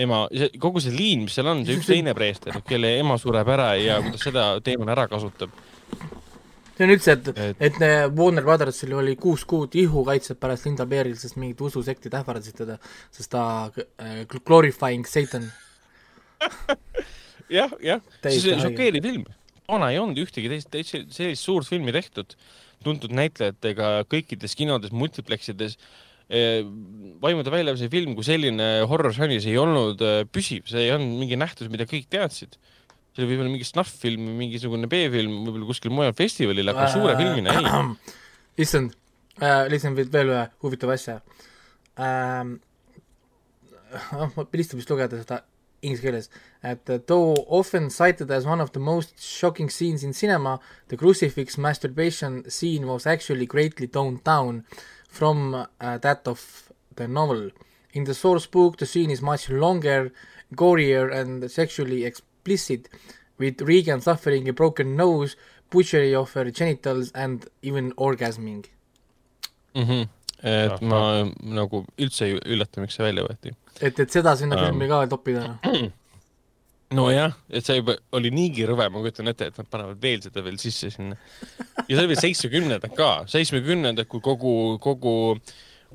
ema, kogu see liin, mis seal on, see üks teine preester, kelle ema sureb ära ja kuidas seda teemat ära kasutab. see on üldse, et, et, et Warner Brothersil oli kuus kuud ihukaitset pärast Linda Blairil, sest mingid ususektid ähvardasid teda, sest ta äh, glorifying Satan jah, jah, see šokeeriv film. Toona ei olnud ühtegi teist, sellist suurt filmi tehtud tuntud näitlejatega kõikides kinodes, multipleksides. vaimude väljamise film kui selline horror žanris ei olnud püsiv, see ei olnud mingi nähtus, mida kõik teadsid see oli võib-olla mingi snuff-film või mingisugune B-film võib-olla kuskil mujal festivalil, aga suure filmina ei. issand äh,, lihtsalt veel ühe huvitava asja ah, ma lihtsalt vist lugeda seda inglise keeles, et though often cited as one of the most shocking scenes in cinema, the crucifix masturbation scene was actually greatly toned down from uh, that of the novel. In the source book, the scene is much longer, gorier and sexually ex explicit with Regan suffering a broken nose, butchery of her genitals and even orgasming mm. -hmm. Et Aha. ma nagu üldse ei üllata, miks see välja võeti. et, et seda sinna um. filmi ka toppida, noh nojah, et see juba oli niigi rõve, ma kujutan ette, et nad panevad veel seda veel sisse sinna. ja see oli veel seitsmekümnendad ka, seitsmekümnendad, kui kogu, kogu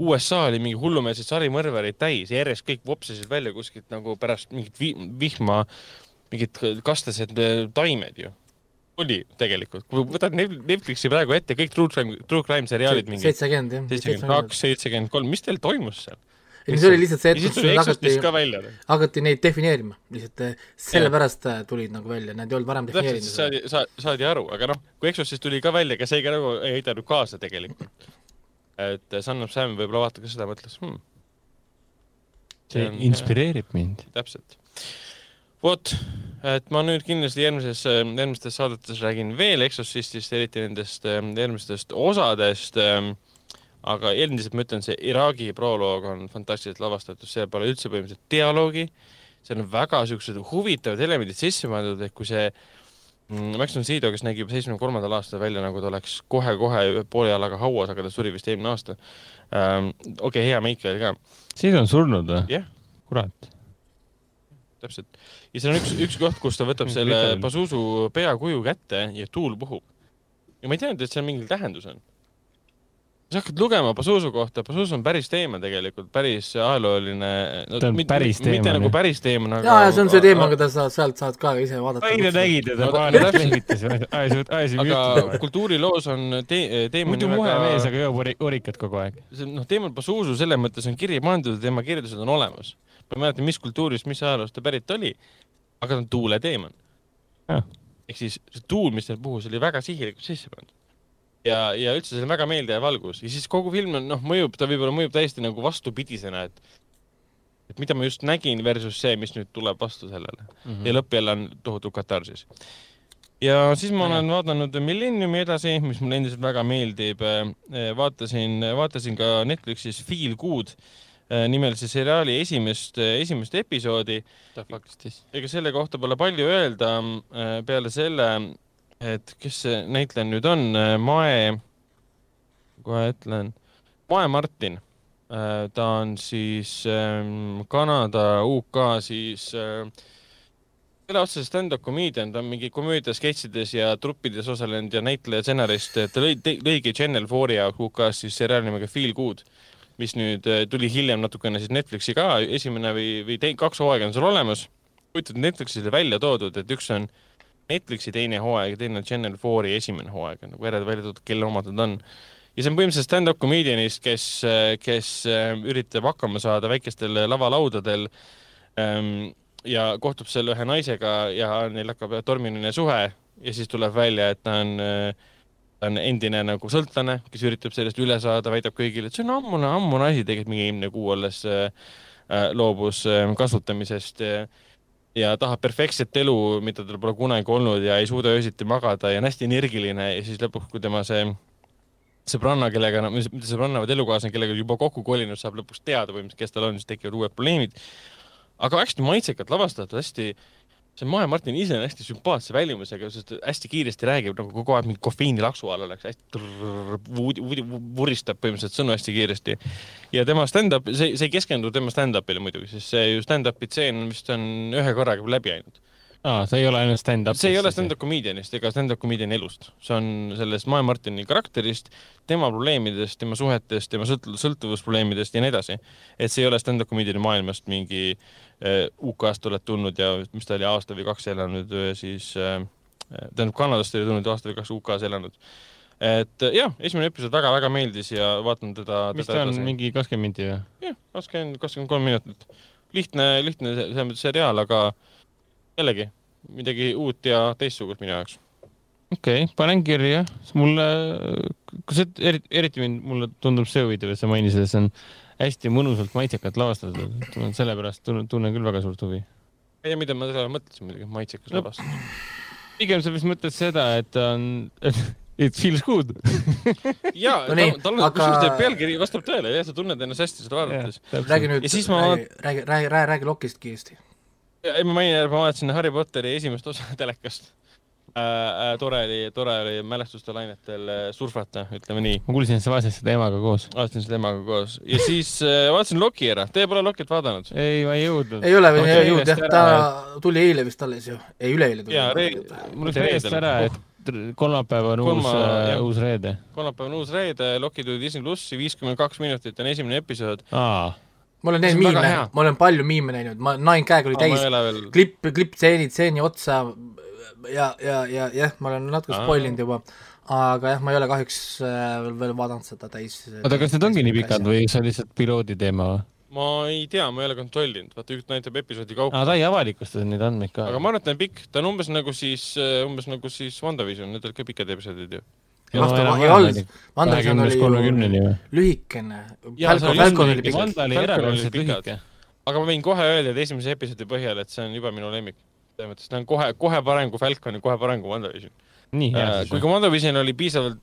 USA oli mingi hullumeelseid sarimõrvareid täis ja järjest kõik vopsasid välja kuskilt nagu pärast mingit vihma mingid kastased äh, taimed ju. Oli tegelikult, kui võtad Netflixi praegu ette kõik True Crime, True Crime seriaalid mingi. seitsekümmend jah. seitsekümmend kaks, seitsekümmend kolm, mis teil toimus seal? ei, see oli lihtsalt see, et kus hakati, hakati neid defineerima, lihtsalt äh, sellepärast äh, tulid nagu välja, need ei olnud varem defineeritud. saadi, saadi aru, aga noh, kui Exorcist tuli ka välja, ega see ka nagu ei aidanud kaasa tegelikult. et Son of Sam võib-olla vaata, kas seda mõtles hmm.. see on, inspireerib mind. täpselt vot, et ma nüüd kindlasti järgmises, järgmistes saadetes räägin veel Exorcistist, eriti nendest järgmistest osadest. aga endiselt ma ütlen, see Iraagi proloog on fantastiliselt lavastatud, seal pole üldse põhimõtteliselt dialoogi. seal on väga siuksed huvitavad elemendid sisse pandud, et kui see mm, Max von Sydow, kes nägi juba seitsmekümne kolmandal aastal välja, nagu ta oleks kohe-kohe poole jalaga hauas, aga ta suri vist eelmine aasta ähm,. okei hea meik oli ka. Sydow on surnud või? jah yeah.. kurat täpselt. ja seal on üks, üks koht, kus ta võtab selle Pazuzu peakuju kätte ja tuul puhub. ja ma ei teadnud, et seal mingi tähendus on. sa hakkad lugema Pazuzu kohta, Pazuzu on päris teema tegelikult, päris ajalooline no,. ta on mit, päris teema. mitte nagu päris teema, aga. ja, ja see on see teema, keda sa sealt saad ka ise vaadata. eile nägid teda paar nädalat, ajasid, ajasid aga kultuuriloos on te-, teema muidu muhe mees, aga joob orikat kogu aeg. see noh, teemal Pazuzu selles mõttes on kirja pandud ja tema kirjeldused on olemas ma ei mäleta, mis kultuurist, mis ajaloost ta pärit oli, aga ta on tuuleteemon. ehk siis see tuul, mis seal puhus, oli väga sihilikult sisse pandud. ja, ja üldse see on väga meeldiv valgus ja siis kogu film on, noh, mõjub, ta võib-olla mõjub täiesti nagu vastupidisena, et et mida ma just nägin versus see, mis nüüd tuleb vastu sellele mm. -hmm. ja lõpp jälle on tohutu katarsis. ja siis ma olen vaadanud Millenniumi edasi, mis mulle endiselt väga meeldib. vaatasin, vaatasin ka Netflixis Feel Good Äh, nimelise seriaali esimest, äh, esimest episoodi. ega selle kohta pole palju öelda äh, peale selle, et kes see näitleja nüüd on, Mae, kohe ütlen, Mae Martin. ta on siis ähm, Kanada, UK siis selle otseses stand-up comedian, ta on mingi komöödiasketšides ja truppides osalenud ja näitleja, stsenarist, ta lõi, lõigi Channel 4 jaoks UK-s siis seriaali nimega Feel Good mis nüüd äh, tuli hiljem natukene siis Netflixi ka, esimene või, või tei-, kaks hooaega on seal olemas. huvitav, Netflixis oli välja toodud, et üks on Netflixi teine hooaeg ja teine on Channel 4-i esimene hooaeg, nagu eraldi välja toodud, kelle omad nad on. ja see on põhimõtteliselt stand-up comedian'ist, kes, äh, kes äh, üritab hakkama saada väikestel lavalaudadel ähm, ja kohtub seal ühe naisega ja neil hakkab tormiline suhe ja siis tuleb välja, et ta on äh, ta on endine nagu sõltlane, kes üritab sellest üle saada, väidab kõigile, et see on ammune, ammune asi, tegelikult mingi eelmine kuu olles äh, äh loobus äh, kasutamisest äh, ja tahab perfektset elu, mida tal pole kunagi olnud ja ei suuda öösiti magada ja on hästi energiline ja siis lõpuks, kui tema see sõbranna, kellega, mitte sõbranna, vaid elukaaslane, kellega juba kokku kolinud, saab lõpuks teada põhimõtteliselt, kes tal on, siis tekivad uued probleemid. aga hästi maitsekalt lavastatud, hästi see Mae Martin ise on hästi sümpaatse välimusega, sest hästi kiiresti räägib nagu kogu aeg mingi kofeiinilaksu all oleks, hästi vuristab põhimõtteliselt sõnu hästi kiiresti. ja tema stand-up, see, see ei keskendu tema stand-up'ile muidugi, sest see ju stand-up'i tseen vist on ühe korraga läbi ainult aa, see ei ole ainult stand-up? see ei ole stand-up comedian'ist ega stand-up comedian'i elust, see on sellest Mae Martini karakterist, tema probleemidest, tema suhetest, tema sõlt-, sõltuvusprobleemidest ja nii edasi. et see ei ole stand-up comedian'i maailmast mingi äh, UK-st oled tulnud ja mis ta oli aasta või kaks elanud äh, siis äh,, tähendab Kanadast oli tulnud aasta või kaks UK-s elanud et jah, esimene episood väga-väga meeldis ja vaatan teda. mis ta on, mingi kakskümmend minti või? jah, kakskümmend, kakskümmend kolm minutit. lihtne, lihtne selles mõttes seriaal, aga jällegi midagi uut ja teistsugust minu jaoks. okei okay,, panen kirja. mulle, kas see eriti, eriti mind, mulle tundub see huvitav, et sa mainisid, et see on hästi mõnusalt maitsekalt lavastatud. sellepärast tunnen, tunnen küll väga suurt huvi. ei tea, mida ma selle mõtlesin muidugi, maitsekas no, lavastatud. pigem sa vist mõtled seda, et ta on It feels good ja no, tal, tal on aga... kusjuures pealkiri vastab tõele, jah, sa tunned ennast hästi seda vaadates. räägi nüüd, räägi, räägi, räägi, räägi Lokist kiiresti. Ei, ma mainin, ma vaatasin Harry Potteri esimest osa telekast äh, äh, tore oli, tore oli mälestuste lainetel äh, surfata, ütleme nii. ma kuulsin, et sa vaatasid seda emaga koos. vaatasin seda emaga koos ja siis äh, vaatasin Loki ära. Teie pole Lokit vaadanud? ei, ma ei jõudnud. ei ole veel okay, jõudnud jah, ta tuli eile vist alles ju. ei, üleeile tuli. jaa, mul läks reedest ära, et kolmapäev on Kolma, uus äh,, uus reede. kolmapäev on uus reede, Loki tuli Disney plussi, viiskümmend kaks minutit on esimene episood. Ma olen näinud miime, ma olen palju miime näinud, ma, Nine Gag oli täis, klipp, klipptseenid, stseeni otsa, ja, ja, ja jah, ma olen natuke spoil inud juba, aga jah, ma ei ole kahjuks äh, veel vaadanud seda täis. oota, kas need ongi nii pikad või see on lihtsalt piloodi teema või? ma ei tea, ma ei ole kontrollinud, vaata üks näitab episoodi kaupa. aa, ta ei avalikusta neid andmeid ka. aga ma arvan, et ta on pikk, ta on umbes nagu siis, äh, umbes nagu siis WandaVision, need olid ka pikad episoodid ju. Noh, olnud, WandaVision oli ju lühikene. Aga ma võin kohe öelda, et esimese episoodi põhjal, et see on juba minu lemmik. Selles mõttes ta on kohe, kohe parem kui Falcon ja kohe parem kui WandaVision. nii hea äh, siis. kui ka WandaVision oli piisavalt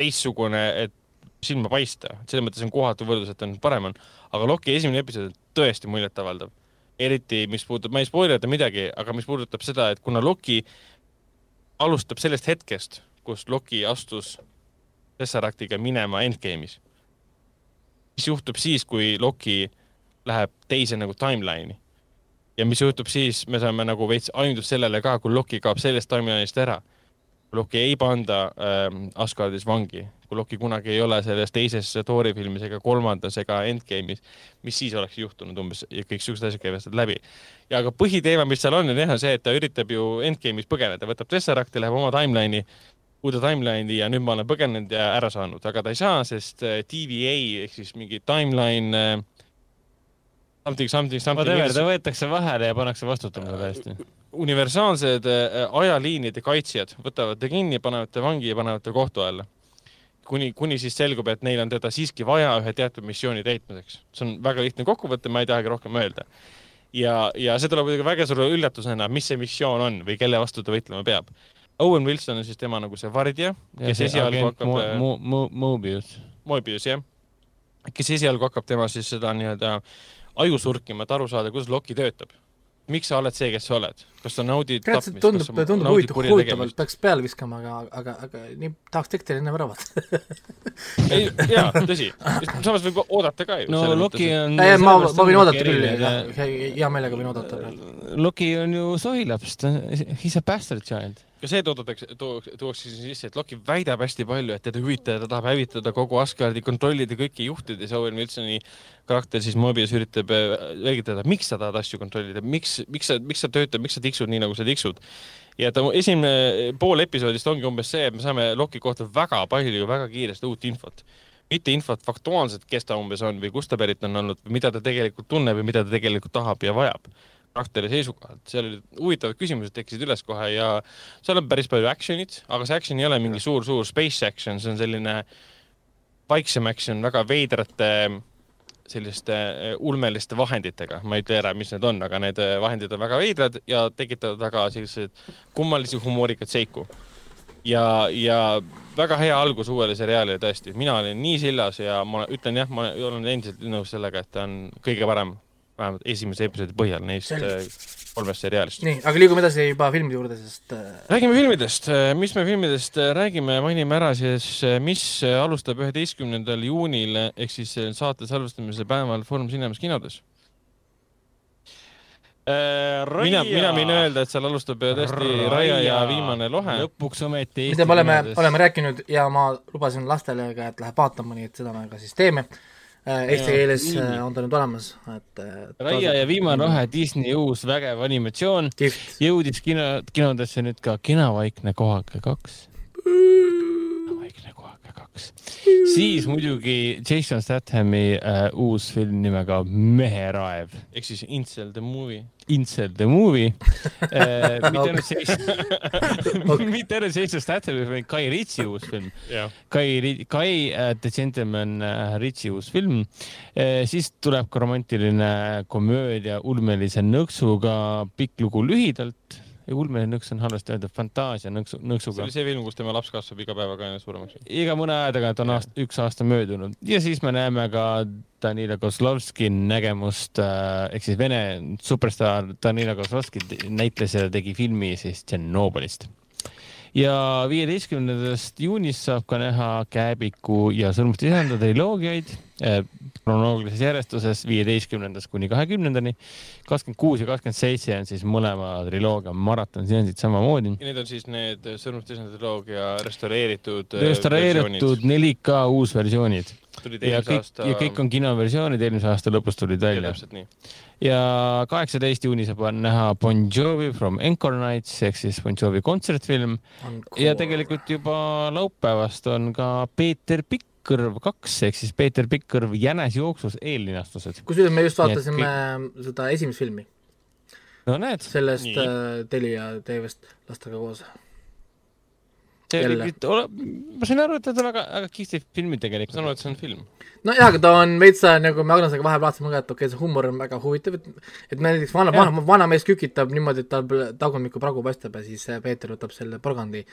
teistsugune, et silma paista, selles mõttes on kohatu võrdlus, et ta on parem on, aga Loki esimene episood on tõesti muljetavaldav. eriti, mis puudutab, ma ei spoilita midagi, aga mis puudutab seda, et kuna Loki alustab sellest hetkest, kus Loki astus Tesseractiga minema Endgame'is. mis juhtub siis, kui Loki läheb teise nagu timeline'i ja mis juhtub siis, me saame nagu veits aimdust sellele ka, kui Loki kaob sellest timeline'ist ära. kui Loki ei panda ähm, Asgardis vangi, kui Loki kunagi ei ole selles teises Thori filmis ega kolmandas ega Endgame'is, mis siis oleks juhtunud umbes ja kõik siuksed asjad käivad sealt läbi. ja aga põhiteema, mis seal on, on jah see, et ta üritab ju Endgame'is põgeneda, võtab Tesseracti, läheb oma timeline'i uude timeline'i ja nüüd ma olen põgenenud ja ära saanud, aga ta ei saa, sest äh, TVA ehk siis mingi timeline äh, something, something, something. Whatever, ta võetakse vahele ja pannakse vastutama täiesti. universaalsed äh, ajaliinide kaitsjad võtavad ta kinni, panevad ta vangi ja panevad ta kohtu alla. kuni, kuni siis selgub, et neil on teda siiski vaja ühe teatud missiooni täitmiseks. see on väga lihtne kokkuvõte, ma ei tahagi rohkem öelda. ja, ja see tuleb muidugi väga suure üllatusena, mis see missioon on või kelle vastu ta võitlema peab. Owen Wilson on siis tema nagu see vardja, kes esialgu hakkab Mo, Mo, Mo, Mobius. Mobius, jah. kes esialgu hakkab tema siis seda nii-öelda aju surkima, et aru saada, kuidas Loki töötab. miks sa oled see, kes sa oled? kas sa naudid tead, see tundub, tundub huvitav, huvitavalt peaks peale viskama, aga, aga, aga nii tahaks tekstile ennem ära vaadata ei, jaa, tõsi. samas võib oodata ka ju. no Loki on ei, ma, ma võin oodata küll, hea meelega võin oodata. Loki on ju sohilaps, ta, he is a bastard child ka see toodetakse, tuuakse sisse, et Loki väidab hästi palju, et teda ei huvita ja ta tahab hävitada kogu Asgardi, kontrollida kõiki juhtida, siis Owen Wilsoni karakter siis Mobius üritab selgitada, miks sa tahad asju kontrollida, miks, miks sa, miks sa töötad, miks sa tiksud nii, nagu sa tiksud. ja ta esimene pool episoodist ongi umbes see, et me saame Loki kohta väga palju, väga kiiresti uut infot mitte infot faktuaalselt, kes ta umbes on või kust ta pärit on olnud mida ta tegelikult tunneb ja mida ta tegelikult tahab ja vajab karakteri seisukohalt, seal olid huvitavad küsimused tekkisid üles kohe ja seal on päris palju action'it, aga see action ei ole mingi suur-suur space action, see on selline vaiksem action väga veidrate selliste eh, ulmeliste vahenditega, ma ei ütle ära, mis need on, aga need eh, vahendid on väga veidrad ja tekitavad väga selliseid kummalisi humoorikaid seiku. ja, ja väga hea algus uuele seriaalile tõesti, mina olin nii sillas ja ma ütlen jah, ma olen endiselt nõus sellega, et ta on kõige parem vähemalt esimese episoodi põhjal neist. Äh, kolmest seriaalist. nii, aga liigume edasi juba filmide juurde, sest äh, räägime filmidest, äh, mis me filmidest räägime, mainime ära siis, mis alustab üheteistkümnendal juunil ehk siis saate salvestamise päeval Foorum Cinemas kinodes äh,. mina, mina võin öelda, et seal alustab tõesti Raia, Raia ja Viimane lohe. lõpuks ometi mida me oleme, oleme rääkinud ja ma lubasin lastele ka, et läheb vaatama, nii et seda me ka siis teeme eesti keeles äh, on ta nüüd olemas, et Raia ja viimane rohe Disney uus vägev animatsioon Kift. jõudis kino, kinodesse nüüd ka Kena vaikne kohake kaks. Kaks. siis muidugi Jason Stathami äh, uus film nimega Meheraev. ehk siis Incel the movie. Incel the movie äh, mitte ainult Jason mitte ainult Jason Stathami, vaid Kai Ritsi uus film yeah.. Kai, Kai uh, The Gentleman uh, Ritsi uus film uh,. siis tuleb ka romantiline komöödia ulmelise nõksuga Pikk lugu lühidalt ulmeline nõks on halvasti öelda, fantaasia nõksu, nõksuga. see oli see film, kus tema laps kasvab iga päevaga aina suuremaks. iga mõne aja tagant on aasta, üks aasta möödunud ja siis me näeme ka Danila Kozlovski nägemust äh, ehk siis Vene superstaar Danila Kozlovski näitles ja tegi filmi siis Tšernobõlist ja viieteistkümnendast juunist saab ka näha Kääbiku ja Sõrmuste isanda triloogiaid äh, kronoloogilises järjestuses viieteistkümnendast kuni kahekümnendani. kakskümmend kuus ja kakskümmend seitse on siis mõlema triloogia maratonseansid samamoodi. ja need on siis need Sõrmuste isanda triloogia restaureeritud. Äh, restaureeritud 4K uusversioonid. Ja kõik aasta... ja kõik on kinoversioonid, eelmise aasta lõpus tulid välja. täpselt nii ja kaheksateist juuni saab näha Bon Jovi from Encore Nights ehk siis Bon Jovi kontsertfilm ja tegelikult juba laupäevast on ka Peeter Pikkkõrv kaks ehk siis Peeter Pikkkõrv jänesjooksus eellinastused. kusjuures me just vaatasime kõik... seda esimest filmi. no näed. sellest Nii. äh, Telia TV-st lastega koos ma sain aru, et ta on väga, väga kihvtid filmid tegelikult. ma saan aru, et see on film. nojah, aga ta on veitsa nagu me Agnesega vahepeal vaatasime ka, et okei okay,, see huumor on väga huvitav, et et näiteks vana, vana, vana mees kükitab niimoodi, et tal tagumikku pragu paistab ja siis Peeter võtab selle porgandi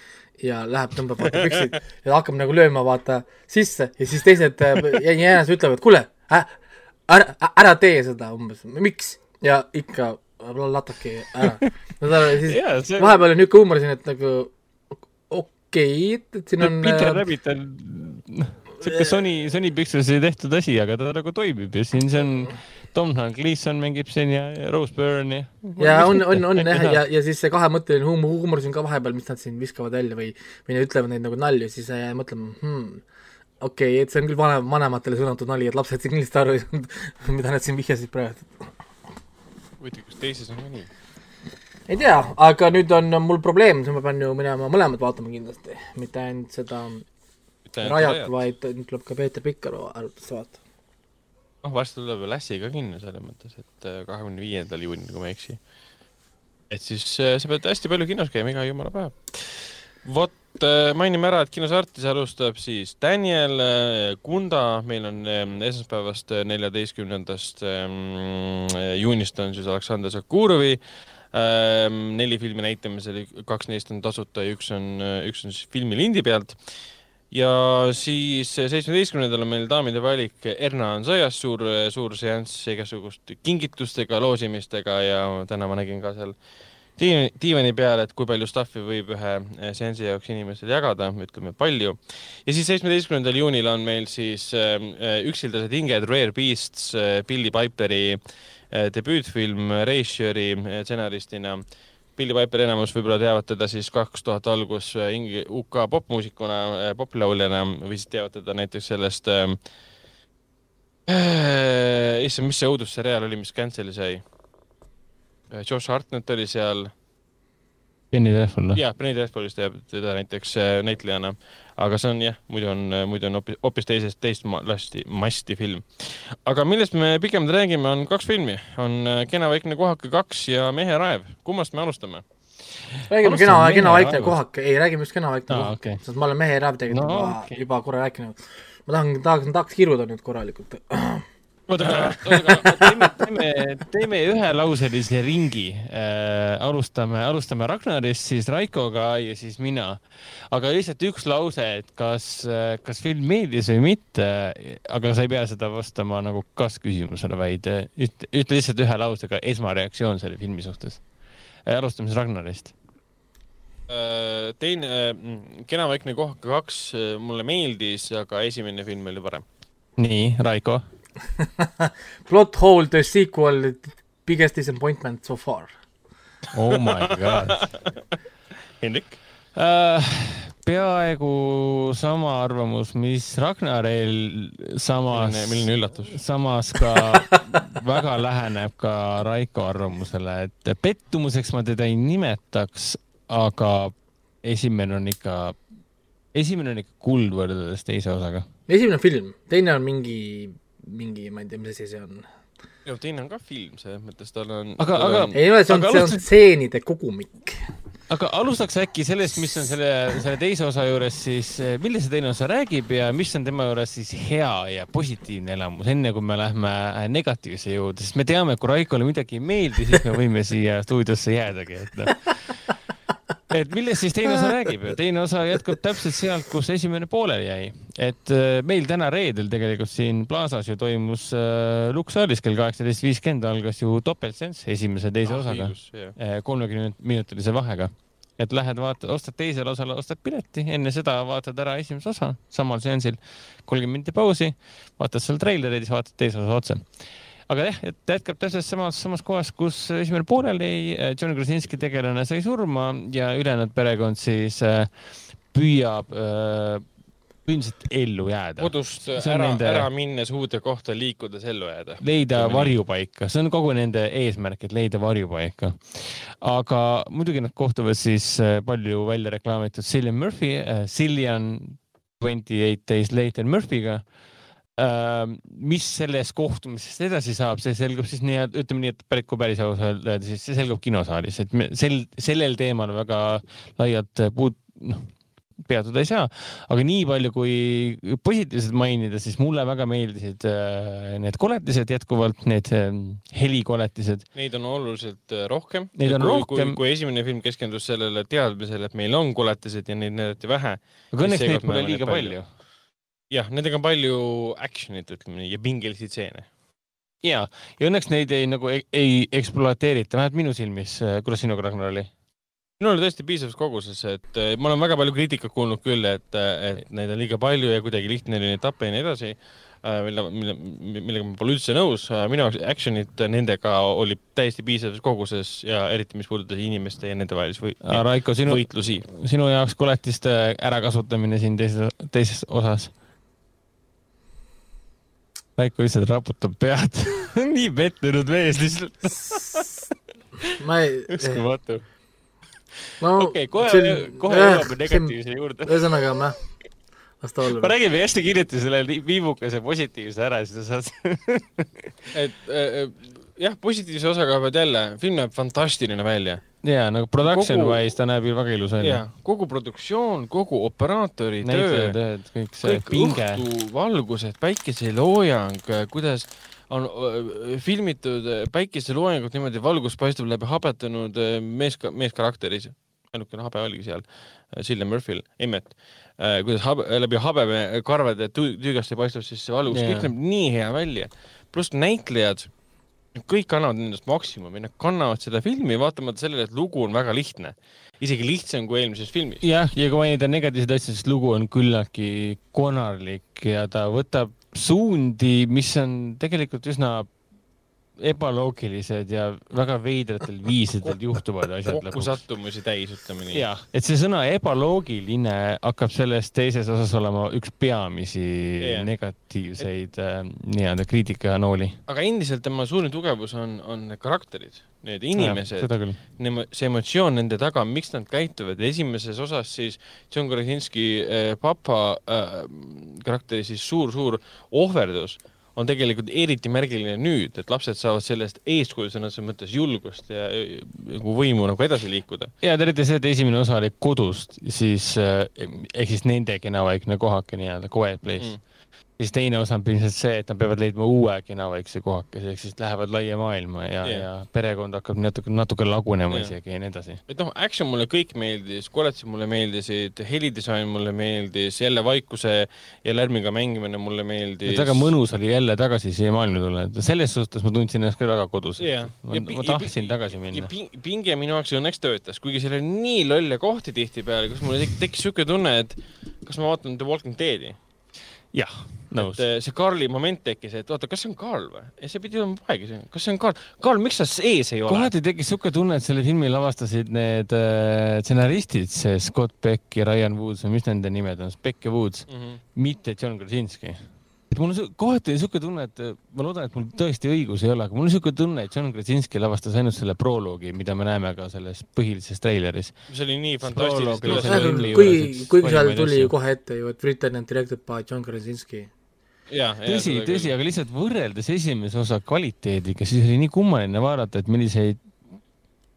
ja läheb, tõmbab vaata püksid ja hakkab nagu lööma vaata sisse ja siis teised jäänes ütlevad, kuule äh,, ära, ära tee seda umbes, miks? ja ikka latake ära. no ta siis yeah, see... vahepeal on niisugune huumor siin, et nagu okei okay,, et siin on. Peter äh, Rabbit on sihuke Sony, Sony Pictures'i tehtud asi, aga ta nagu toimib ja siin see on Tom Gleason mängib siin ja Rose Byrne ja. ja on, on, on jah, ja, ja siis see kahemõtteline huumor, huumor siin ka vahepeal, mis nad siin viskavad välja või, või nad ütlevad neid nagu nalju, siis jääb mõtlema hmm,, okei okay,, et see on küll vanem, vanematele suunatud nali, et lapsed siin kindlasti aru ei saanud, mida nad siin vihjasid praegu. huvitav, kas teises on ka nii? Ei tea, aga nüüd on mul probleem, siis ma pean ju minema mõlemat vaatama kindlasti, mitte ainult seda Rajat, vaid nüüd tuleb ka Peeter Pikkaru arvates vaata. noh, varsti tuleb Lassi ka kinno selles mõttes, et äh, kahekümne viiendal juunil, kui ma ei eksi. et siis äh, sa pead hästi palju kinos käima iga jumala päev. vot, äh, mainime ära, et kinos Artis alustab siis Daniel Kunda, meil on esmaspäevast neljateistkümnendast ähm, juunist on siis Aleksandr Sakurovi neli filmi näitamisel, kaks neist on tasuta ja üks on, üks on siis filmi lindi pealt. ja siis seitsmeteistkümnendal on meil daamide valik Erna on sõjas, suur, suur seanss igasugust kingitustega, loosimistega ja täna ma nägin ka seal diivani, diivani peal, et kui palju stuff'i võib ühe seansi jaoks inimesel jagada, ütleme palju. ja siis seitsmeteistkümnendal juunil on meil siis äh, üksildased hinged, Rare Beasts äh,, Billy Piperi äh, Eh, debüütfilm režissööri eh, stsenaristina. Billy Piper enamus võib-olla teavad teda siis kaks tuhat algus eh, Ingi-, UK popmuusikuna, poplauljana või siis teavad teda näiteks sellest äh,, issand, mis see õudusseriaal oli, mis cancel'i sai? Josh Hartnett oli seal. Penny Dreadful. jah, Penny Dreadfulist teab teda näiteks näitlejana aga see on jah, muidu on, muidu on hoopis, hoopis teisest, teist lasti, masti film. aga millest me pigem räägime, on kaks filmi, on äh, Kena vaikne kohake kaks ja Mehe raev. kummast me alustame? räägime Kena, Kena vaikne kohake, ei, räägime just Kena vaikne ah, kohake okay., sest ma olen Mehe raev tegelikult no, juba okay., juba korra rääkinud. ma tahan, tahaks, tahaks kiruda nüüd korralikult oota, teeme, teeme, teeme ühelauselise ringi äh,. alustame, alustame Ragnarist, siis Raikoga ja siis mina. aga lihtsalt üks lause, et kas, kas film meeldis või mitte, aga sa ei pea seda vastama nagu kas-küsimusele, vaid ütle, ütle lihtsalt ühe lausega esmareaktsioon selle filmi suhtes. Äh, alustame siis Ragnarist äh, teine, mm, Kena vaikne kohake kaks mulle meeldis, aga esimene film oli parem. nii, Raiko Plot hole the sequel, biggest disappointment so far. Oh my god. Hendrik uh,? peaaegu sama arvamus, mis Ragnaril, samas. milline üllatus. samas ka väga läheneb ka Raiko arvamusele, et pettumuseks ma teda ei nimetaks, aga esimene on ikka esimene on ikka kuld võrreldes teise osaga. esimene film, teine on mingi, mingi, ma ei tea, mis asi see on. jah, teine on ka film, selles mõttes tal on aga, aga ei ole, see on, see on stseenide kogumik aga alustaks äkki sellest, mis on selle, selle teise osa juures siis, mille see teine osa räägib ja mis on tema juures siis hea ja positiivne elamus, enne kui me lähme negatiivse juurde, sest me teame, et kui Raikole midagi ei meeldi, siis me võime siia stuudiosse jäädagi, et noh et millest siis teine osa räägib? teine osa jätkab täpselt sealt, kus esimene pooleli jäi. et äh, meil täna reedel tegelikult siin Plaza's ju toimus äh, Luxalis kell kaheksateist viiskümmend algas ju topeltsenss esimese, teise ah, osaga, äh, kolmekümne minutilise vahega. et lähed vaatad, ostad teisele osale, ostad pileti, enne seda vaatad ära esimese osa samal seansil, kolmkümmend minti pausi, vaatad seal treilereid, siis vaatad teise osa otsa aga jah, et jätkab täpselt samas, samas kohas, kus esimene pooleli jäi. John Krasinski tegelane sai surma ja ülejäänud perekond siis äh, püüab äh, põhimõtteliselt ellu jääda. kodust ära nende..., ära minnes uude kohta liikudes ellu jääda. leida varjupaika, see on kogu nende eesmärk, et leida varjupaika. aga muidugi nad kohtuvad siis palju välja reklaamitud Cillian Murphy Cillian Twenty Eight Days Later Murphy'ga Äh, mis sellest kohtumisest edasi saab, see selgub siis nii, ütleme nii, et päris, kui päris aus öelda, siis see selgub kinosaalis, et me sel, sellel teemal väga laialt puud-, noh, peatuda ei saa, aga nii palju kui positiivselt mainida, siis mulle väga meeldisid äh, need koletised jätkuvalt, need äh, helikoletised. Neid on oluliselt äh, rohkem. Neid on kui, rohkem. kui esimene film keskendus sellele teadmisele, et meil on koletised ja neid näidati vähe. aga õnneks neid pole liiga palju, palju jah, nendega on palju action'it, ütleme nii, ja pingelisi stseene. ja, ja õnneks neid ei nagu ei, ei ekspluateerita, vähemalt minu silmis. kuidas sinuga, Ragnar, oli? minul oli tõesti piisavas koguses, et eh, ma olen väga palju kriitikat kuulnud küll, et, et neid on liiga palju ja kuidagi lihtne oli neid tappa ja nii edasi äh, mille, mille, millega ma pole üldse nõus. Äh, minu jaoks action'it nendega oli täiesti piisavas koguses ja eriti, mis puudutas inimeste ja nende vahelisi või, Raiko, sinu, võitlusi. sinu jaoks koletiste ärakasutamine siin teises, teises osas Väiko lihtsalt raputab pead nii pettunud mees lihtsalt ma ei. uskumatu. okei, kohe, kohe jõuame negatiivse juurde. ühesõnaga, noh, las ta olla. ma räägin hästi kiiresti selle viibukese positiivse ära, siis sa saad et äh, jah, positiivse osaga pead jälle, film näeb fantastiline välja jaa, nagu production kogu, wise ta näeb ju väga ilus välja. kogu produktsioon, kogu operaatori töö, kõik see kõik pinge. õhtuvalgused, päikeseloojang, kuidas on filmitud päikeseloojangut niimoodi, valgus paistab läbi habetanud mees, meeskarakteris. ainukene habe oligi seal, Cillian Murphy'l, Emmet. kuidas habe, läbi habekarvade tüükast paistab siis see valgus, kõik näeb nii hea välja. pluss näitlejad kõik annavad endast maksimumi, nad kannavad seda filmi vaatamata sellele, et lugu on väga lihtne. isegi lihtsam kui eelmises filmis. jah, ja kui mainida negatiivseid asju, siis lugu on küllaltki konarlik ja ta võtab suundi, mis on tegelikult üsna ebaloogilised ja väga veidratel viisidel juhtuvad asjad. kokkusattumusi täis, ütleme nii. jah, et see sõna ebaloogiline hakkab selles teises osas olema üks peamisi yeah. negatiivseid äh, nii-öelda kriitikanooli. aga endiselt tema suurim tugevus on, on need karakterid, need inimesed, see emotsioon nende taga, miks nad käituvad. esimeses osas siis John Krasinski äh, papa äh, karakteri siis suur-suur ohverdus on tegelikult eriti märgiline nüüd, et lapsed saavad sellest eeskuju sõna otseses mõttes julgust ja nagu võimu nagu edasi liikuda. ja eriti see, et esimene osa oli kodust, siis eh, ehk siis nende kenavaikne kohake nii-öelda, quiet place mm siis teine osa on ilmselt see, et nad peavad leidma uue kena väikse kohakese, ehk siis lähevad laia maailma ja yeah., ja perekond hakkab natuke, natuke lagunema yeah. isegi ja nii edasi. et noh, action mulle kõik meeldis, koletid mulle meeldisid, helidisain mulle meeldis, jälle vaikuse ja lärmiga mängimine mulle meeldis. väga mõnus oli jälle tagasi siia maailma tulla, et selles suhtes ma tundsin ennast küll väga kodus yeah.. ma, ma tahtsin ja, tagasi minna. pinge minu jaoks õnneks töötas, kuigi seal oli nii lolle kohti tihtipeale, kus mul tekkis siuke tunne, et kas ma vaatan The Walking Deadi jah. Et eh, see Karli moment tekkis, et oota, kas see on Karl või? ja see pidi olema poeg, kas see on Karl? Karl, miks sa ees ei ole? kohati tekkis siuke tunne, et selle filmi lavastasid need äh, stsenaristid, see Scott Beck ja Ryan Woods või mis nende nimed on, Beck ja Woods mm, -hmm. mitte John Krasinski mul on kohati niisugune tunne, et ma loodan, et mul tõesti õigus ei ole, aga mul on niisugune tunne, et John Krasinski lavastas ainult selle proloogi, mida me näeme ka selles põhilises treileris. see oli nii fantastiliselt üles. kuigi, kuigi seal tuli ju kohe ette ju, et Written and directed by John Krasinski. Tõsi, tõsi, aga lihtsalt võrreldes esimese osa kvaliteediga, siis oli nii kummaline vaadata, et milliseid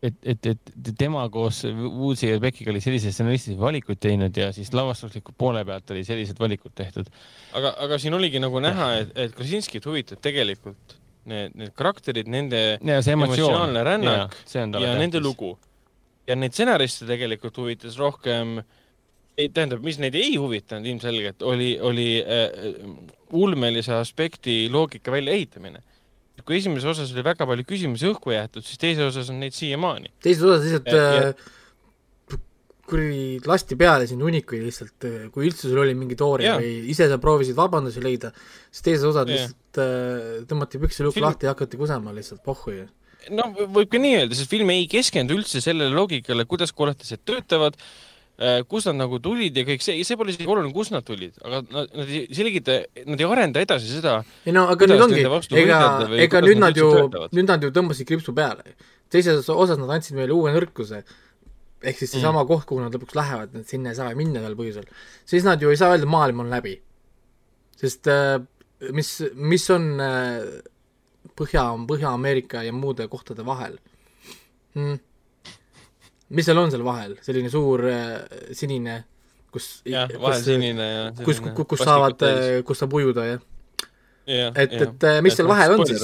et, et, et tema koos Woodsi ja Beckiga oli selliseid stsenaristilisi valikuid teinud ja siis lavastusliku poole pealt oli sellised valikud tehtud. aga, aga siin oligi nagu näha, et, et Krasinskit huvitab tegelikult need, need karakterid, nende ja, emotsionaalne rännak ja, ja, ja nende lugu. ja neid stsenariste tegelikult huvitas rohkem, tähendab, mis neid ei huvitanud ilmselgelt, oli, oli äh, ulmelise aspekti loogika väljaehitamine kui esimeses osas oli väga palju küsimusi õhku jäetud, siis teises osas on neid siiamaani. teises osas lihtsalt äh, kuradi lasti peale sind hunnikuid lihtsalt, äh, kui üldse sul oli mingi toori ja. või ise sa proovisid vabandusi leida, siis teises osas lihtsalt äh, tõmmati püksilukk Film... lahti ja hakati kusema lihtsalt pohhu ju no võib ka nii öelda, sest film ei keskendu üldse sellele loogikale, kuidas koletised töötavad Äh, kust nad nagu tulid ja kõik see, see pole isegi oluline, kust nad tulid, aga nad, nad ei selgita, nad ei arenda edasi seda. ei no aga nüüd ongi, ega, ega nüüd nad ju, nüüd nad ju tõmbasid kriipsu peale. teises osas nad andsid meile uue nõrkuse, ehk siis seesama mm. koht, kuhu nad lõpuks lähevad, nad sinna ei saa minna ühel põhjusel. siis nad ju ei saa öelda, maailm on läbi. sest äh, mis, mis on äh, Põhja, Põhja-Ameerika ja muude kohtade vahel hmm.? Mis seal on seal vahel, selline suur äh, sinine, kus jah, vahel sinine ja kus, kus, kus saavad, äh, kus saab ujuda, jah. Yeah, et et äh, mis seal vahel on siis,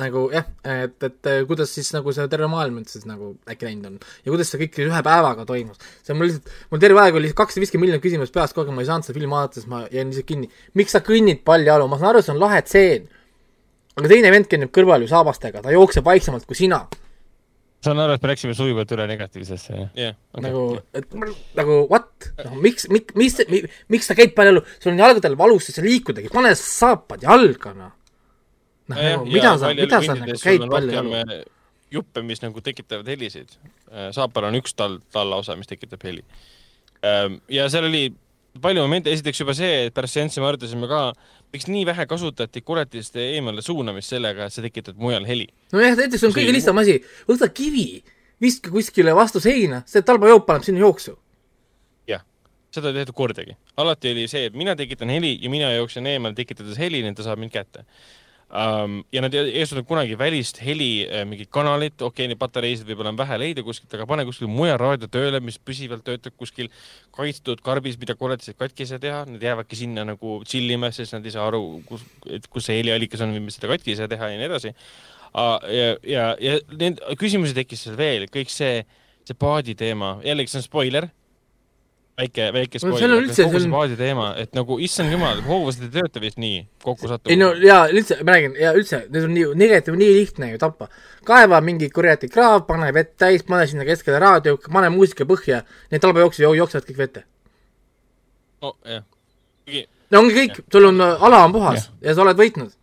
nagu jah, et, et kuidas siis nagu see terve maailm üldse siis nagu äkki läinud on? Ja kuidas see kõik ühe päevaga toimus. see on mul lihtsalt, mul terve aeg oli kakssada viiskümmend miljonit küsimust peas, kogu aeg ma ei saanud seda filmi vaadata, siis ma jäin lihtsalt kinni. miks sa kõnnid paljajalu, ma saan aru, see on lahe tseen, aga teine vend kõnnib kõrval ju saabastega, ta jookseb vaiksemalt kui sina saan aru, et me läksime sujuvalt üle negatiivsesse, jah yeah,? Okay. nagu, et nagu what, noh miks, miks, mis, mis, miks sa käid palju, sul on jalgadel valus, siis sa liikudagi, pane saapad jalga, noh. noh, nagu, mida sa, mida sa nagu käid palju jalu? juppe, mis nagu tekitavad helisid. Äh, saapal on üks tall, tallaosa, mis tekitab heli. Ähm, ja seal oli palju momente, esiteks juba see, et pärast seanssi me arutasime ka, miks nii vähe kasutati kuletiste eemale suunamist sellega, et see tekitab mujal heli. nojah, näiteks on kõige lihtsam asi, võta kivi, viska kuskile vastu seina, see talbajoop paneb sinna jooksu. jah, seda ei tehtud kordagi. alati oli see, et mina tekitan heli ja mina jooksen eemale, tekitades heli, nii et ta saab mind kätte um,. ja nad ei eestanud kunagi välist heli äh, mingit kanalit, okei okay,, patareisid võib-olla on vähe leida kuskilt, aga pane kuskil mujal raadio tööle, mis püsivalt töötab kuskil kaitstud karbis, mida korralikult katki ei saa teha, need jäävadki sinna nagu chill ima, sest nad ei saa aru, kus, et kus see heliallikas on või mis seda katki ei saa teha ja nii edasi. ja, ja, ja neid küsimusi tekkis seal veel, kõik see, see paadi teema, jällegi see on spoiler väike, väike spoiler no,, üldse, kogu see baasi teema, et nagu issand jumal, hoovused ei tööta vist nii kokku sattunud. ei no jaa, üldse, ma räägin, ja üldse, need on nii, negatiiv nii lihtne ju tappa. kaeva mingi kuradi kraav, pane vett täis, pane sinna keskele raadio, pane muusika põhja, need talvejooksjad jooksevad kõik vette. nojah. no ongi kõik, sul on, ala on puhas ja. ja sa oled võitnud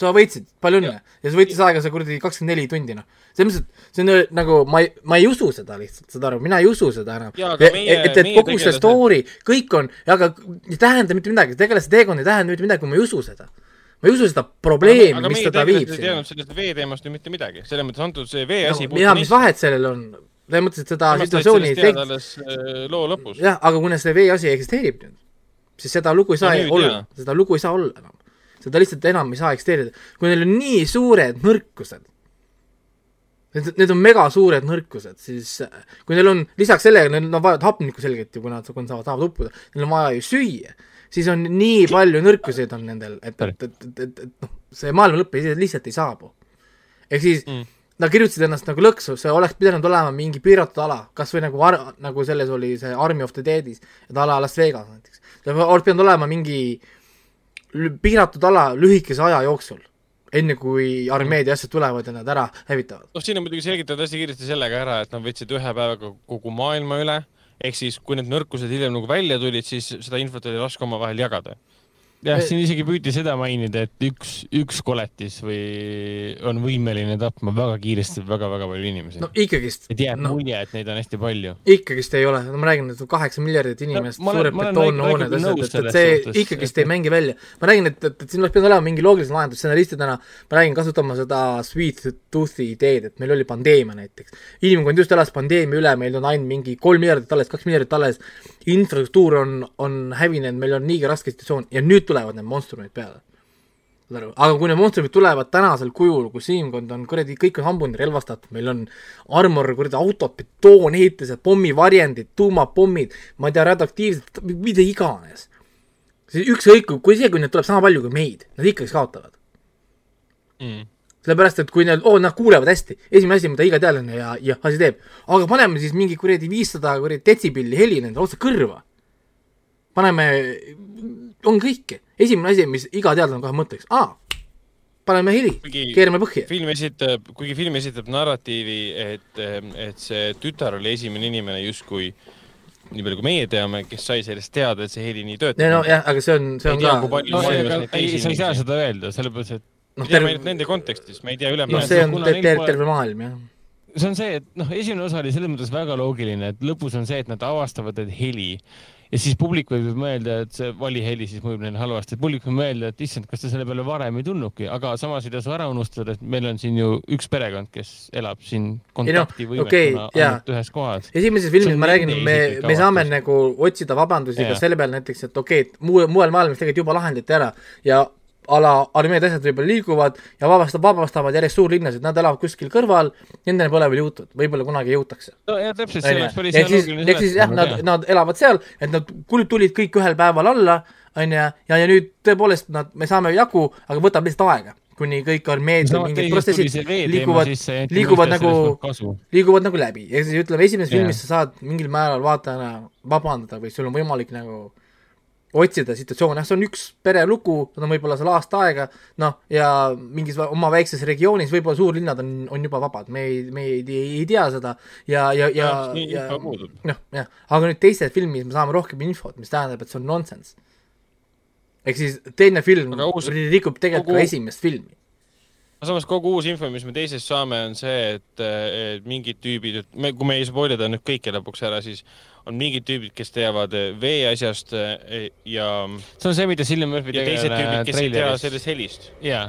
sa võitsid, palju õnne. ja see võttis aega see kuradi kakskümmend neli tundi, noh. selles mõttes, et see on nagu, ma ei, ma ei usu seda lihtsalt, saad aru, mina ei usu seda enam. et, et, et kogu see story, kõik on, aga ei tähenda mitte midagi, tegelase teekond ei tähenda mitte midagi, kui ma ei usu seda ma ei usu seda probleemi, mis teda viib ei teadnud sellest vee teemast ju mitte midagi, selles mõttes antud see vee asi no, jah, mis vahet sellel on, selles mõttes, et seda situatsiooni ei tek-. Äh, loo lõpus. jah, aga kuna see vee asi eksisteerib nüüd, siis seda lugu ei saa no, olla, seda lugu ei saa olla enam seda lihtsalt enam ei saa eksisteerida. kui neil on nii suured nõrkused, need, need on mega suured nõrkused, siis kui neil on, lisaks sellega, neil on vaja hapnikku selgelt ju, kui nad, kui nad saavad, saavad uppuda, neil on vaja ju süüa, siis on nii palju nõrkuseid on nendel, et, et, et, et, et, et noh, see maailma lõpp lihtsalt ei saabu. ehk siis mm. Nad kirjutasid ennast nagu lõksu, see oleks pidanud olema mingi piiratud ala, kas või nagu ar-, nagu selles oli see Army of the Deadis, et ala Las Vegas näiteks. see oleks pidanud olema mingi piiratud ala lühikese aja jooksul, enne kui armeed ja asjad tulevad ja nad ära hävitavad. noh, siin on muidugi selgitatud hästi kiiresti sellega ära, et nad võtsid ühe päevaga kogu maailma üle, ehk siis kui need nõrkused hiljem nagu välja tulid, siis seda infot oli raske omavahel jagada. Jah, siin isegi püüti seda mainida, et üks, üks koletis või on võimeline tapma väga kiiresti väga-väga palju inimesi. no ikkagist. et jääb no, mulje, et neid on hästi palju. ikkagist ei ole, no ma räägin, et kaheksa miljardit inimest no,, suured betoonhooned, asjad, et, et see suhtes, ikkagist ei mängi välja. ma räägin, et, et, et siin oleks pidanud olema mingi loogiline lahendus, stsenaristidena ma räägin, kasutama seda sweet tooth'i ideed, et meil oli pandeemia näiteks. inimkond just elas pandeemia üle, meil on ainult mingi kolm miljardit alles, kaks miljardit alles, infrastruktuur on, on hävinenud, meil on niigi raske situatsioon ja nüüd tulevad need monstrumid peale. saad aru, aga kui need monstrumid tulevad tänasel kujul, kus inimkond on kuradi, kõik on hambuni relvastatud, meil on armor, kuradi autod, betoonehitised, pommivarjendid, tuumapommid, ma ei tea, radioaktiivsed, mida iganes. siis ükskõik, kui isegi, kui neid tuleb sama palju kui meid, nad ikkagi kaotavad mm sellepärast, et kui need, oo, nad kuulevad hästi, esimene asi, mida iga teadlane ja, ja asi teeb, aga paneme siis mingi kuradi viissada kuradi detsibelli heli nendele otse kõrva. Paneme on kõike. esimene asi, mis iga teadlane kohe mõtleks, aa, paneme heli, keerame põhja. film esitab, kuigi film esitab narratiivi, et, et see tütar oli esimene inimene justkui nii palju, kui meie teame, kes sai sellest teada, et see heli nii töötab. nojah, aga see on, see on ka. No, ei, sa ei saa seda öelda, sellepärast et noh, terve ainult nende kontekstis, me ei tea üle noh, see on terve, terve maailm, jah see on see, et noh, esimene osa oli selles mõttes väga loogiline, et lõpus on see, et nad avastavad, et heli ja siis publik võib mõelda, et see valiheli siis mõjub neile halvasti, publik võib mõelda, et issand, kas ta selle peale varem ei tulnudki, aga samas ei tasu ära unustada, et meil on siin ju üks perekond, kes elab siin kontaktivõimetuna okay, ainult ühes kohas. esimeses filmis ma räägin, me, me saame nagu otsida vabandusi ka selle peale näiteks, et okei okay,, et muu, mujal maailmas tegelikult juba lahendati ära. Ja a la armeed asjad võib-olla liiguvad ja vabastab, vabastavad järjest suurlinnasid, nad elavad kuskil kõrval, nendeni pole veel jõutud, võib-olla kunagi jõutakse. no ja täpselt, see oleks päris hea loogiline ehk siis jah, nad, nad elavad seal, et nad tulid kõik ühel päeval alla, on ju, ja, ja nüüd tõepoolest nad, me saame jagu, aga võtab lihtsalt aega kuni kõik armeed või mingid protsessid liiguvad, liiguvad nagu, liiguvad nagu läbi ja siis ütleme, esimeses yeah. filmis sa saad mingil määral vaatajana vabandada või sul on võimalik nagu otsida situatsioone, jah, see on üks perelugu, nad on võib-olla seal aasta aega, noh, ja mingis oma väikses regioonis võib-olla suurlinnad on, on juba vabad, me ei, me ei, ei, ei tea seda. Ja, ja, ja, ja noh, jah, aga nüüd teises filmis me saame rohkem infot, mis tähendab, et see on nonsense. ehk siis teine film rikub tegelikult kogu... ka esimest filmi samas kogu uus info, mis me teisest saame, on see, et, mingid tüübid, et me, kui me ei spoil ida nüüd kõike lõpuks ära, siis on mingid tüübid, kes teavad vee asjast eh, ja. see on see, mida Cillian Murphy tegelane treileris. sellest helist. jaa.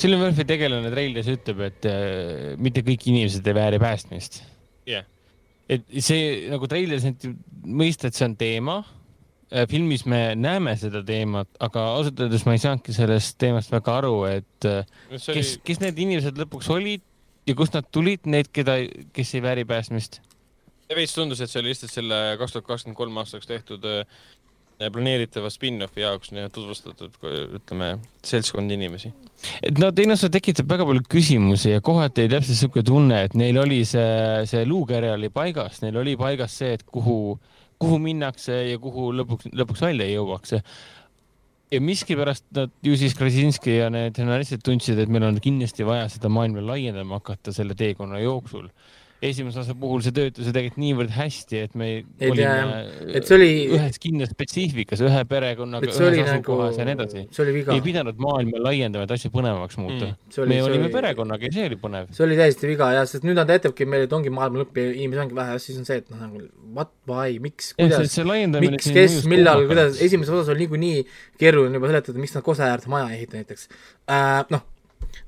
Cillian Murphy tegelane treileris ütleb, et äh, mitte kõik inimesed ei vääri päästmist. jah yeah.. et see nagu treileris anti mõista, et see on teema filmis me näeme seda teemat, aga ausalt öeldes ma ei saanudki sellest teemast väga aru, et kes, kes need inimesed lõpuks olid ja kust nad tulid, need, keda, kes ei vääri päästmist veits tundus, et see oli lihtsalt selle kaks tuhat kakskümmend kolm aastaks tehtud äh, planeeritava spin-offi jaoks tutvustatud, ütleme, seltskond inimesi. et no teine osa tekitab väga palju küsimusi ja kohati täpselt niisugune tunne, et neil oli see, see luukere oli paigas, neil oli paigas see, et kuhu, kuhu minnakse ja kuhu lõpuks, lõpuks välja jõuakse. Ja miskipärast nad ju siis Krasinski ja need stsenaristid tundsid, et meil on kindlasti vaja seda maailma laiendama hakata selle teekonna jooksul esimese osa puhul see töötas ju tegelikult niivõrd hästi, et me ei olime et see oli ühes kindlas spetsiifikas, ühe perekonnaga, ühes asukohas nagu... ja nii edasi. ei pidanud maailma laiendama, et asju põnevamaks muuta mm,. Oli, me olime oli... perekonnaga ja see oli põnev. see oli täiesti viga jah, sest nüüd nad näitabki meile, et ongi maailma lõpp ja inimesi ongi vähe, siis on see, et noh, nagu what, why, miks, kuidas, miks, kes, millal, kuidas, esimeses osas oli niikuinii keeruline juba seletada, miks nad Kose äärde maja ehitavad näiteks äh,. noh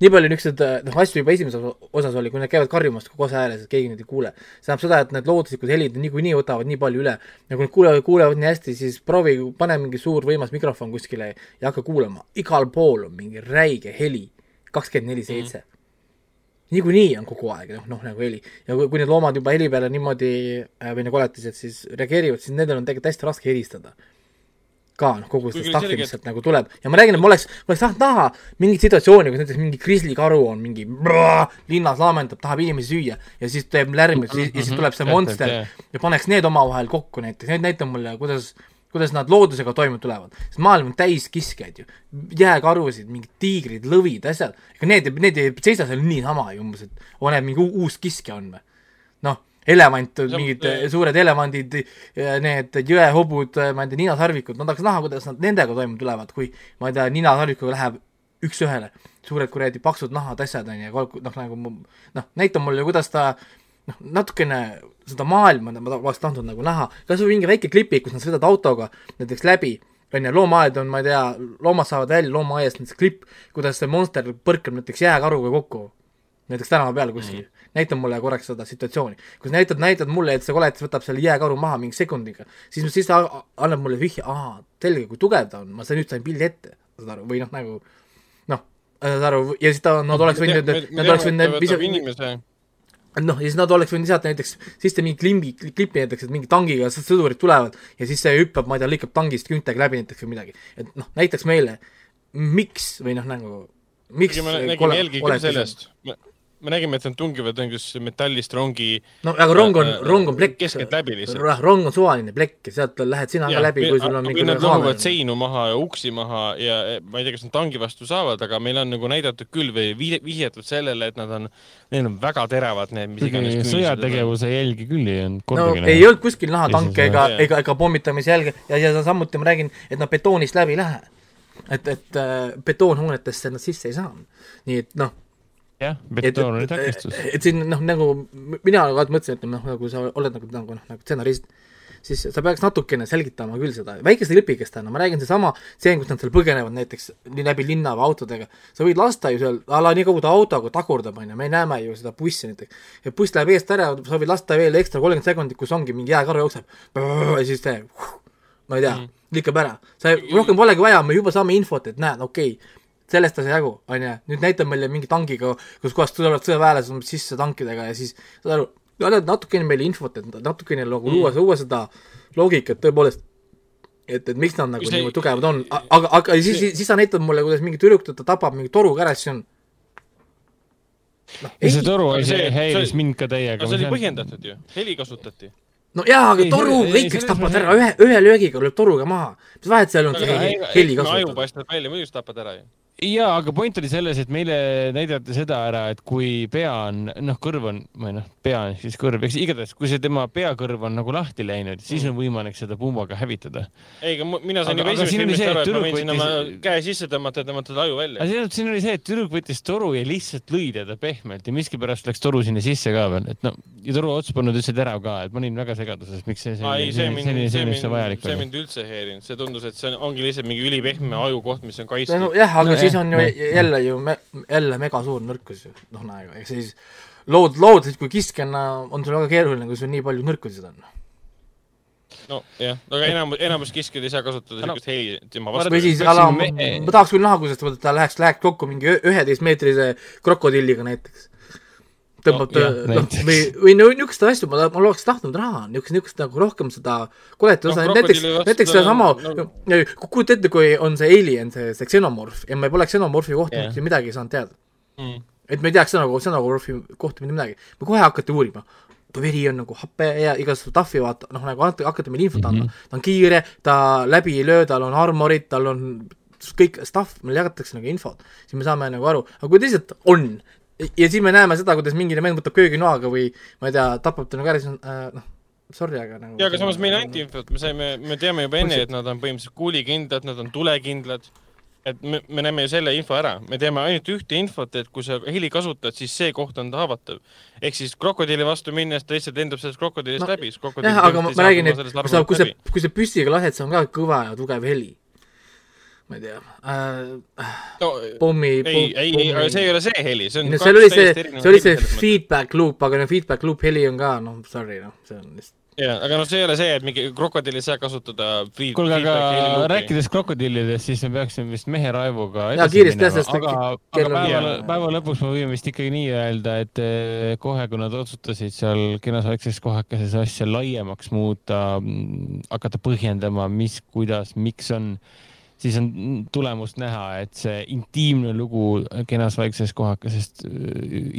nii palju niisuguseid äh, noh, asju juba esimeses osas oli, kui nad käivad karjumas kose ääres, et keegi neid ei kuule. see tähendab seda, et need looduslikud helid niikuinii võtavad nii palju üle ja kui nad kuulevad, kuulevad nii hästi, siis proovi, pane mingi suur võimas mikrofon kuskile ja hakka kuulama. igal pool on mingi räige heli, kakskümmend neli seitse. Mhm. niikuinii on kogu aeg noh, noh nagu heli ja kui, kui need loomad juba heli peale niimoodi äh, või need koletised siis reageerivad, siis nendel on tegelikult hästi raske helistada ka noh, kogu seda stuff'i, mis sealt nagu tuleb. Ja ma räägin, et ma oleks, ma oleks tahtnud näha mingit situatsiooni, kus näiteks mingi krislikaru on mingi brrrr, linnas laamendab, tahab inimesi süüa ja siis teeb lärmi ja siis, ja siis tuleb see monster ja paneks need omavahel kokku näiteks, need näitab mulle, kuidas kuidas nad loodusega toime tulevad, sest maailm on täis kiskjaid ju, jääkarusid, mingid tiigrid, lõvid, asjad, ega need, need ei seisa seal niisama ju umbes, et oo, näed, mingi uus kiskja on või. noh, elevant, mingid suured elevandid, need jõehobud, ma ei tea, ninasarvikud, ma tahaks näha, kuidas nad nendega toime tulevad, kui ma ei tea, ninasarvikuga läheb üks-ühele, suured kuradi paksud nahad, asjad, on ju, noh, nagu noh, näita mulle, kuidas ta noh, natukene seda maailma ma oleks tahtnud nagu näha, kas või mingi väike klipik, kus nad sõidavad autoga näiteks läbi, on ju, loomaaed on, ma ei tea, loomad saavad välja loomaaiast, näiteks klipp, kuidas see monster põrkab näiteks jääkaruga kokku, näiteks tänava peal kuskil. Mm. -hmm näita mulle korraks seda situatsiooni. kui sa näitad, näitad mulle, et see koletis võtab selle jääkaru maha mingi sekundiga, siis, siis ta annab mulle vihje, aa, selge, kui tugev ta on, ma sain nüüd sain pildi ette, saad aru, või noh, nagu noh, saad aru, ja siis ta, nad oleks võinud, nad oleks võinud inimese. Noh, ja siis nad oleks võinud lisada näiteks sisse mingi klimbi, klipi näiteks, et mingi tangiga sõdurid tulevad ja siis see hüppab, ma ei tea, lõikab tangist küntega läbi näiteks või midagi. et noh, näitaks meile, miks või noh, nagu miks me nägime jälgi küll sellest, me nägime, et nad tungivad mingisuguse metallist rongi no aga rong on, rong on plekk. keskeltläbi lihtsalt. rong on suvaline plekk ja sealt lähed sina ja, ka läbi, kui sul on mingi Nad lõhuvad seinu maha ja uksi maha ja ma ei tea, kas nad tangi vastu saavad, aga meil on nagu näidatud küll või vihjatud sellele, et nad on, neil on väga teravad need, mis iganes sõjategevuse jälgi küll ei olnud no näha. ei olnud kuskil näha tanke ega, ega, ega pommitamise jälge ja, ja samuti ma räägin, et nad betoonist läbi ei lähe. et, et äh, betoonhoonetesse nad sisse ei saa. nii et noh jah, betoon oli takistus. et siin noh, nagu mina alati mõtlesin, et noh, nagu sa oled nagu, nagu noh, nagu stsenarist, siis sa peaks natukene selgitama küll seda, väikeste lipikestena, ma räägin seesama stseen, kus nad seal põgenevad näiteks läbi linna või autodega, sa võid lasta ju seal, a la nii kaua ta autoga tagurdab, on ju, me näeme ju seda bussi näiteks, ja buss läheb eest ära, sa võid lasta veel ekstra kolmkümmend sekundit, kus ongi mingi jääkaru jookseb, ja siis see, ma ei tea mm., lükkab ära, sa rohkem polegi vaja, me juba saame infot, et näed, okei okay,, sellest ei saa jagu, on ju, nüüd näitab meile mingi tankiga, kus kohast tulevad sõjaväelased sisse tankidega ja siis saad aru, annad natukene meile infot, et natukene nagu mm. luua, luua seda loogikat tõepoolest, et, et miks nad nagu niimoodi tugevad on, aga, aga siis, siis, siis sa näitad mulle, kuidas mingi tüdruk teda tapab mingi toruga ära, siis on no, ei, see toru see, häiris mind ka täiega. see oli põhjendatud ju, heli kasutati no jaa, aga toru, kõik, kes tapavad ära, ühe, ühe löögiga lööb toruga maha. mis vahet seal on, heli kasutada? aju paistab välja, muidu sa tapad ära ju jaa, aga point oli selles, et meile näidati seda ära, et kui pea on, noh, kõrv on, või noh, pea on siis kõrv, eks igatahes, kui see tema peakõrv on nagu lahti läinud, siis on võimalik seda pumbaga hävitada. ei, aga mina sain juba esimesest filmist aru, et ma võin sinna oma käe sisse tõmmata ja tõmmata ta aju välja. aga siin oli see, et tüdruk võttis toru ja lihtsalt lõi teda pehmelt ja miskipärast läks toru sinna sisse ka veel, et no, ja toru ots polnud üldse terav ka, et ma olin väga segaduses, miks see selline, selline, selline, see vajalik oli. see mind üldse ei häirinud, see tundus, et see ongi lihtsalt mingi ülipehme ajukoht, mis on kaitstud. jah, aga siis on ju jälle ju me-, jälle megasuur nõrkus ju, noh, näega, ehk siis lood, loodused kui kiskjana on sul väga keeruline, kui sul nii palju nõrkusid on. Nojah, aga enamus, enamus kiskjad ei saa kasutada niisugust heli tema vastu. või siis, ala, ma, ma tahaks küll näha, kuidas ta läheks, läheks kokku mingi üheteistmeetrise krokodilliga näiteks tõmbab no, ta, noh, või, või niisuguseid asju ma, ma oleks tahtnud näha, niisugust, niisugust nagu rohkem seda koletit osa. no,, näiteks, näiteks sedasama no,, kujuta ette, kui on see alien, see, see xenomorf ja me poleks xenomorfi kohta yeah. midagi saanud teada. Mm.. et me ei teaks nagu xenomorfi kohta mitte midagi, me kohe hakati uurima, ta veri on nagu hape ja igasugu tahvi vaata, noh nagu hakati meile infot andma. Mm, -hmm. ta on kiire, ta läbi ei löö, tal on armorid, tal on kõik stuff, meile jagatakse nagu infot, siis me saame nagu aru, aga kui teised on, ja siis me näeme seda, kuidas mingi vend võtab kööginoaga või ma ei tea, tapab ta nagu ära, siis on äh, noh, sorry, aga nagu jaa, aga samas meile anti infot, me saime, me teame juba enne, et nad on põhimõtteliselt kuulikindlad, nad on tulekindlad, et me, me näeme ju selle info ära, me teame ainult ühte infot, et kui sa heli kasutad, siis see koht on haavatav. ehk siis krokodilli vastu minnes ta lihtsalt lendab sellest krokodillist no, läbi. jah, aga ma, ma räägin, et kui sa, kui sa püssiga lased, see on ka kõva ja tugev heli ma ei tea äh,, no, pommi ei, ei, ei, aga see ei ole see heli, see on no, seal oli see, see oli see feedback loop, aga no feedback loop heli on ka, noh, sorry, noh, see on lihtsalt jaa, aga noh, see ei ole see, et mingi krokodilli ei saa kasutada kuulge, aga rääkides krokodillidest, siis me peaksime vist mehe Raivoga jaa, kiiresti jah, sest aga, aga päeva, päeva lõpuks me võime vist ikkagi nii öelda, et eh, kohe, kui nad otsustasid seal kenas väikses kohakeses asja laiemaks muuta, mm, hakata põhjendama, mis, kuidas, miks on siis on tulemust näha, et see intiimne lugu kenas väikses kohakesest,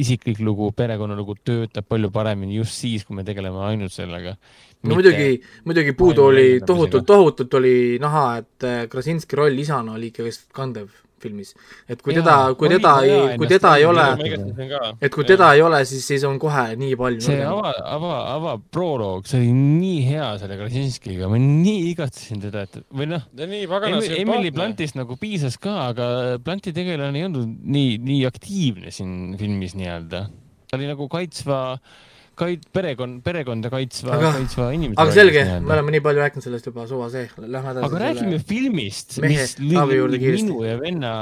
isiklik lugu, perekonnalugu töötab palju paremini just siis, kui me tegeleme ainult sellega. no muidugi, muidugi puudu oli tohutult, tohutult oli näha, et äh, Krasinski roll isana oli ikkagist kandev filmis. et kui Jaa, teda, kui teda ei, kui teda ei ole, et kui teda ei ole, siis, siis on kohe nii palju. see ava, ava, ava proloog, see oli nii hea selle Krasinskiga, ma nii igatsesin teda, et või noh, Emily Blantist nagu piisas ka, aga Blanti tegelane ei olnud nii, nii aktiivne siin filmis nii-öelda. ta oli nagu kaitsva äh, kait-, perekond, perekonda kaitsva, kaitsva inimese. aga selge, me oleme nii palju rääkinud sellest juba, suva see, lähme edasi. aga räägime filmist, mis lõi minu ja venna,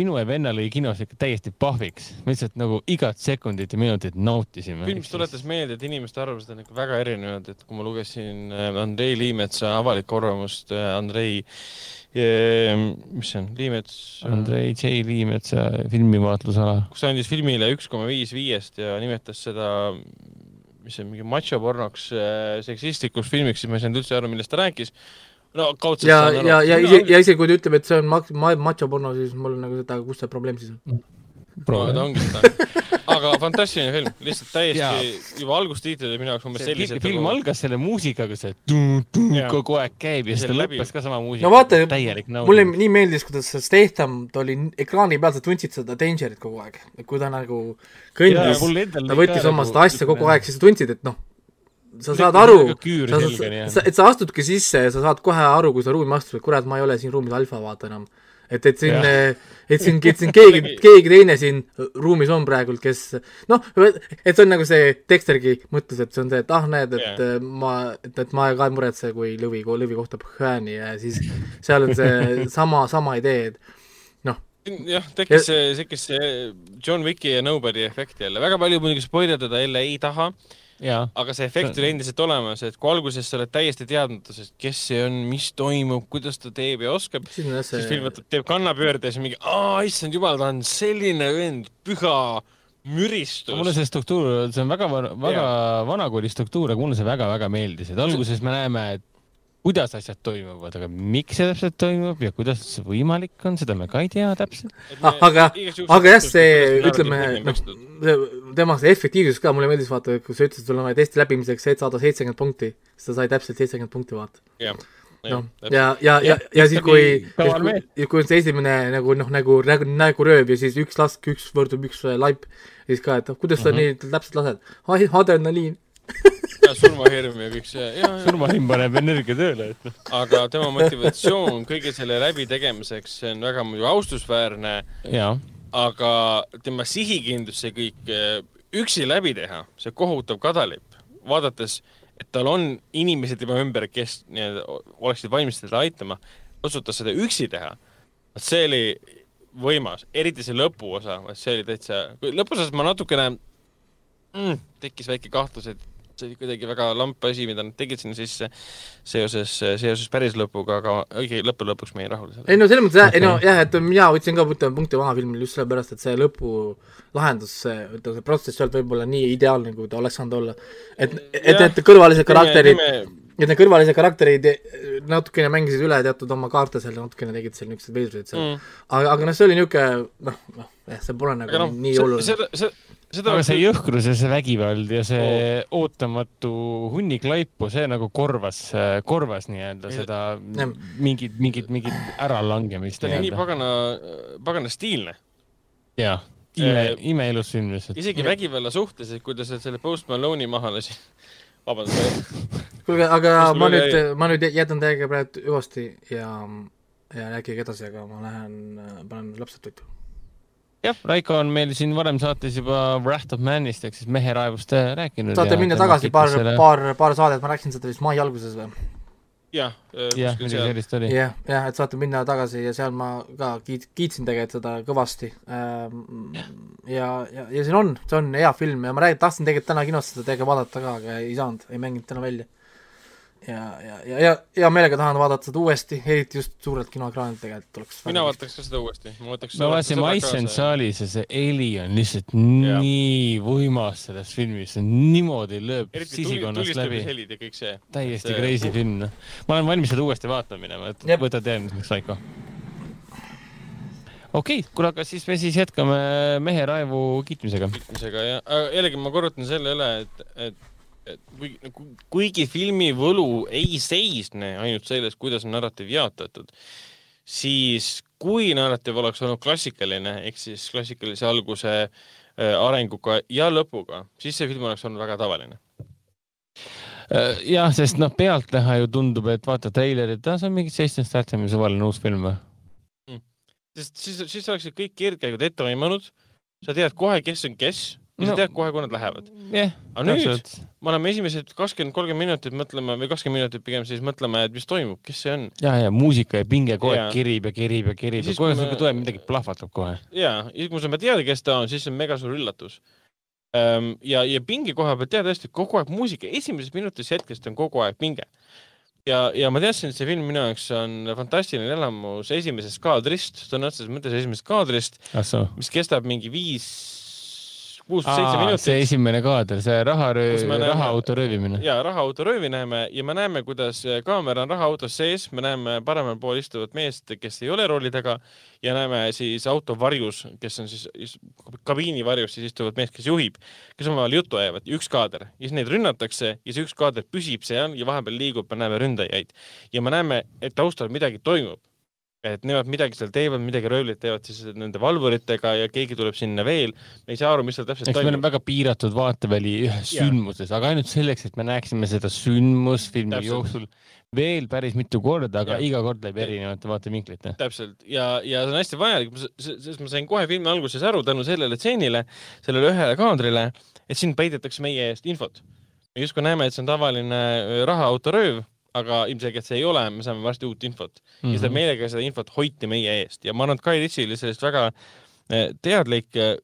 minu ja venna lõi kinos ikka täiesti pahviks. me lihtsalt nagu igat sekundit ja minutit nautisime. film tuletas meelde, et inimeste arvamused on ikka väga erinevad, et kui ma lugesin äh, Andrei Liimetsa avalikku arvamust, äh, Andrei mis see on, Liimets? Andrei J Liimetsa filmivaatlusala. kus andis filmile üks koma viis viiest ja nimetas seda mis see mingi machopornoks äh, seksistlikuks filmiks, siis ma ei saanud üldse aru, millest ta rääkis. no kaudselt ja, ja, ja, ja, ja isegi kui ta ütleb, et see on ma-, machoporno, siis mul on nagu seda, kus see probleem siis on? No ta ongi seda. Aga fantastiline film, lihtsalt täiesti juba algustiitlid olid minu jaoks umbes sellised. film nagu... algas selle muusikaga, see tum-tum kogu aeg käib ja siis ta lõppes ka sama muusika. no vaata, mulle nii meeldis, kuidas see Statham, ta oli ekraani peal, sa tundsid seda Dangerit kogu aeg, et kui ta nagu kõndis, ta võttis oma seda asja kogu aeg, siis sa tundsid, et noh, sa saad aru, sa, sa, et sa astudki sisse ja sa saad kohe aru, kui sa ruumi astud, et kurat, ma ei ole siin ruumis alfa, vaata enam et, et siin, et siin, et siin keegi, keegi teine siin ruumis on praegult, kes noh, et see on nagu see Dextergi mõtles, et see on see, et ah, näed, et yeah. ma, et, et ma ka ei muretse, kui lõvi, lõvi kohtab hääni ja siis seal on see sama, sama idee, et noh. jah, tekkis see, tekkis see John Wicki ja Nobody efekt jälle, väga palju muidugi spoilerdada jälle ei taha aga see efekt oli endiselt olemas, et kui alguses sa oled täiesti teadmatuses, kes see on, mis toimub, kuidas ta teeb ja oskab, siis film võtab, teeb kannapöörde ja siis mingi, aa, issand jumal, ta on selline vend, püha müristus. mulle see struktuur, see on väga, väga vanakooli struktuur, aga mulle see väga-väga meeldis, et alguses me näeme, et kuidas asjad toimuvad, aga miks see täpselt toimub ja kuidas see võimalik on, seda me ka ei tea täpselt. Ah, aga, aga jah, see, ütleme, noh, tema see efektiivsus ka, mulle meeldis vaata, kui sa ütlesid, sul on vaja testi läbimiseks, et saada seitsekümmend punkti, siis ta sai täpselt seitsekümmend punkti, vaata. noh, ja, ja, ja, ja siis, kui, kui on see esimene nagu noh, nagu nägu, nägurööv ja siis üks lask, üks võrdub üks laip, siis ka, et kuidas sa -huh. nii täpselt lased, adrenaliin ja surmahirm ja kõik see. surmahirm paneb energia tööle, et noh. aga tema motivatsioon kõige selle läbitegemiseks, see on väga muidu austusväärne. aga tema sihikindlus, see kõik eh, üksi läbi teha, see kohutav kadalipp, vaadates, et tal on inimesed tema ümber, kes nii-öelda oleksid valmis teda aitama, otsustas seda üksi teha. see oli võimas, eriti see lõpuosa, see oli täitsa, lõpuosas ma natukene mm, tekkis väike kahtlus, et see oli kuidagi väga lamp asi, mida nad tegid sinna sisse seoses, seoses päris lõpuga, aga õige, lõppude lõpuks me ei rahul sellega. ei no selles mõttes jah, ei no jah, et mina võtsin ka punkti maha filmil just sellepärast, et see lõpu lahendus, see, ütleme, see protsess ei olnud võib-olla nii ideaalne, kui ta oleks saanud olla. et, et need kõrvalised karakterid, et need kõrvalised karakterid natukene mängisid üle teatud oma kaarte seal ja natukene tegid seal niisuguseid veidruseid seal mm.. aga, aga noh, see oli niisugune noh, noh, jah, see pole nagu no, nii oluline. Seda aga see jõhkrus ja see vägivald ja see oh. ootamatu hunnik laipu, see nagu korvas, korvas nii-öelda seda mingit, mingit, mingit äralangemist. ta oli nii pagana, pagana stiilne. jah, ime, imeilus film lihtsalt. isegi vägivalla suhtes, et kui ta selle Post Malone'i maha lasi. vabandust. kuulge, aga ma nüüd, ma nüüd jätan teiega praegu hüvasti ja, ja rääkige edasi, aga ma lähen, panen lapsed toitu jah, Raiko on meil siin varem saates juba Wrath of Manist ehk siis meheraevust äh, rääkinud. saate minna tagasi paar selle..., paar, paar saadet, ma rääkisin seda vist mai alguses või? jah, äh, midagi sellist oli. jah, jah, et saate minna tagasi ja seal ma ka kiit-, kiitsin tegelikult seda kõvasti. Ähm, ja, ja, ja siin on, see on hea film ja ma räägin, tahtsin tegelikult täna kinos seda teiega vaadata ka, aga ei saanud, ei mänginud täna välja ja, ja, ja, ja hea meelega tahan vaadata seda uuesti, eriti just suurelt kinoekraanilt tegelikult oleks mina vaataks ka seda uuesti. ma vaatasin Ice saalis ja see heli on lihtsalt ja. nii võimas selles filmis, see niimoodi lööb eriti sisikonnast läbi. helid ja kõik see. täiesti see... crazy film, noh. ma olen valmis seda uuesti vaatama minema, et Jep. võtad järgmiseks, Raiko. okei okay,, kuule, aga siis me siis jätkame Mehe raevu kiitmisega. kiitmisega, jah. jällegi ma korrutan selle üle, et, et et kuigi filmi võlu ei seisne ainult selles, kuidas on narratiiv jaotatud, siis kui narratiiv oleks olnud klassikaline ehk siis klassikalise alguse äh, arenguga ja lõpuga, siis see film oleks olnud väga tavaline äh, jah, sest noh, pealtnäha ju tundub, et vaata treilerit, see on mingi seitsmest tähtsamise suvaline uus film või mm.? sest siis, siis oleksid kõik keerdkäigud ette toimunud, sa tead kohe, kes on kes no, sa tead kohe, kui nad lähevad yeah,. aga nüüd me oleme esimesed kakskümmend, kolmkümmend minutit mõtlema või kakskümmend minutit pigem siis mõtlema, et mis toimub, kes see on. ja, ja muusika ja pinge kogu aeg kirib ja kirib ja kirib ja kohe me... tuleb midagi plahvatab kohe. ja, ja kui sa ei teada, kes ta on, siis see on mega suur üllatus um,. ja, ja pinge koha pealt tead hästi, kogu aeg muusika, esimesest minutist hetkest on kogu aeg pinge ja, ja ma teadsin, et see film minu jaoks on fantastiline elamus esimesest kaadrist, sõna otseses mõttes esimesest kaadrist, mis kestab mingi viis kuus-seitse minutit. see esimene kaader, see raharööv, rahaauto röövimine. ja rahaauto röövi näeme ja me näeme, kuidas kaamera on rahaautos sees, me näeme paremal pool istuvat meest, kes ei ole rooli taga. Ja näeme siis auto varjus, kes on siis kabiini varjus siis istuvat meest, kes juhib, kes omavahel juttu ajavad, üks kaader. Ja siis neid rünnatakse ja see üks kaader püsib seal ja vahepeal liigub, me näeme ründajaid. Ja me näeme, et taustal midagi toimub et nemad midagi seal teevad, midagi röövlit teevad siis nende valvuritega ja keegi tuleb sinna veel. me ei saa aru, mis seal täpselt toimub. meil on väga piiratud vaateväli ühes sündmuses, aga ainult selleks, et me näeksime seda sündmust filmi täpselt. jooksul veel päris mitu korda, aga ja. iga kord läbi erinevate vaatevinklite. täpselt ja, ja see on hästi vajalik, sest ma sain kohe filmi alguses aru tänu sellele tseenile, sellele ühele kaadrile, et siin peidetakse meie eest infot. me justkui näeme, et see on tavaline rahaautorööv aga ilmselgelt see ei ole, me saame varsti uut infot mm -hmm. ja seda mhm. meelega seda infot hoiti meie eest ja ma arvan, et Kai Ritsi oli sellest väga eh, teadlik. Eh,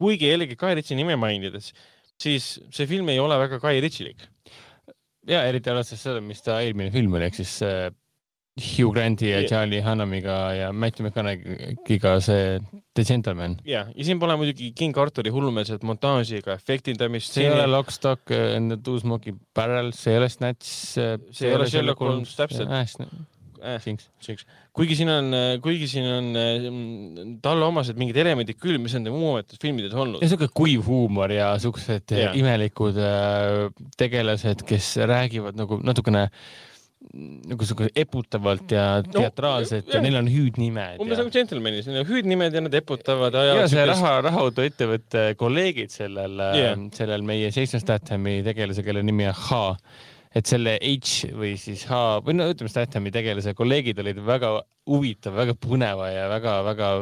kuigi jällegi Kai Ritsi nime mainides, siis see film ei ole väga Kai Ritsilik. ja eriti arvestades seda, mis ta eelmine film oli, ehk siis äh, Hugh Granti ja Charlie Hunnamiga ja Matthew McConaughey'ga see The Gentleman. ja, ja siin pole muidugi King Arturi hullumeelset montaaži ega efektindamist. see ei ole Lock, Stock and the Two Smoking Barrels, see ei ole Snatch. see ei ole Sherlock Holmes, täpselt äh, äh, kuigi siin on, kuigi siin on äh, talle omased mingid elemendid küll, mis on tema muudetud filmides olnud. ja siuke kuiv huumor ja siuksed yeah. imelikud äh, tegelased, kes räägivad nagu natukene äh, nagu sihuke eputavalt ja teatraalselt no, ja, ja neil on hüüdnimed. umbes nagu Gentlemanis, neil on hüüdnimed ja nad eputavad. ja see raha, rahaautoettevõtte kolleegid sellel yeah., sellel meie seitsme Stathami tegelase, kelle nimi on H, et selle H või siis H või no ütleme, Stathami tegelase kolleegid olid väga huvitav, väga põneva ja väga-väga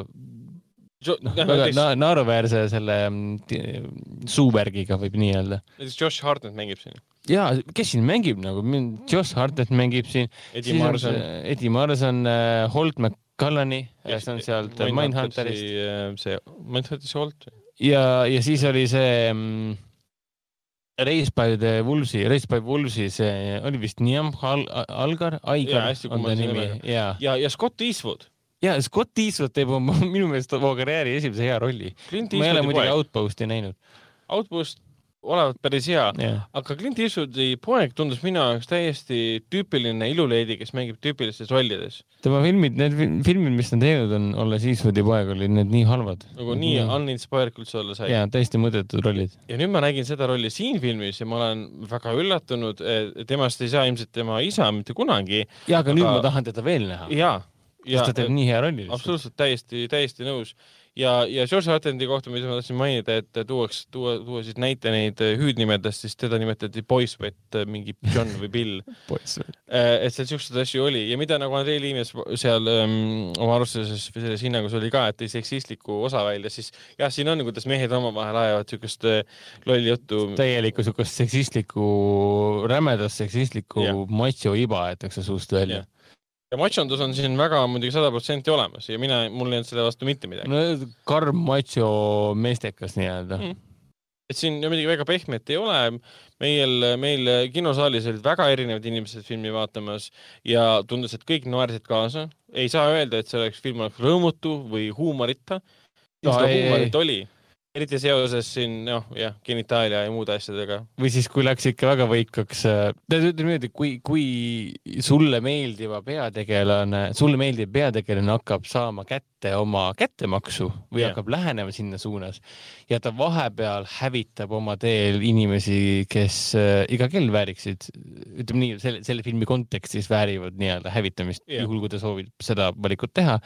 väga na naeruväärse selle mm, suuvärgiga võib nii öelda. näiteks Josh Hartnett mängib siin. ja, kes siin mängib nagu, Josh Hartnett mängib siin. Eddie Marson. Eddie Marson, äh, Holt McCallani, see on sealt Mindhunterist. Äh, see, Mindhunterist Holt. ja, ja siis oli see um, Race by the Wolvesi, Race by Wolvesi, see oli vist Niam Al Algar, Aigar on ta nimi ja, ja, ja Scott Eastwood ja Scott Eastwood teeb oma, minu meelest oma karjääri esimese hea rolli. ma ei ole muidugi Outposti näinud. Outpost olevat päris hea yeah., aga Clint Eastwoodi poeg tundus minu jaoks täiesti tüüpiline iluleedi, kes mängib tüüpilistes rollides. tema filmid, need filmid, mis ta teinud on, olles Eastwoodi poeg, olid need nii halvad. nagu nii mm. uninspired kui üldse olla sai. jaa, täiesti mõttetud rollid. ja nüüd ma nägin seda rolli siin filmis ja ma olen väga üllatunud, temast ei saa ilmselt tema isa mitte kunagi. jaa, aga nüüd ma tahan teda veel näha. jaa sest ta teeb nii hea rolli. absoluutselt, täiesti, täiesti nõus. ja, ja George Attendi kohta, mida ma tahtsin mainida, et tuuaks, tuua, tuua siis näite neid hüüdnimedest, siis teda nimetati Boyswet, mingi John või Bill äh, et seal siukseid asju oli ja mida nagu Andrei Liimes seal ähm, oma arvestuses või selles hinnangus oli ka, et tõi seksistliku osa välja, siis jah, siin on, kuidas mehed omavahel ajavad siukest äh, lolli juttu. täielikku siukest seksistlikku, rämedast seksistlikku macho iba aetakse suust välja ja machondus on siin väga muidugi sada protsenti olemas ja mina, mul ei olnud selle vastu mitte midagi. no karm macho meestekas nii-öelda mm.. et siin muidugi väga pehmet ei ole. meil, meil kinosaalis olid väga erinevad inimesed filmi vaatamas ja tundus, et kõik naersid kaasa. ei saa öelda, et see oleks film oleks rõõmutu või huumorita. seda huumorit oli eriti seoses siin noh, jah, genitaalia ja muude asjadega. või siis, kui läks ikka väga võikaks, äh, ütleme niimoodi, kui, kui sulle meeldiva peategelane, sulle meeldiv peategelane hakkab saama kätt kätte oma kättemaksu või yeah. hakkab lähenema sinna suunas ja ta vahepeal hävitab oma teel inimesi, kes äh, iga kell vääriksid, ütleme nii, selle, selle filmi kontekstis väärivad nii-öelda hävitamist yeah., juhul kui ta soovib seda valikut teha,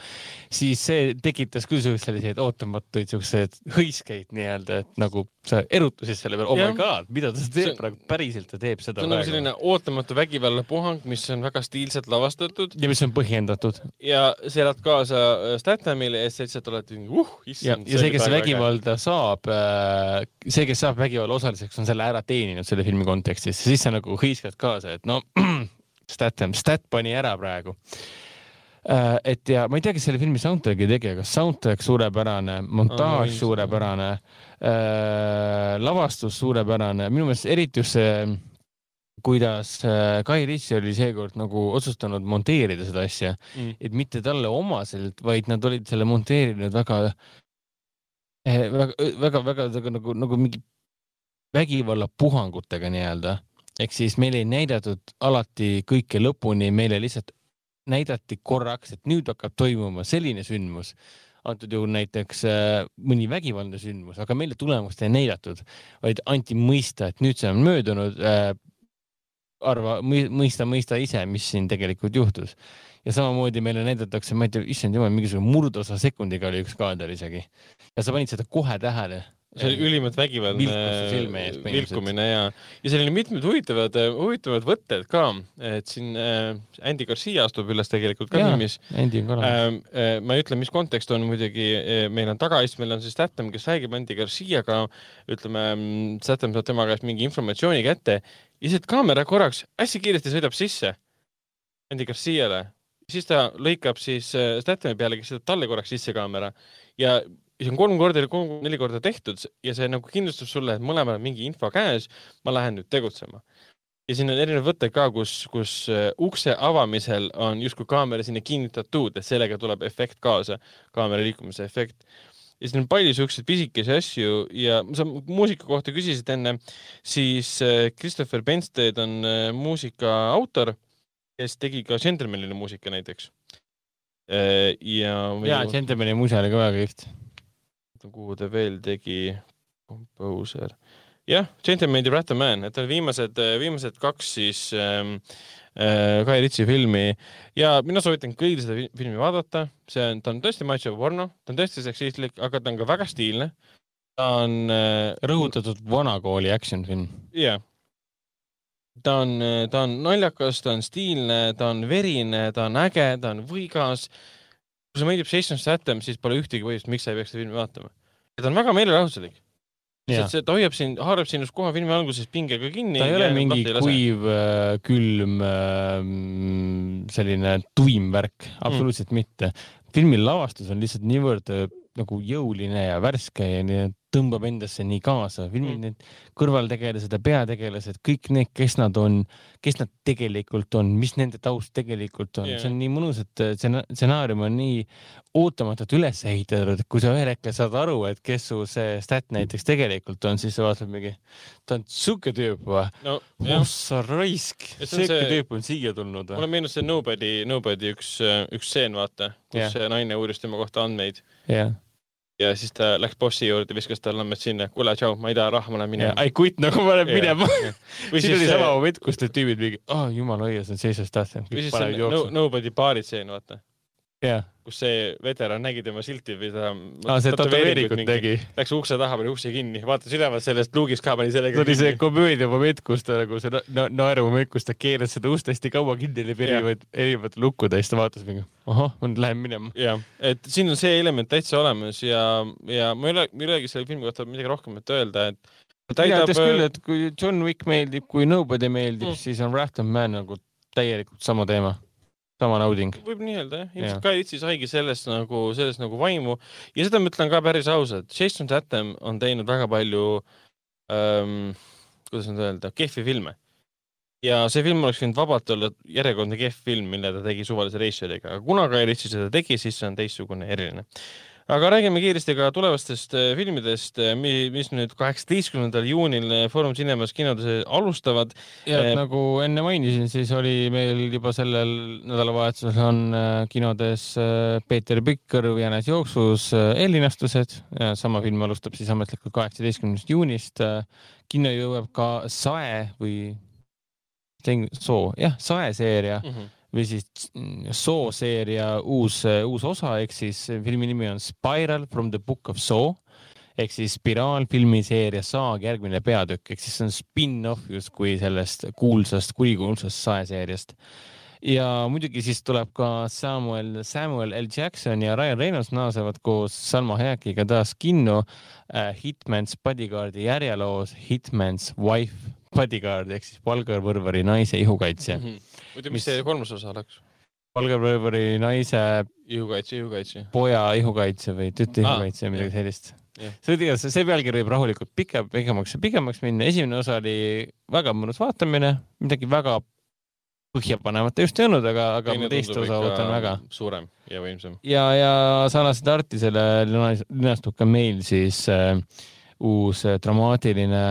siis see tekitas küll selliseid ootamatuid siukseid hõiskeid nii-öelda, et nagu sa erutasid selle peale, oh yeah. my god, mida ta teeb praegu, päriselt ta teeb seda. see on nagu selline ootamatu vägivallapuhang, mis on väga stiilselt lavastatud. ja mis on põhjendatud. ja sa elad kaasa äh, Stathamile ja siis lihtsalt oled uh, issand. ja, ja see, kes vägivalda saab, saab, äh, see, kes saab vägivalla osaliseks, on selle ära teeninud selle filmi kontekstis, siis sa nagu hõiskad kaasa, et no Statham, Stat pani ära praegu äh, et ja ma ei tea, kes selle filmi soundtrack'i tegi, aga soundtrack suurepärane, montaaž oh, suurepärane äh,, lavastus suurepärane, minu meelest eriti just see, kuidas äh, Guy Ritchie oli seekord nagu otsustanud monteerida seda asja mm., et mitte talle omaselt, vaid nad olid selle monteerinud väga Eh, väga, väga, väga, väga nagu, nagu mingi vägivallapuhangutega nii-öelda. ehk siis meil ei näidatud alati kõike lõpuni, meile lihtsalt näidati korraks, et nüüd hakkab toimuma selline sündmus. antud juhul näiteks äh, mõni vägivaldne sündmus, aga meile tulemust ei näidatud, vaid anti mõista, et nüüd see on möödunud äh,. arva, mõista, mõista ise, mis siin tegelikult juhtus ja samamoodi meile näidatakse, ma ei tea, issand jumal, mingisugune murdosa sekundiga oli üks kaader isegi. ja sa panid seda kohe tähele see oli ülimalt vägivaldne vilkumine ja, ja selline mitmed huvitavad, huvitavad võtted ka, et siin äh, Andy Garcia astub üles tegelikult ka filmis. Andy on ka äh,. äh ma ei ütle, mis kontekst on muidugi, äh, meil on tagaistmel on siis Statham, kes räägib Andy Garciaga, ütleme, Statham saab tema käest mingi informatsiooni kätte. Ja siis kaamera korraks hästi kiiresti sõidab sisse Andy Garciale. Siis ta lõikab siis äh, Stathami peale, kes sõidab talle korraks sisse kaamera. Ja see on kolm korda, kolm-neli korda tehtud ja see nagu kindlustab sulle, et mõlemal on mingi info käes. ma lähen nüüd tegutsema. ja siin on erinevad võtted ka, kus, kus äh, ukse avamisel on justkui kaamera sinna kinnitatud, et sellega tuleb efekt kaasa, kaamera liikumise efekt ja siin on palju siukseid pisikesi asju ja sa muusika kohta küsisid enne, siis äh, Christopher Benstead on muusika autor kes tegi ka Gentlemanile muusika näiteks. Äh, ja. ja Gentlemani muuse oli ka väga kihvt. Kuhu ta veel tegi? Composer. jah, Gentleman the Rat and Man, et viimased, viimased kaks siis ähm, äh, Guy Ritchie filmi ja mina soovitan kõigil seda filmi vaadata, see on, ta on tõesti macho porno, ta on tõesti seksistlik, aga ta on ka väga stiilne. ta on äh, rõhutatud vanakooli action film. jah yeah ta on, ta on naljakas, ta on stiilne, ta on verine, ta on äge, ta on võigas. Kui sulle meeldib Jason Statham, siis pole ühtegi põhjust, miks sa ei peaks seda filmi vaatama. ja ta on väga meelelahutuslik. see, ta hoiab sind, haarab sinust kohe filmi alguses pingega kinni. ta ei ole mingi kuiv, äh, külm, äh, selline tuim värk, absoluutselt mm. mitte. filmi lavastus on lihtsalt niivõrd äh, nagu jõuline ja värske ja nii tõmbab endasse nii kaasa. filmi mm. need kõrvaltegelased ja peategelased, kõik need, kes nad on, kes nad tegelikult on, mis nende taust tegelikult on yeah., see on nii mõnus, et stsenaarium on nii ootamatult üles ehitatud, et kui sa ühel hetkel saad aru, et kes su see stat näiteks tegelikult on, siis sa vaatad mingi, ta on siuke tüüp või no,? oh sa raisk, siuke tüüp on siia tulnud või? mulle meenus see Nobody, Nobody üks, üks stseen, vaata, kus yeah. see naine uuris tema kohta andmeid. yeah ja siis ta läks bossi juurde, viskas talle andmed sinna, kuule, tšau, ma ei taha raha, ma lähen minema. I quit nagu ma lähen minema. siin oli sama moment, kus need tüübid mingi, oh jumala õies on Jason Statham. või siis see no, Nobody baari tseen, vaata yeah.. kus see veteran nägi tema silti või ta ah, see tätoveeringut tegi. Läks ukse taha, pani ukse kinni, vaatas ülevalt sellest luugist ka, pani sellega see oli see komöödia moment, kus ta nagu see na naeru moment, kus ta keeras seda ust hästi kaua kinni läbi erinevaid, erinevaid lukkude ja siis ta vaatas mingi, ahah, ma nüüd lähen minema. jah, et siin on see element täitsa olemas ja, ja ma ei ole, ei olegi selle filmi kohta midagi rohkemat öelda, et täidab... mina ütleks küll, et kui John Wick meeldib, kui Nobody meeldib mm., siis on Wrath of Man nagu täielikult sama teema sama nauding. võib nii öelda jah, ilmselt Guy Ritchie saigi sellest nagu, sellest nagu vaimu ja seda ma ütlen ka päris ausalt, Jason Statham on teinud väga palju ähm,, kuidas nüüd öelda, kehvi filme. ja see film oleks võinud vabalt olla järjekordne kehv film, mille ta tegi suvalise reisijaliga, aga kuna Guy Ritchie seda tegi, siis see on teistsugune, eriline. Aga räägime kiiresti ka tulevastest äh, filmidest, äh, mis nüüd kaheksateistkümnendal juunil äh, Foorum Cinemas kinodes alustavad. ja eh, nagu enne mainisin, siis oli meil juba sellel nädalavahetusel on kinodes Peeter Pikkar Jänes jooksus eellinastused. sama film alustab siis ametlikult kaheksateistkümnendast juunist. kinno jõuab ka Sae või Soo, jah, Sae seeria mm. -hmm või siis Saw seeria uus, uus osa ehk siis filmi nimi on Spiral from the book of Saw. Ehk siis Spiraal filmiseeria Saag järgmine peatükk. Ehk siis see on spin-off justkui sellest kuulsast, kurikuulsast Sae seeriast. ja muidugi siis tuleb ka Samuel, Samuel L. Jackson ja Ryan Reynolds naasevad koos Salma Hayakiga taas kinno. Äh, Hitman's Bodyguardi järjeloos Hitman's Wife Bodyguard ehk siis palgavõrvari naise ihukaitsja. Mm. -hmm muidu, mis see kolmas osa oleks? palgavõrvari naise ihukaitse, ihukaitse. poja ihukaitse või tütre ihukaitse või midagi sellist. see igatahes, see pealkiri võib rahulikult pikem, pikemaks ja pikemaks minna. esimene osa oli väga mõnus vaatamine, midagi väga põhjapanevat just ei olnud, aga, aga ma teist osa ootan väga. suurem ja võimsam. ja, ja sarnaselt Artisele linastub ka meil siis äh, uus äh, dramaatiline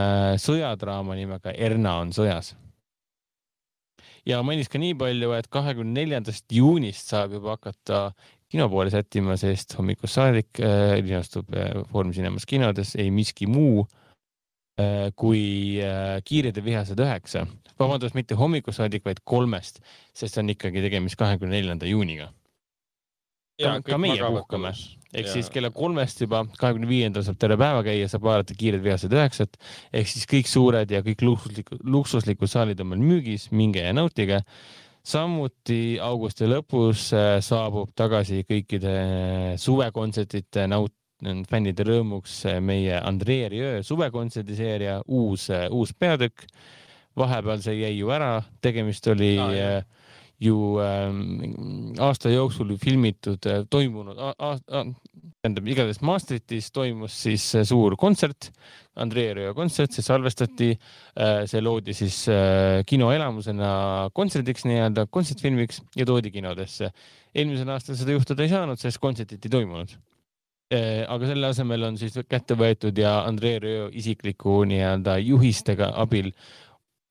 sõjadraama nimega Erna on sõjas ja mainis ka nii palju, et kahekümne neljandast juunist saab juba hakata kino poole sättima, sest hommikust saadik äh, linastub äh, Foorum Cinemas kinodes ei miski muu äh, kui äh, Kiired ja vihased üheksa. vabandust, mitte hommikust saadik, vaid kolmest, sest on ikkagi tegemist kahekümne neljanda juuniga. Ka, ka meie puhkame. ehk ja... siis kella kolmest juba kahekümne viiendal saab terve päeva käia, saab vaadata Kiired vihased üheksat. Ehk siis kõik suured ja kõik luksuslikud, luksuslikud saalid on meil müügis, minge ja nautige. samuti augusti lõpus äh, saabub tagasi kõikide suvekontsertide naut-, fännide rõõmuks äh, meie Andrei Rieu suvekontserdiseeria uus, äh, uus peatükk. vahepeal see jäi ju ära, tegemist oli ah, ju äh, aasta jooksul filmitud äh,, toimunud, tähendab igatahes Maastrichtis toimus siis suur kontsert, Andrei Röö kontsert, see salvestati äh,, see loodi siis äh, kinoelamusena kontserdiks nii-öelda, kontsertfilmiks ja toodi kinodesse. eelmisel aastal seda juhtuda ei saanud, sest kontsertit ei toimunud äh, aga selle asemel on siis kätte võetud ja Andrei Röö isikliku nii-öelda juhistega abil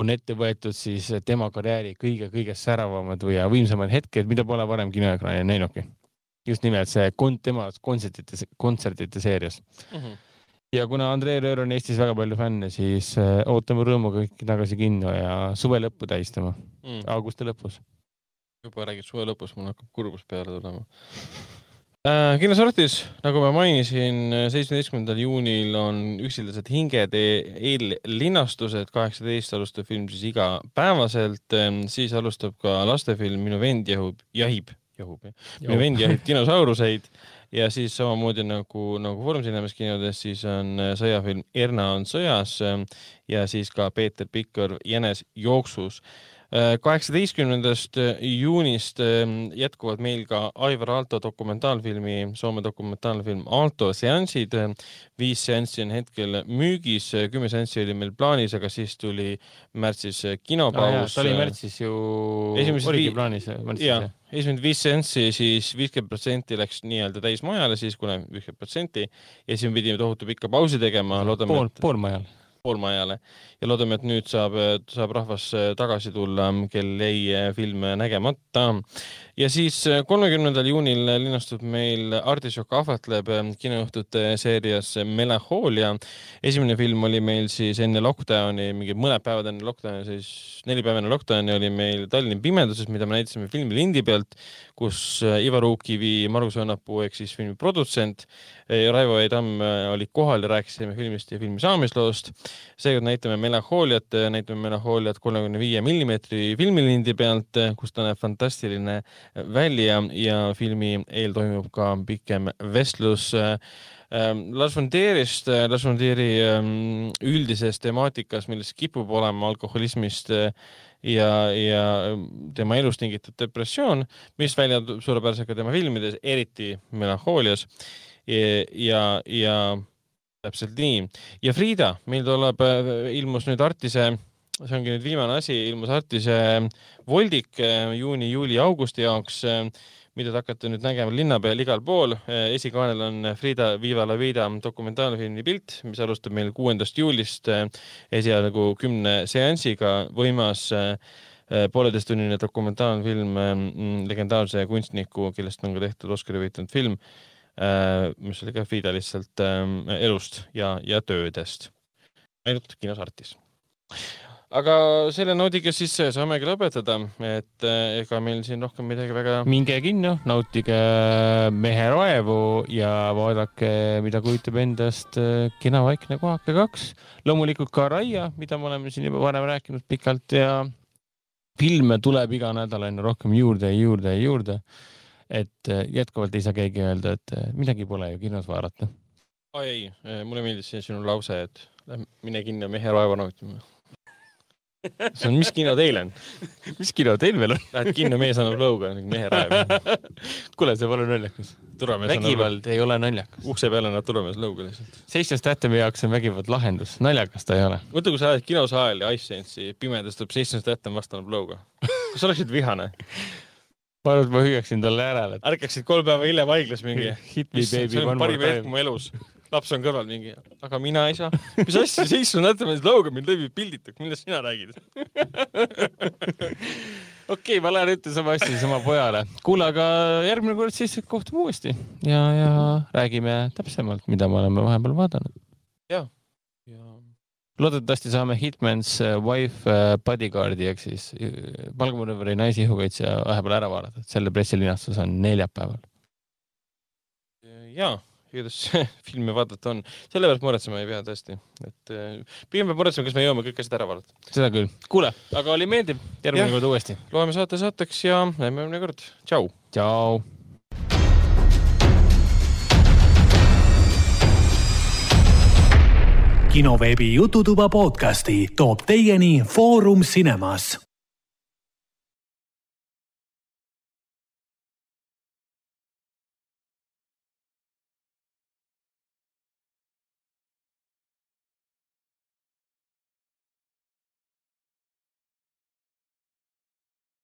on ette võetud siis tema karjääri kõige-kõige säravamad või võimsamad hetked, mida pole varem kinoekraanil näinudki. just nimelt see kon-, tema kontsertide, kontsertide seerias mm. -hmm. ja kuna Andrei Röör on Eestis väga palju fänne, siis äh, ootame rõõmuga kõik tagasi kinno ja suve lõppu tähistama mm., augusti lõpus. juba räägid suve lõpus, mul hakkab kurbus peale tulema Äh, kinosortis, nagu ma mainisin, seitsmeteistkümnendal juunil on Üksildased hinged e-, eellinastused, kaheksateist alustab film siis igapäevaselt, ähm, siis alustab ka lastefilm Minu vend jahub, jahib, jahub jah, Minu vend jahib dinosauruseid ja siis samamoodi nagu, nagu Foorum Cinemas kinodes, siis on äh, sõjafilm Erna on sõjas ähm, ja siis ka Peeter Pikkar Jänes jooksus kaheksateistkümnendast juunist ehm, jätkuvad meil ka Aivar Aalto dokumentaalfilmi, Soome dokumentaalfilm Aalto seansid. viis seanssi on hetkel müügis, kümme seanssi oli meil plaanis, aga siis tuli märtsis kinopaus ah,. ta oli märtsis ju, oligi plaanis märtsis esimesed viis seanssi, siis viiskümmend protsenti läks nii-öelda täismajale, siis kuna viiskümmend protsenti ja siis me pidime tohutu pikka pausi tegema. pool et..., poolmajal poolmajale ja loodame, et nüüd saab, saab rahvas tagasi tulla, kel jäi film nägemata. Ja siis äh, kolmekümnendal juunil linastub meil Artišok ahvatleb äh, kinoõhtute seerias Melanhoolia. esimene film oli meil siis enne lockdowni, mingi mõned päevad enne lockdowni, siis neli päeva enne lockdowni oli meil Tallinna pimeduses, mida me näitasime filmilindi pealt, kus äh, Ivar Uukkivi, Margus Õnnapuu ehk siis filmi produtsent Raivo E Tamm olid kohal ja rääkisime filmist ja filmi saamisloost. seekord näitame Melanhooliat, näitame Melanhooliat kolmekümne viie millimeetri filmilindi pealt, kus ta näeb fantastiline välja ja filmi eel toimub ka pikem vestlus ähm, Lars von Trierist, äh, Lars von Trieri ähm, üldises temaatikas, milles kipub olema alkoholismist äh, ja, ja ähm, tema elust tingitud depressioon, mis välja tuleb suurepäraselt ka tema filmides, eriti Melanhoolias. ja, ja, ja täpselt nii. ja Frieda, meil tuleb, äh, ilmus nüüd Artise see ongi nüüd viimane asi, ilmus Artise voldik juuni, juuli, augusti jaoks, mida te hakkate nüüd nägema linna peal igal pool. esikaanel on Frida Viva la Vida dokumentaalfilmi Pilt, mis alustab meil kuuendast juulist esialgu kümne seansiga. võimas pooleteisttunnine dokumentaalfilm legendaarse kunstniku, kellest on ka tehtud Oscari võitnud film, mis oli ka Frida lihtsalt elust ja, ja töödest. ainult kinos Artis aga selle noodiga siis saamegi lõpetada, et eh, ega meil siin rohkem midagi väga. minge kinno, nautige Mehe raevu ja vaadake, mida kujutab endast eh, Kena vaikne kohake kaks. loomulikult ka Raia, mida me oleme siin juba varem rääkinud pikalt ja filme tuleb iga nädal aina rohkem juurde ja juurde ja juurde. et eh, jätkuvalt ei saa keegi öelda, et midagi pole ju kinos vaadata. oi ei, mulle meeldis see sinu lause, et mine kinno Mehe raevu nautima see on, mis kino teil on? mis kino teil veel on? Lähed kinno, mees annab lõuga, mehe raev. kuule, see pole naljakas. vägivald ei ole naljakas. ukse peale annab turvamees lõuga lihtsalt. Seisnes tähtemi jaoks on vägivald lahendus, naljakas ta ei ole. mõtle, kui sa lähed kinosaali ja Ice Sense'i pimedas tuleb Seisnes tähtem vastu annab lõuga. kas sa oleksid vihane? ma arvan, et ma hüüaksin talle järele et.... ärkaksid kolm päeva hiljem haiglas mingi. Hit me baby one more time. parim hetk mu elus laps on kõrval mingi, aga mina ei saa. mis asja, on näete, meil lõuga mind läbi pilditud, millest sina räägid? okei okay,, ma lähen ütlen sama asja siis oma pojale. kuule, aga järgmine kord siis kohtume uuesti ja, ja räägime täpsemalt, mida me oleme vahepeal vaadanud. ja, ja loodetavasti saame Hitman's äh, Wife äh, Bodyguardi ehk siis äh, palgamõrvari naise ihukaitsja vahepeal ära vaadata, selle pressilinastus on neljapäeval. ja igatahes filmi vaadata on, selle pärast muretsema ei pea tõesti, et äh, pigem peab muretsema, kas me jõuame kõik asjad ära vaadata. seda küll. kuule, aga oli meeldiv, järgmine kord uuesti. loeme saate saateks ja näeme järgmine kord. tšau. tšau. kinoveebi Jututuba podcasti toob teieni Foorum Cinemas